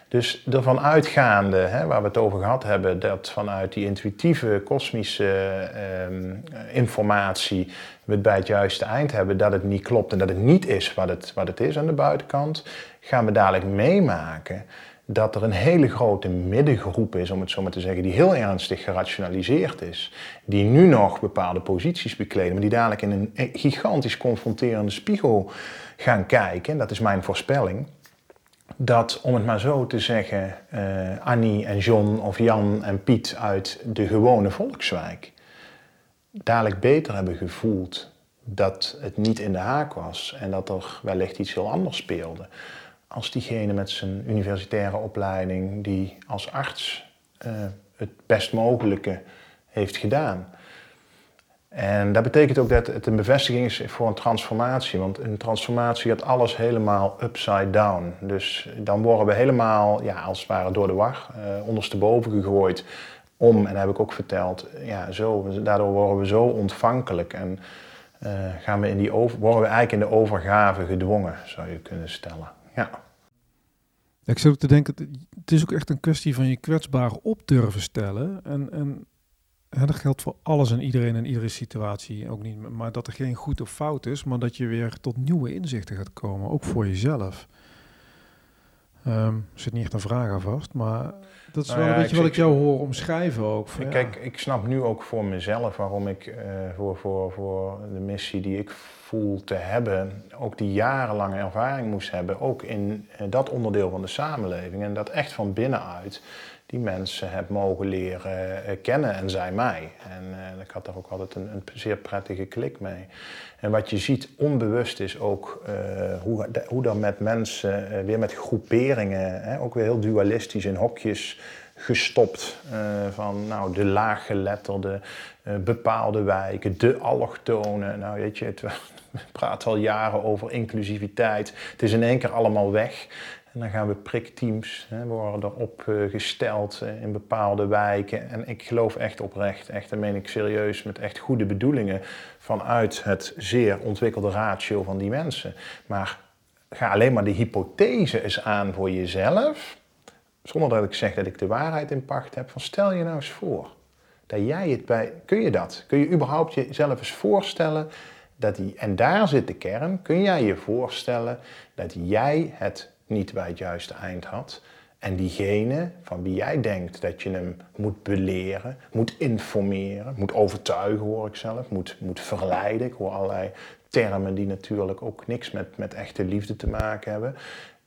Dus ervan uitgaande, hè, waar we het over gehad hebben, dat vanuit die intuïtieve kosmische ehm, informatie we het bij het juiste eind hebben, dat het niet klopt en dat het niet is wat het, wat het is aan de buitenkant, gaan we dadelijk meemaken dat er een hele grote middengroep is, om het zo maar te zeggen, die heel ernstig gerationaliseerd is. Die nu nog bepaalde posities bekleden, maar die dadelijk in een gigantisch confronterende spiegel gaan kijken. En dat is mijn voorspelling. Dat, om het maar zo te zeggen, uh, Annie en John of Jan en Piet uit de gewone volkswijk dadelijk beter hebben gevoeld dat het niet in de haak was en dat er wellicht iets heel anders speelde als diegene met zijn universitaire opleiding die als arts uh, het best mogelijke heeft gedaan. En dat betekent ook dat het een bevestiging is voor een transformatie. Want een transformatie gaat alles helemaal upside down. Dus dan worden we helemaal, ja, als het ware door de war, uh, ondersteboven gegooid. Om, en dat heb ik ook verteld, ja, zo, daardoor worden we zo ontvankelijk. En uh, gaan we in die over, worden we eigenlijk in de overgave gedwongen, zou je kunnen stellen. Ja. Ik zit ook te denken, het is ook echt een kwestie van je kwetsbaar op durven stellen. En, en, en dat geldt voor alles en iedereen en iedere situatie ook niet. Maar dat er geen goed of fout is, maar dat je weer tot nieuwe inzichten gaat komen, ook voor jezelf. Um, zit niet echt een vraag aan vast, maar dat is nou wel een beetje wat ik jou hoor omschrijven ook. Van, kijk, ik snap nu ook voor mezelf waarom ik uh, voor, voor, voor de missie die ik te hebben, ook die jarenlange ervaring moest hebben, ook in uh, dat onderdeel van de samenleving. En dat echt van binnenuit die mensen heb mogen leren uh, kennen en zij mij. En ik had daar ook altijd een, een, zeer prettige klik mee. En wat je ziet onbewust is ook hoe, hoe dan met mensen, weer met groeperingen, hè, ook weer heel dualistisch in hokjes gestopt. Van nou, de laaggeletterde, bepaalde wijken, de allochtonen. Nou weet je, we praten al jaren over inclusiviteit. Het is in één keer allemaal weg. En dan gaan we prikteams, hè, worden erop uh, gesteld in bepaalde wijken. En ik geloof echt oprecht, echt, dat meen ik serieus, met echt goede bedoelingen vanuit het zeer ontwikkelde ratio van die mensen. Maar ga alleen maar de hypothese eens aan voor jezelf zonder dat ik zeg dat ik de waarheid in pacht heb, van stel je nou eens voor dat jij het bij. Kun je dat? Kun je überhaupt jezelf eens voorstellen dat die. En daar zit de kern. Kun jij je voorstellen dat jij het niet bij het juiste eind had? En diegene van wie jij denkt dat je hem moet beleren, moet informeren, moet overtuigen, hoor ik zelf, moet, moet verleiden. Ik hoor allerlei termen die natuurlijk ook niks met, met echte liefde te maken hebben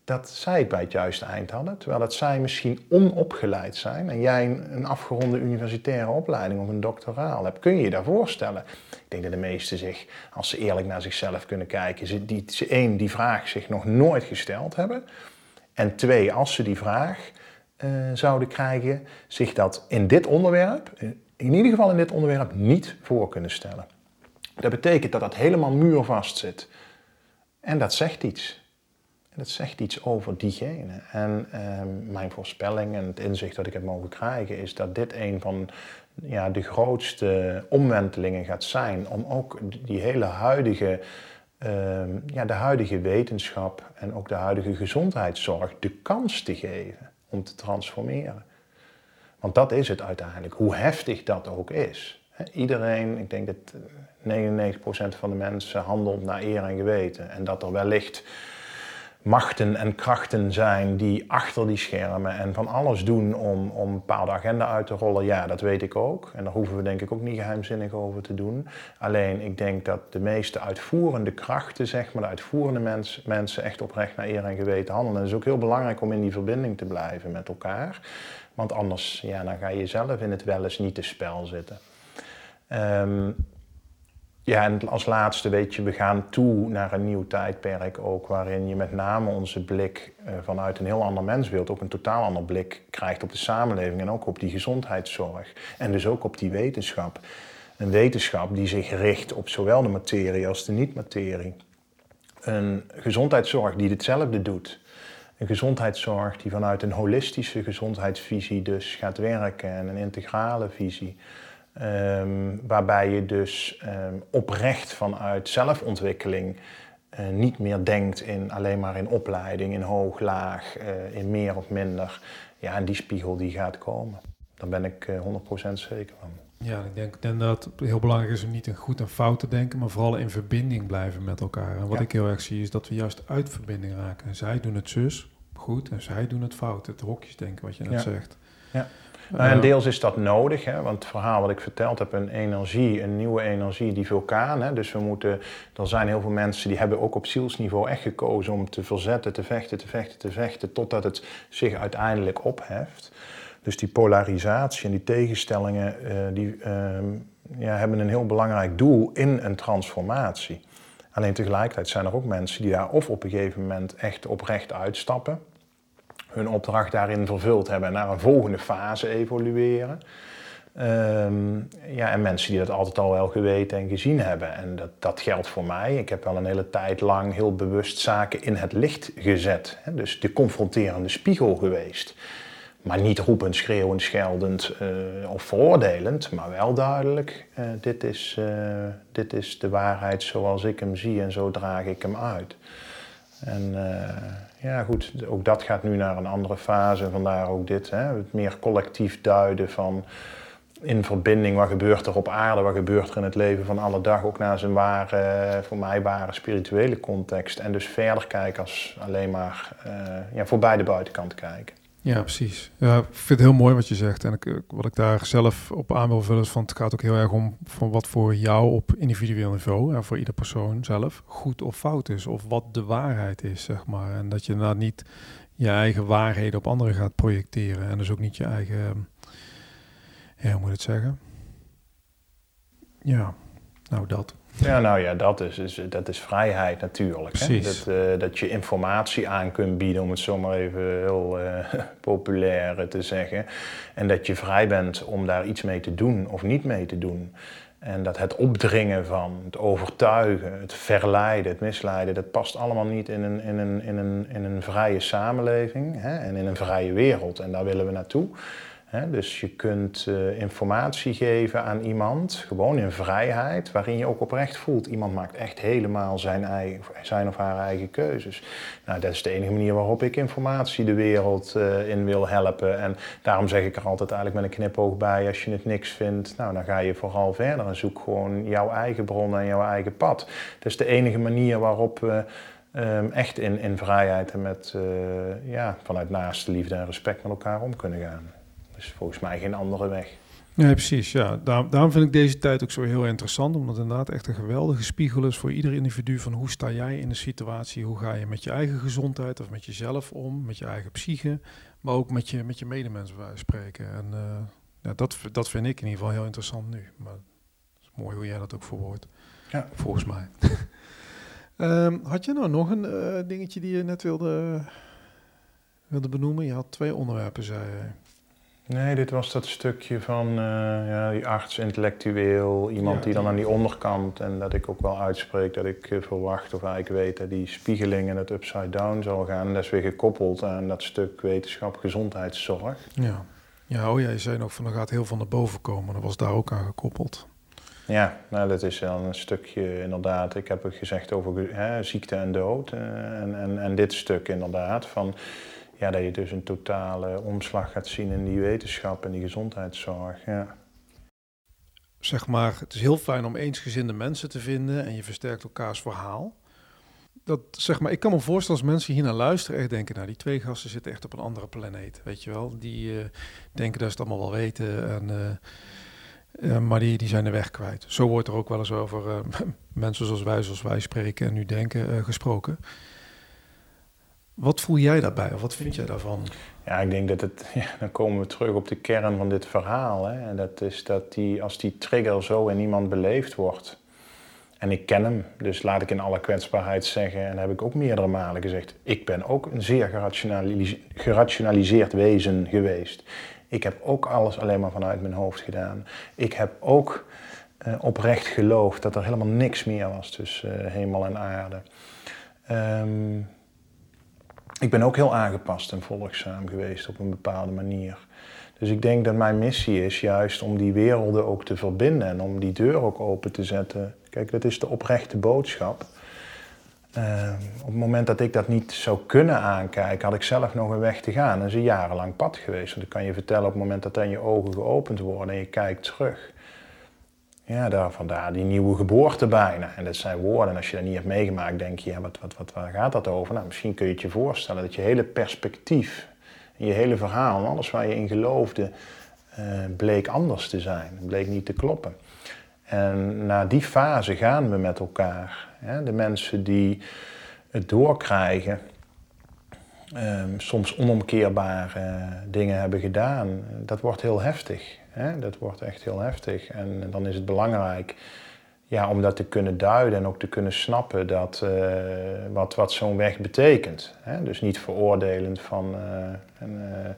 dat zij bij het juiste eind hadden. Terwijl dat zij misschien onopgeleid zijn en jij een, afgeronde universitaire opleiding of een doctoraal hebt. Kun je je daar voorstellen? Ik denk dat de meesten zich, als ze eerlijk naar zichzelf kunnen kijken, ze, één, die vraag zich nog nooit gesteld hebben. En twee, als ze die vraag uh, zouden krijgen, zich dat in dit onderwerp, in ieder geval in dit onderwerp, niet voor kunnen stellen. Dat betekent dat dat helemaal muurvast zit. En dat zegt iets. Dat zegt iets over diegene. En ehm, mijn voorspelling en het inzicht dat ik heb mogen krijgen is dat dit een van ja, de grootste omwentelingen gaat zijn om ook die hele huidige, ehm, ja, de huidige wetenschap en ook de huidige gezondheidszorg de kans te geven om te transformeren. Want dat is het uiteindelijk, hoe heftig dat ook is. iedereen, ik denk dat 99% van de mensen handelt naar eer en geweten. En dat er wellicht machten en krachten zijn die achter die schermen en van alles doen om, om een bepaalde agenda uit te rollen. Ja, dat weet ik ook. En daar hoeven we denk ik ook niet geheimzinnig over te doen. Alleen ik denk dat de meeste uitvoerende krachten, zeg maar, de uitvoerende mens, mensen echt oprecht naar eer en geweten handelen. En het is ook heel belangrijk om in die verbinding te blijven met elkaar. Want anders ja, dan ga je zelf in het wel eens niet te spel zitten. Um, ja, en als laatste weet je, we gaan toe naar een nieuw tijdperk ook, waarin je met name onze blik uh, vanuit een heel ander mensbeeld, ook een totaal ander blik krijgt op de samenleving en ook op die gezondheidszorg. En dus ook op die wetenschap. Een wetenschap die zich richt op zowel de materie als de niet-materie. Een gezondheidszorg die hetzelfde doet. Een gezondheidszorg die vanuit een holistische gezondheidsvisie dus gaat werken en een integrale visie. Um, waarbij je dus um, oprecht vanuit zelfontwikkeling uh, niet meer denkt in alleen maar in opleiding, in hoog, laag, uh, in meer of minder. Ja, en die spiegel die gaat komen. Daar ben ik uh, eh, 100% zeker van. Ja, ik denk, denk dat het heel belangrijk is om niet in goed en fout te denken, maar vooral in verbinding blijven met elkaar. En wat ja. ik heel erg zie is dat we juist uit verbinding raken. En zij doen het zus, goed en zij doen het fout. Het hokjesdenken, wat je net zegt. Ja. En deels is dat nodig, hè, want het verhaal wat ik verteld heb, een energie, een nieuwe energie, die vulkaan. Hè, dus we moeten, er zijn heel veel mensen die hebben ook op zielsniveau echt gekozen om te verzetten, te vechten, te vechten, te vechten, totdat het zich uiteindelijk opheft. Dus die polarisatie en die tegenstellingen, uh, die ehm, ja, hebben een heel belangrijk doel in een transformatie. Alleen tegelijkertijd zijn er ook mensen die daar of op een gegeven moment echt oprecht uitstappen hun opdracht daarin vervuld hebben en naar een volgende fase evolueren. Ehm, ja, en mensen die dat altijd al wel geweten en gezien hebben. En dat, dat geldt voor mij. Ik heb wel een hele tijd lang heel bewust zaken in het licht gezet. Hè? Dus de confronterende spiegel geweest. Maar niet roepend, schreeuwend, scheldend uh, of veroordelend, maar wel duidelijk: uh, dit, is, uh, dit is de waarheid zoals ik hem zie en zo draag ik hem uit. En ja, goed, ook dat gaat nu naar een andere fase. Vandaar ook dit, hè, het meer collectief duiden van in verbinding, wat gebeurt er op aarde, wat gebeurt er in het leven van alle dag, ook naar zijn ware, voor mij ware spirituele context. En dus verder kijken als alleen maar uh, ja, voorbij de buitenkant kijken. Ja, precies. Ik vind het heel mooi wat je zegt. En ik, wat ik daar zelf op aan wil vullen is van het gaat ook heel erg om van wat voor jou op individueel niveau, en voor ieder persoon zelf, goed of fout is. Of wat de waarheid is, zeg maar. En dat je nou niet je eigen waarheden op anderen gaat projecteren. En dus ook niet je eigen, ja, hoe moet je het zeggen? Ja, nou dat. Ja, nou ja, dat is, is dat is vrijheid natuurlijk. Hè? Dat, uh, dat je informatie aan kunt bieden, om het zomaar even heel uh, populair te zeggen. En dat je vrij bent om daar iets mee te doen of niet mee te doen. En dat het opdringen van, het overtuigen, het verleiden, het misleiden, dat past allemaal niet in een, in een, in een, in een vrije samenleving hè? en in een vrije wereld. En daar willen we naartoe dus je kunt uh, informatie geven aan iemand, gewoon in vrijheid, waarin je ook oprecht voelt. Iemand maakt echt helemaal zijn, eigen, zijn of haar eigen keuzes. Nou, dat is de enige manier waarop ik informatie de wereld uh, in wil helpen. En daarom zeg ik er altijd eigenlijk met een knipoog bij, als je het niks vindt, nou, dan ga je vooral verder en zoek gewoon jouw eigen bron en jouw eigen pad. Dat is de enige manier waarop we um, echt in, in vrijheid en met, uh, ja, vanuit naaste liefde en respect met elkaar om kunnen gaan. Dus volgens mij geen andere weg. Nee, precies. Ja. daarom vind ik deze tijd ook zo heel interessant, omdat het inderdaad echt een geweldige spiegel is voor ieder individu van hoe sta jij in de situatie, hoe ga je met je eigen gezondheid of met jezelf om, met je eigen psyche, maar ook met je, met je medemensen bij spreken. En uh, ja, dat, dat vind ik in ieder geval heel interessant nu. Maar het is mooi hoe jij dat ook verwoordt, ja. volgens mij. um, had je nou nog een uh, dingetje die je net wilde, wilde benoemen? Je had twee onderwerpen, zei je. Nee, dit was dat stukje van uh, ja, die arts, intellectueel, iemand die dan aan die onderkant en dat ik ook wel uitspreek dat ik uh, verwacht of eigenlijk weet dat die spiegeling en het upside down zal gaan. En dat is weer gekoppeld aan dat stuk wetenschap, gezondheidszorg. Ja, ja oh ja, je zei nog van er gaat heel veel naar boven komen, dat was daar ook aan gekoppeld. Ja, nou dat is wel een stukje inderdaad, ik heb het gezegd over hè, ziekte en dood uh, en, en, en dit stuk inderdaad van ja, dat je dus een totale omslag gaat zien in die wetenschap en die gezondheidszorg. Ja. Zeg maar, het is heel fijn om eensgezinde mensen te vinden en je versterkt elkaars verhaal. Dat, zeg maar, ik kan me voorstellen als mensen hier naar luisteren, echt denken, nou die twee gasten zitten echt op een andere planeet, weet je wel. Die uh, denken dat ze het allemaal wel weten, en, uh, uh, maar die, die zijn de weg kwijt. Zo wordt er ook wel eens over mensen zoals wij, zoals wij spreken en nu denken, gesproken. Wat voel jij daarbij of wat vind jij daarvan? Ja, ik denk dat het, ja, dan komen we terug op de kern van dit verhaal. Hè? En dat is dat die, als die trigger zo in iemand beleefd wordt, en ik ken hem, dus laat ik in alle kwetsbaarheid zeggen, en heb ik ook meerdere malen gezegd, ik ben ook een zeer gerationaliseerd wezen geweest. Ik heb ook alles alleen maar vanuit mijn hoofd gedaan. Ik heb ook uh, oprecht geloofd dat er helemaal niks meer was tussen uh, hemel en aarde. Um, ik ben ook heel aangepast en volgzaam geweest op een bepaalde manier. Dus ik denk dat mijn missie is juist om die werelden ook te verbinden en om die deur ook open te zetten. Kijk, dat is de oprechte boodschap. Uh, op het moment dat ik dat niet zou kunnen aankijken, had ik zelf nog een weg te gaan. Dat is een jarenlang pad geweest. Want ik kan je vertellen, op het moment dat dan je ogen geopend worden en je kijkt terug, ja, daar, vandaar die nieuwe geboorte bijna. En dat zijn woorden. En als je dat niet hebt meegemaakt, denk je, ja, wat, wat, wat, waar gaat dat over? Nou, misschien kun je het je voorstellen dat je hele perspectief, je hele verhaal alles waar je in geloofde, uh, bleek anders te zijn. Bleek niet te kloppen. En naar die fase gaan we met elkaar. De mensen die het doorkrijgen, ehm, soms onomkeerbare dingen hebben gedaan, dat wordt heel heftig. Dat wordt echt heel heftig. En dan is het belangrijk ja, om dat te kunnen duiden en ook te kunnen snappen dat, uh, wat, wat zo'n weg betekent. Dus niet veroordelend van. Uh, en, uh,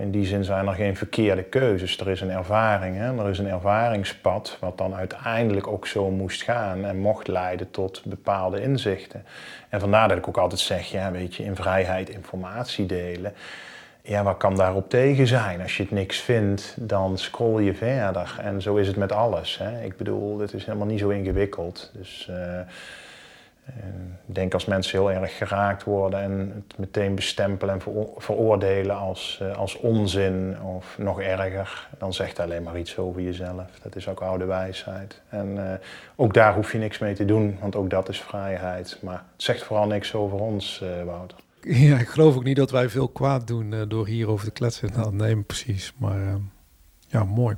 in die zin zijn er geen verkeerde keuzes. Er is een ervaring, hè? er is een ervaringspad wat dan uiteindelijk ook zo moest gaan en mocht leiden tot bepaalde inzichten. En vandaar dat ik ook altijd zeg, ja, weet je, in vrijheid informatie delen. Ja, wat kan daarop tegen zijn? Als je het niks vindt, dan scroll je verder. En zo is het met alles. Hè? Ik bedoel, het is helemaal niet zo ingewikkeld. Dus... Uh, ik denk als mensen heel erg geraakt worden en het meteen bestempelen en veroordelen als, eh, als onzin of nog erger, dan zegt alleen maar iets over jezelf. Dat is ook oude wijsheid. En ook daar hoef je niks mee te doen, want ook dat is vrijheid. Maar het zegt vooral niks over ons, Wouter. Ja, ik geloof ook niet dat wij veel kwaad doen door hierover te kletsen. Nou, nee, precies. Maar ja, mooi.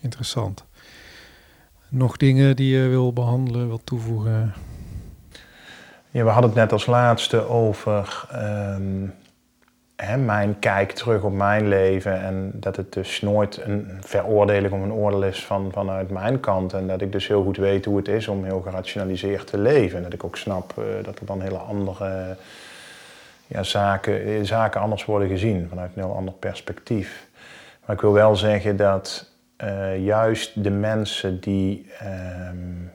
Interessant. Nog dingen die je wil behandelen, wil toevoegen? Ja, we hadden het net als laatste over um, hè, mijn kijk terug op mijn leven. En dat het dus nooit een veroordeling of een oordeel is van, vanuit mijn kant. En dat ik dus heel goed weet hoe het is om heel gerationaliseerd te leven. En dat ik ook snap uh, dat er dan hele andere ja, zaken, eh, zaken anders worden gezien vanuit een heel ander perspectief. Maar ik wil wel zeggen dat uh, juist de mensen die. Um,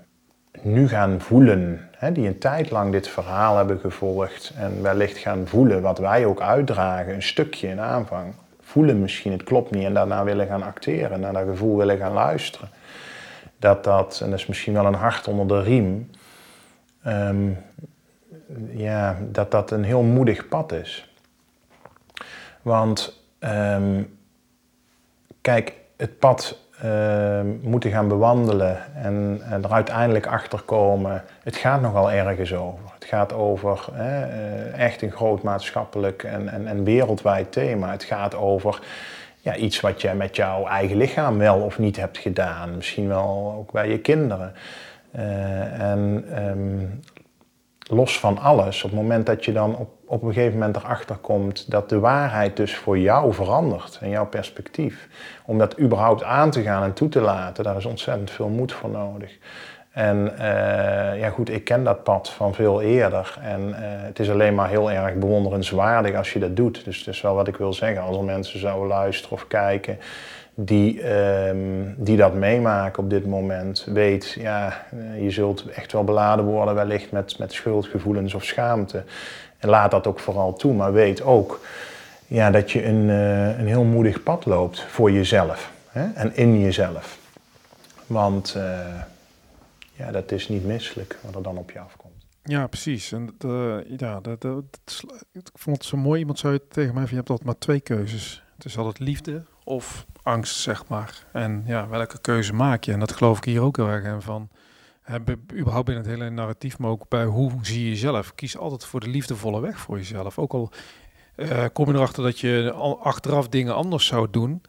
nu gaan voelen, hè, die een tijd lang dit verhaal hebben gevolgd en wellicht gaan voelen wat wij ook uitdragen, een stukje in aanvang. Voelen misschien het klopt niet en daarna willen gaan acteren, naar dat gevoel willen gaan luisteren. Dat dat, en dat is misschien wel een hart onder de riem, ehm, ja, dat dat een heel moedig pad is. Want um, kijk, het pad uh, moeten gaan bewandelen en, en, er uiteindelijk achter komen. Het gaat nogal ergens over. Het gaat over hè, uh, echt een groot maatschappelijk en, en, en, wereldwijd thema. Het gaat over ja, iets wat je met jouw eigen lichaam wel of niet hebt gedaan. Misschien wel ook bij je kinderen. Uh, en um, los van alles, op het moment dat je dan op, op een gegeven moment erachter komt dat de waarheid dus voor jou verandert en jouw perspectief, om dat überhaupt aan te gaan en toe te laten, daar is ontzettend veel moed voor nodig. En uh, ja goed, ik ken dat pad van veel eerder en uh, het is alleen maar heel erg bewonderenswaardig als je dat doet. Dus dat is wel wat ik wil zeggen, als er mensen zouden luisteren of kijken die, um, die dat meemaken op dit moment, weet, ja, je zult echt wel beladen worden wellicht met, met schuldgevoelens of schaamte. En laat dat ook vooral toe, maar weet ook ja, dat je een, uh, een heel moedig pad loopt voor jezelf hè? en in jezelf. Want uh, ja, dat is niet misselijk wat er dan op je afkomt. Ja, precies. En ja, de, ik vond het zo mooi. Iemand zei tegen mij: van, je hebt altijd maar twee keuzes. Het is altijd liefde of angst, zeg maar. En ja, welke keuze maak je? En dat geloof ik hier ook heel erg in van. Hebben, überhaupt in het hele narratief, maar ook bij hoe zie je jezelf. Kies altijd voor de liefdevolle weg voor jezelf. Ook al uh, kom je erachter dat je achteraf dingen anders zou doen.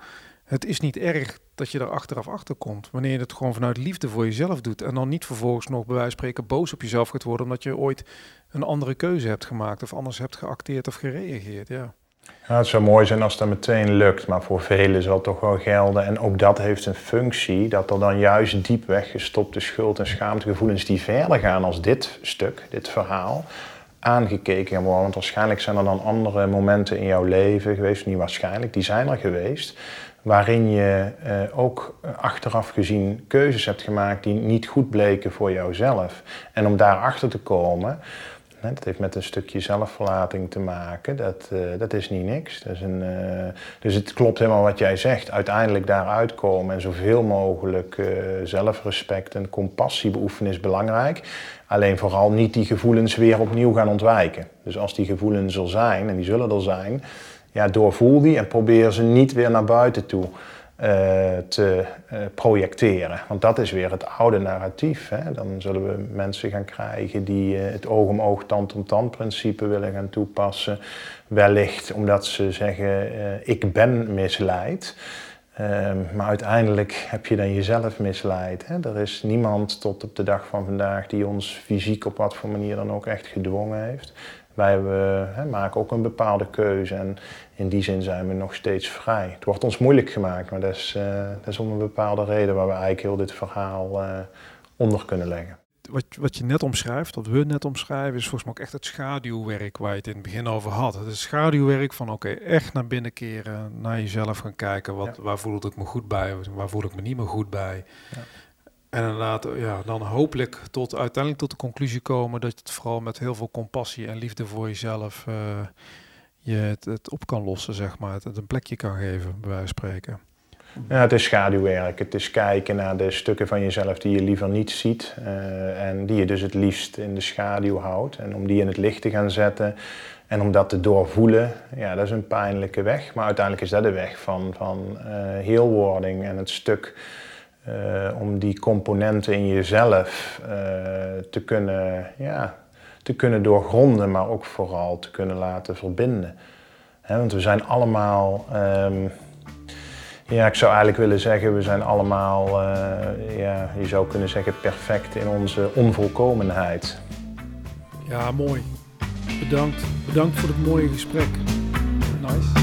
Het is niet erg dat je er achteraf achter komt. Wanneer je het gewoon vanuit liefde voor jezelf doet. En dan niet vervolgens nog bij wijze van spreken boos op jezelf gaat worden. Omdat je ooit een andere keuze hebt gemaakt. Of anders hebt geacteerd of gereageerd. Ja. Het zou mooi zijn als dat meteen lukt, maar voor velen zal toch wel gelden. En ook dat heeft een functie, dat er dan juist diep weggestopte schuld- en schaamtegevoelens die verder gaan als dit stuk, dit verhaal, aangekeken worden. Want waarschijnlijk zijn er dan andere momenten in jouw leven geweest, niet waarschijnlijk, die zijn er geweest, waarin je eh, ook achteraf gezien keuzes hebt gemaakt die niet goed bleken voor jouzelf. En om daarachter te komen, dat heeft met een stukje zelfverlating te maken. Dat, uh, dat is niet niks. Dat is een, uh, dus het klopt helemaal wat jij zegt. Uiteindelijk daaruit komen en zoveel mogelijk uh, zelfrespect en compassie beoefenen is belangrijk. Alleen vooral niet die gevoelens weer opnieuw gaan ontwijken. Dus als die gevoelens er zijn, en die zullen er zijn, ja, doorvoel die en probeer ze niet weer naar buiten toe te projecteren. Want dat is weer het oude narratief. Hè? Dan zullen we mensen gaan krijgen die het oog om oog, tand om tand principe willen gaan toepassen. Wellicht omdat ze zeggen, ik ben misleid. Ehm, maar uiteindelijk heb je dan jezelf misleid. Hè? Er is niemand tot op de dag van vandaag die ons fysiek op wat voor manier dan ook echt gedwongen heeft. Wij hè, maken ook een bepaalde keuze en in die zin zijn we nog steeds vrij. Het wordt ons moeilijk gemaakt, maar dat is, uh, dat is om een bepaalde reden waar we eigenlijk heel dit verhaal uh, onder kunnen leggen wat, wat je net omschrijft, wat we net omschrijven, is volgens mij ook echt het schaduwwerk waar je het in het begin over had. Het is schaduwwerk van oké, echt naar binnen keren, naar jezelf gaan kijken. Wat, Waar voel ik me goed bij, waar voel ik me niet meer goed bij. Ja. En inderdaad, ja, dan hopelijk tot uiteindelijk tot de conclusie komen dat je het vooral met heel veel compassie en liefde voor jezelf uh, je het, op kan lossen, zeg maar. Het, een plekje kan geven, bij wijze van spreken. Ja, het is schaduwwerk. Het is kijken naar de stukken van jezelf die je liever niet ziet. Uh, en die je dus het liefst in de schaduw houdt. En om die in het licht te gaan zetten en om dat te doorvoelen, ja, dat is een pijnlijke weg. Maar uiteindelijk is dat de weg van, van uh, heelwording en het stuk uh, om die componenten in jezelf te, kunnen, ja, te kunnen doorgronden, maar ook vooral te kunnen laten verbinden. Want we zijn allemaal. Um, ja, ik zou eigenlijk willen zeggen, we zijn allemaal, uh, ja, je zou kunnen zeggen, perfect in onze onvolkomenheid. Ja, mooi. Bedankt. Bedankt voor het mooie gesprek. Nice.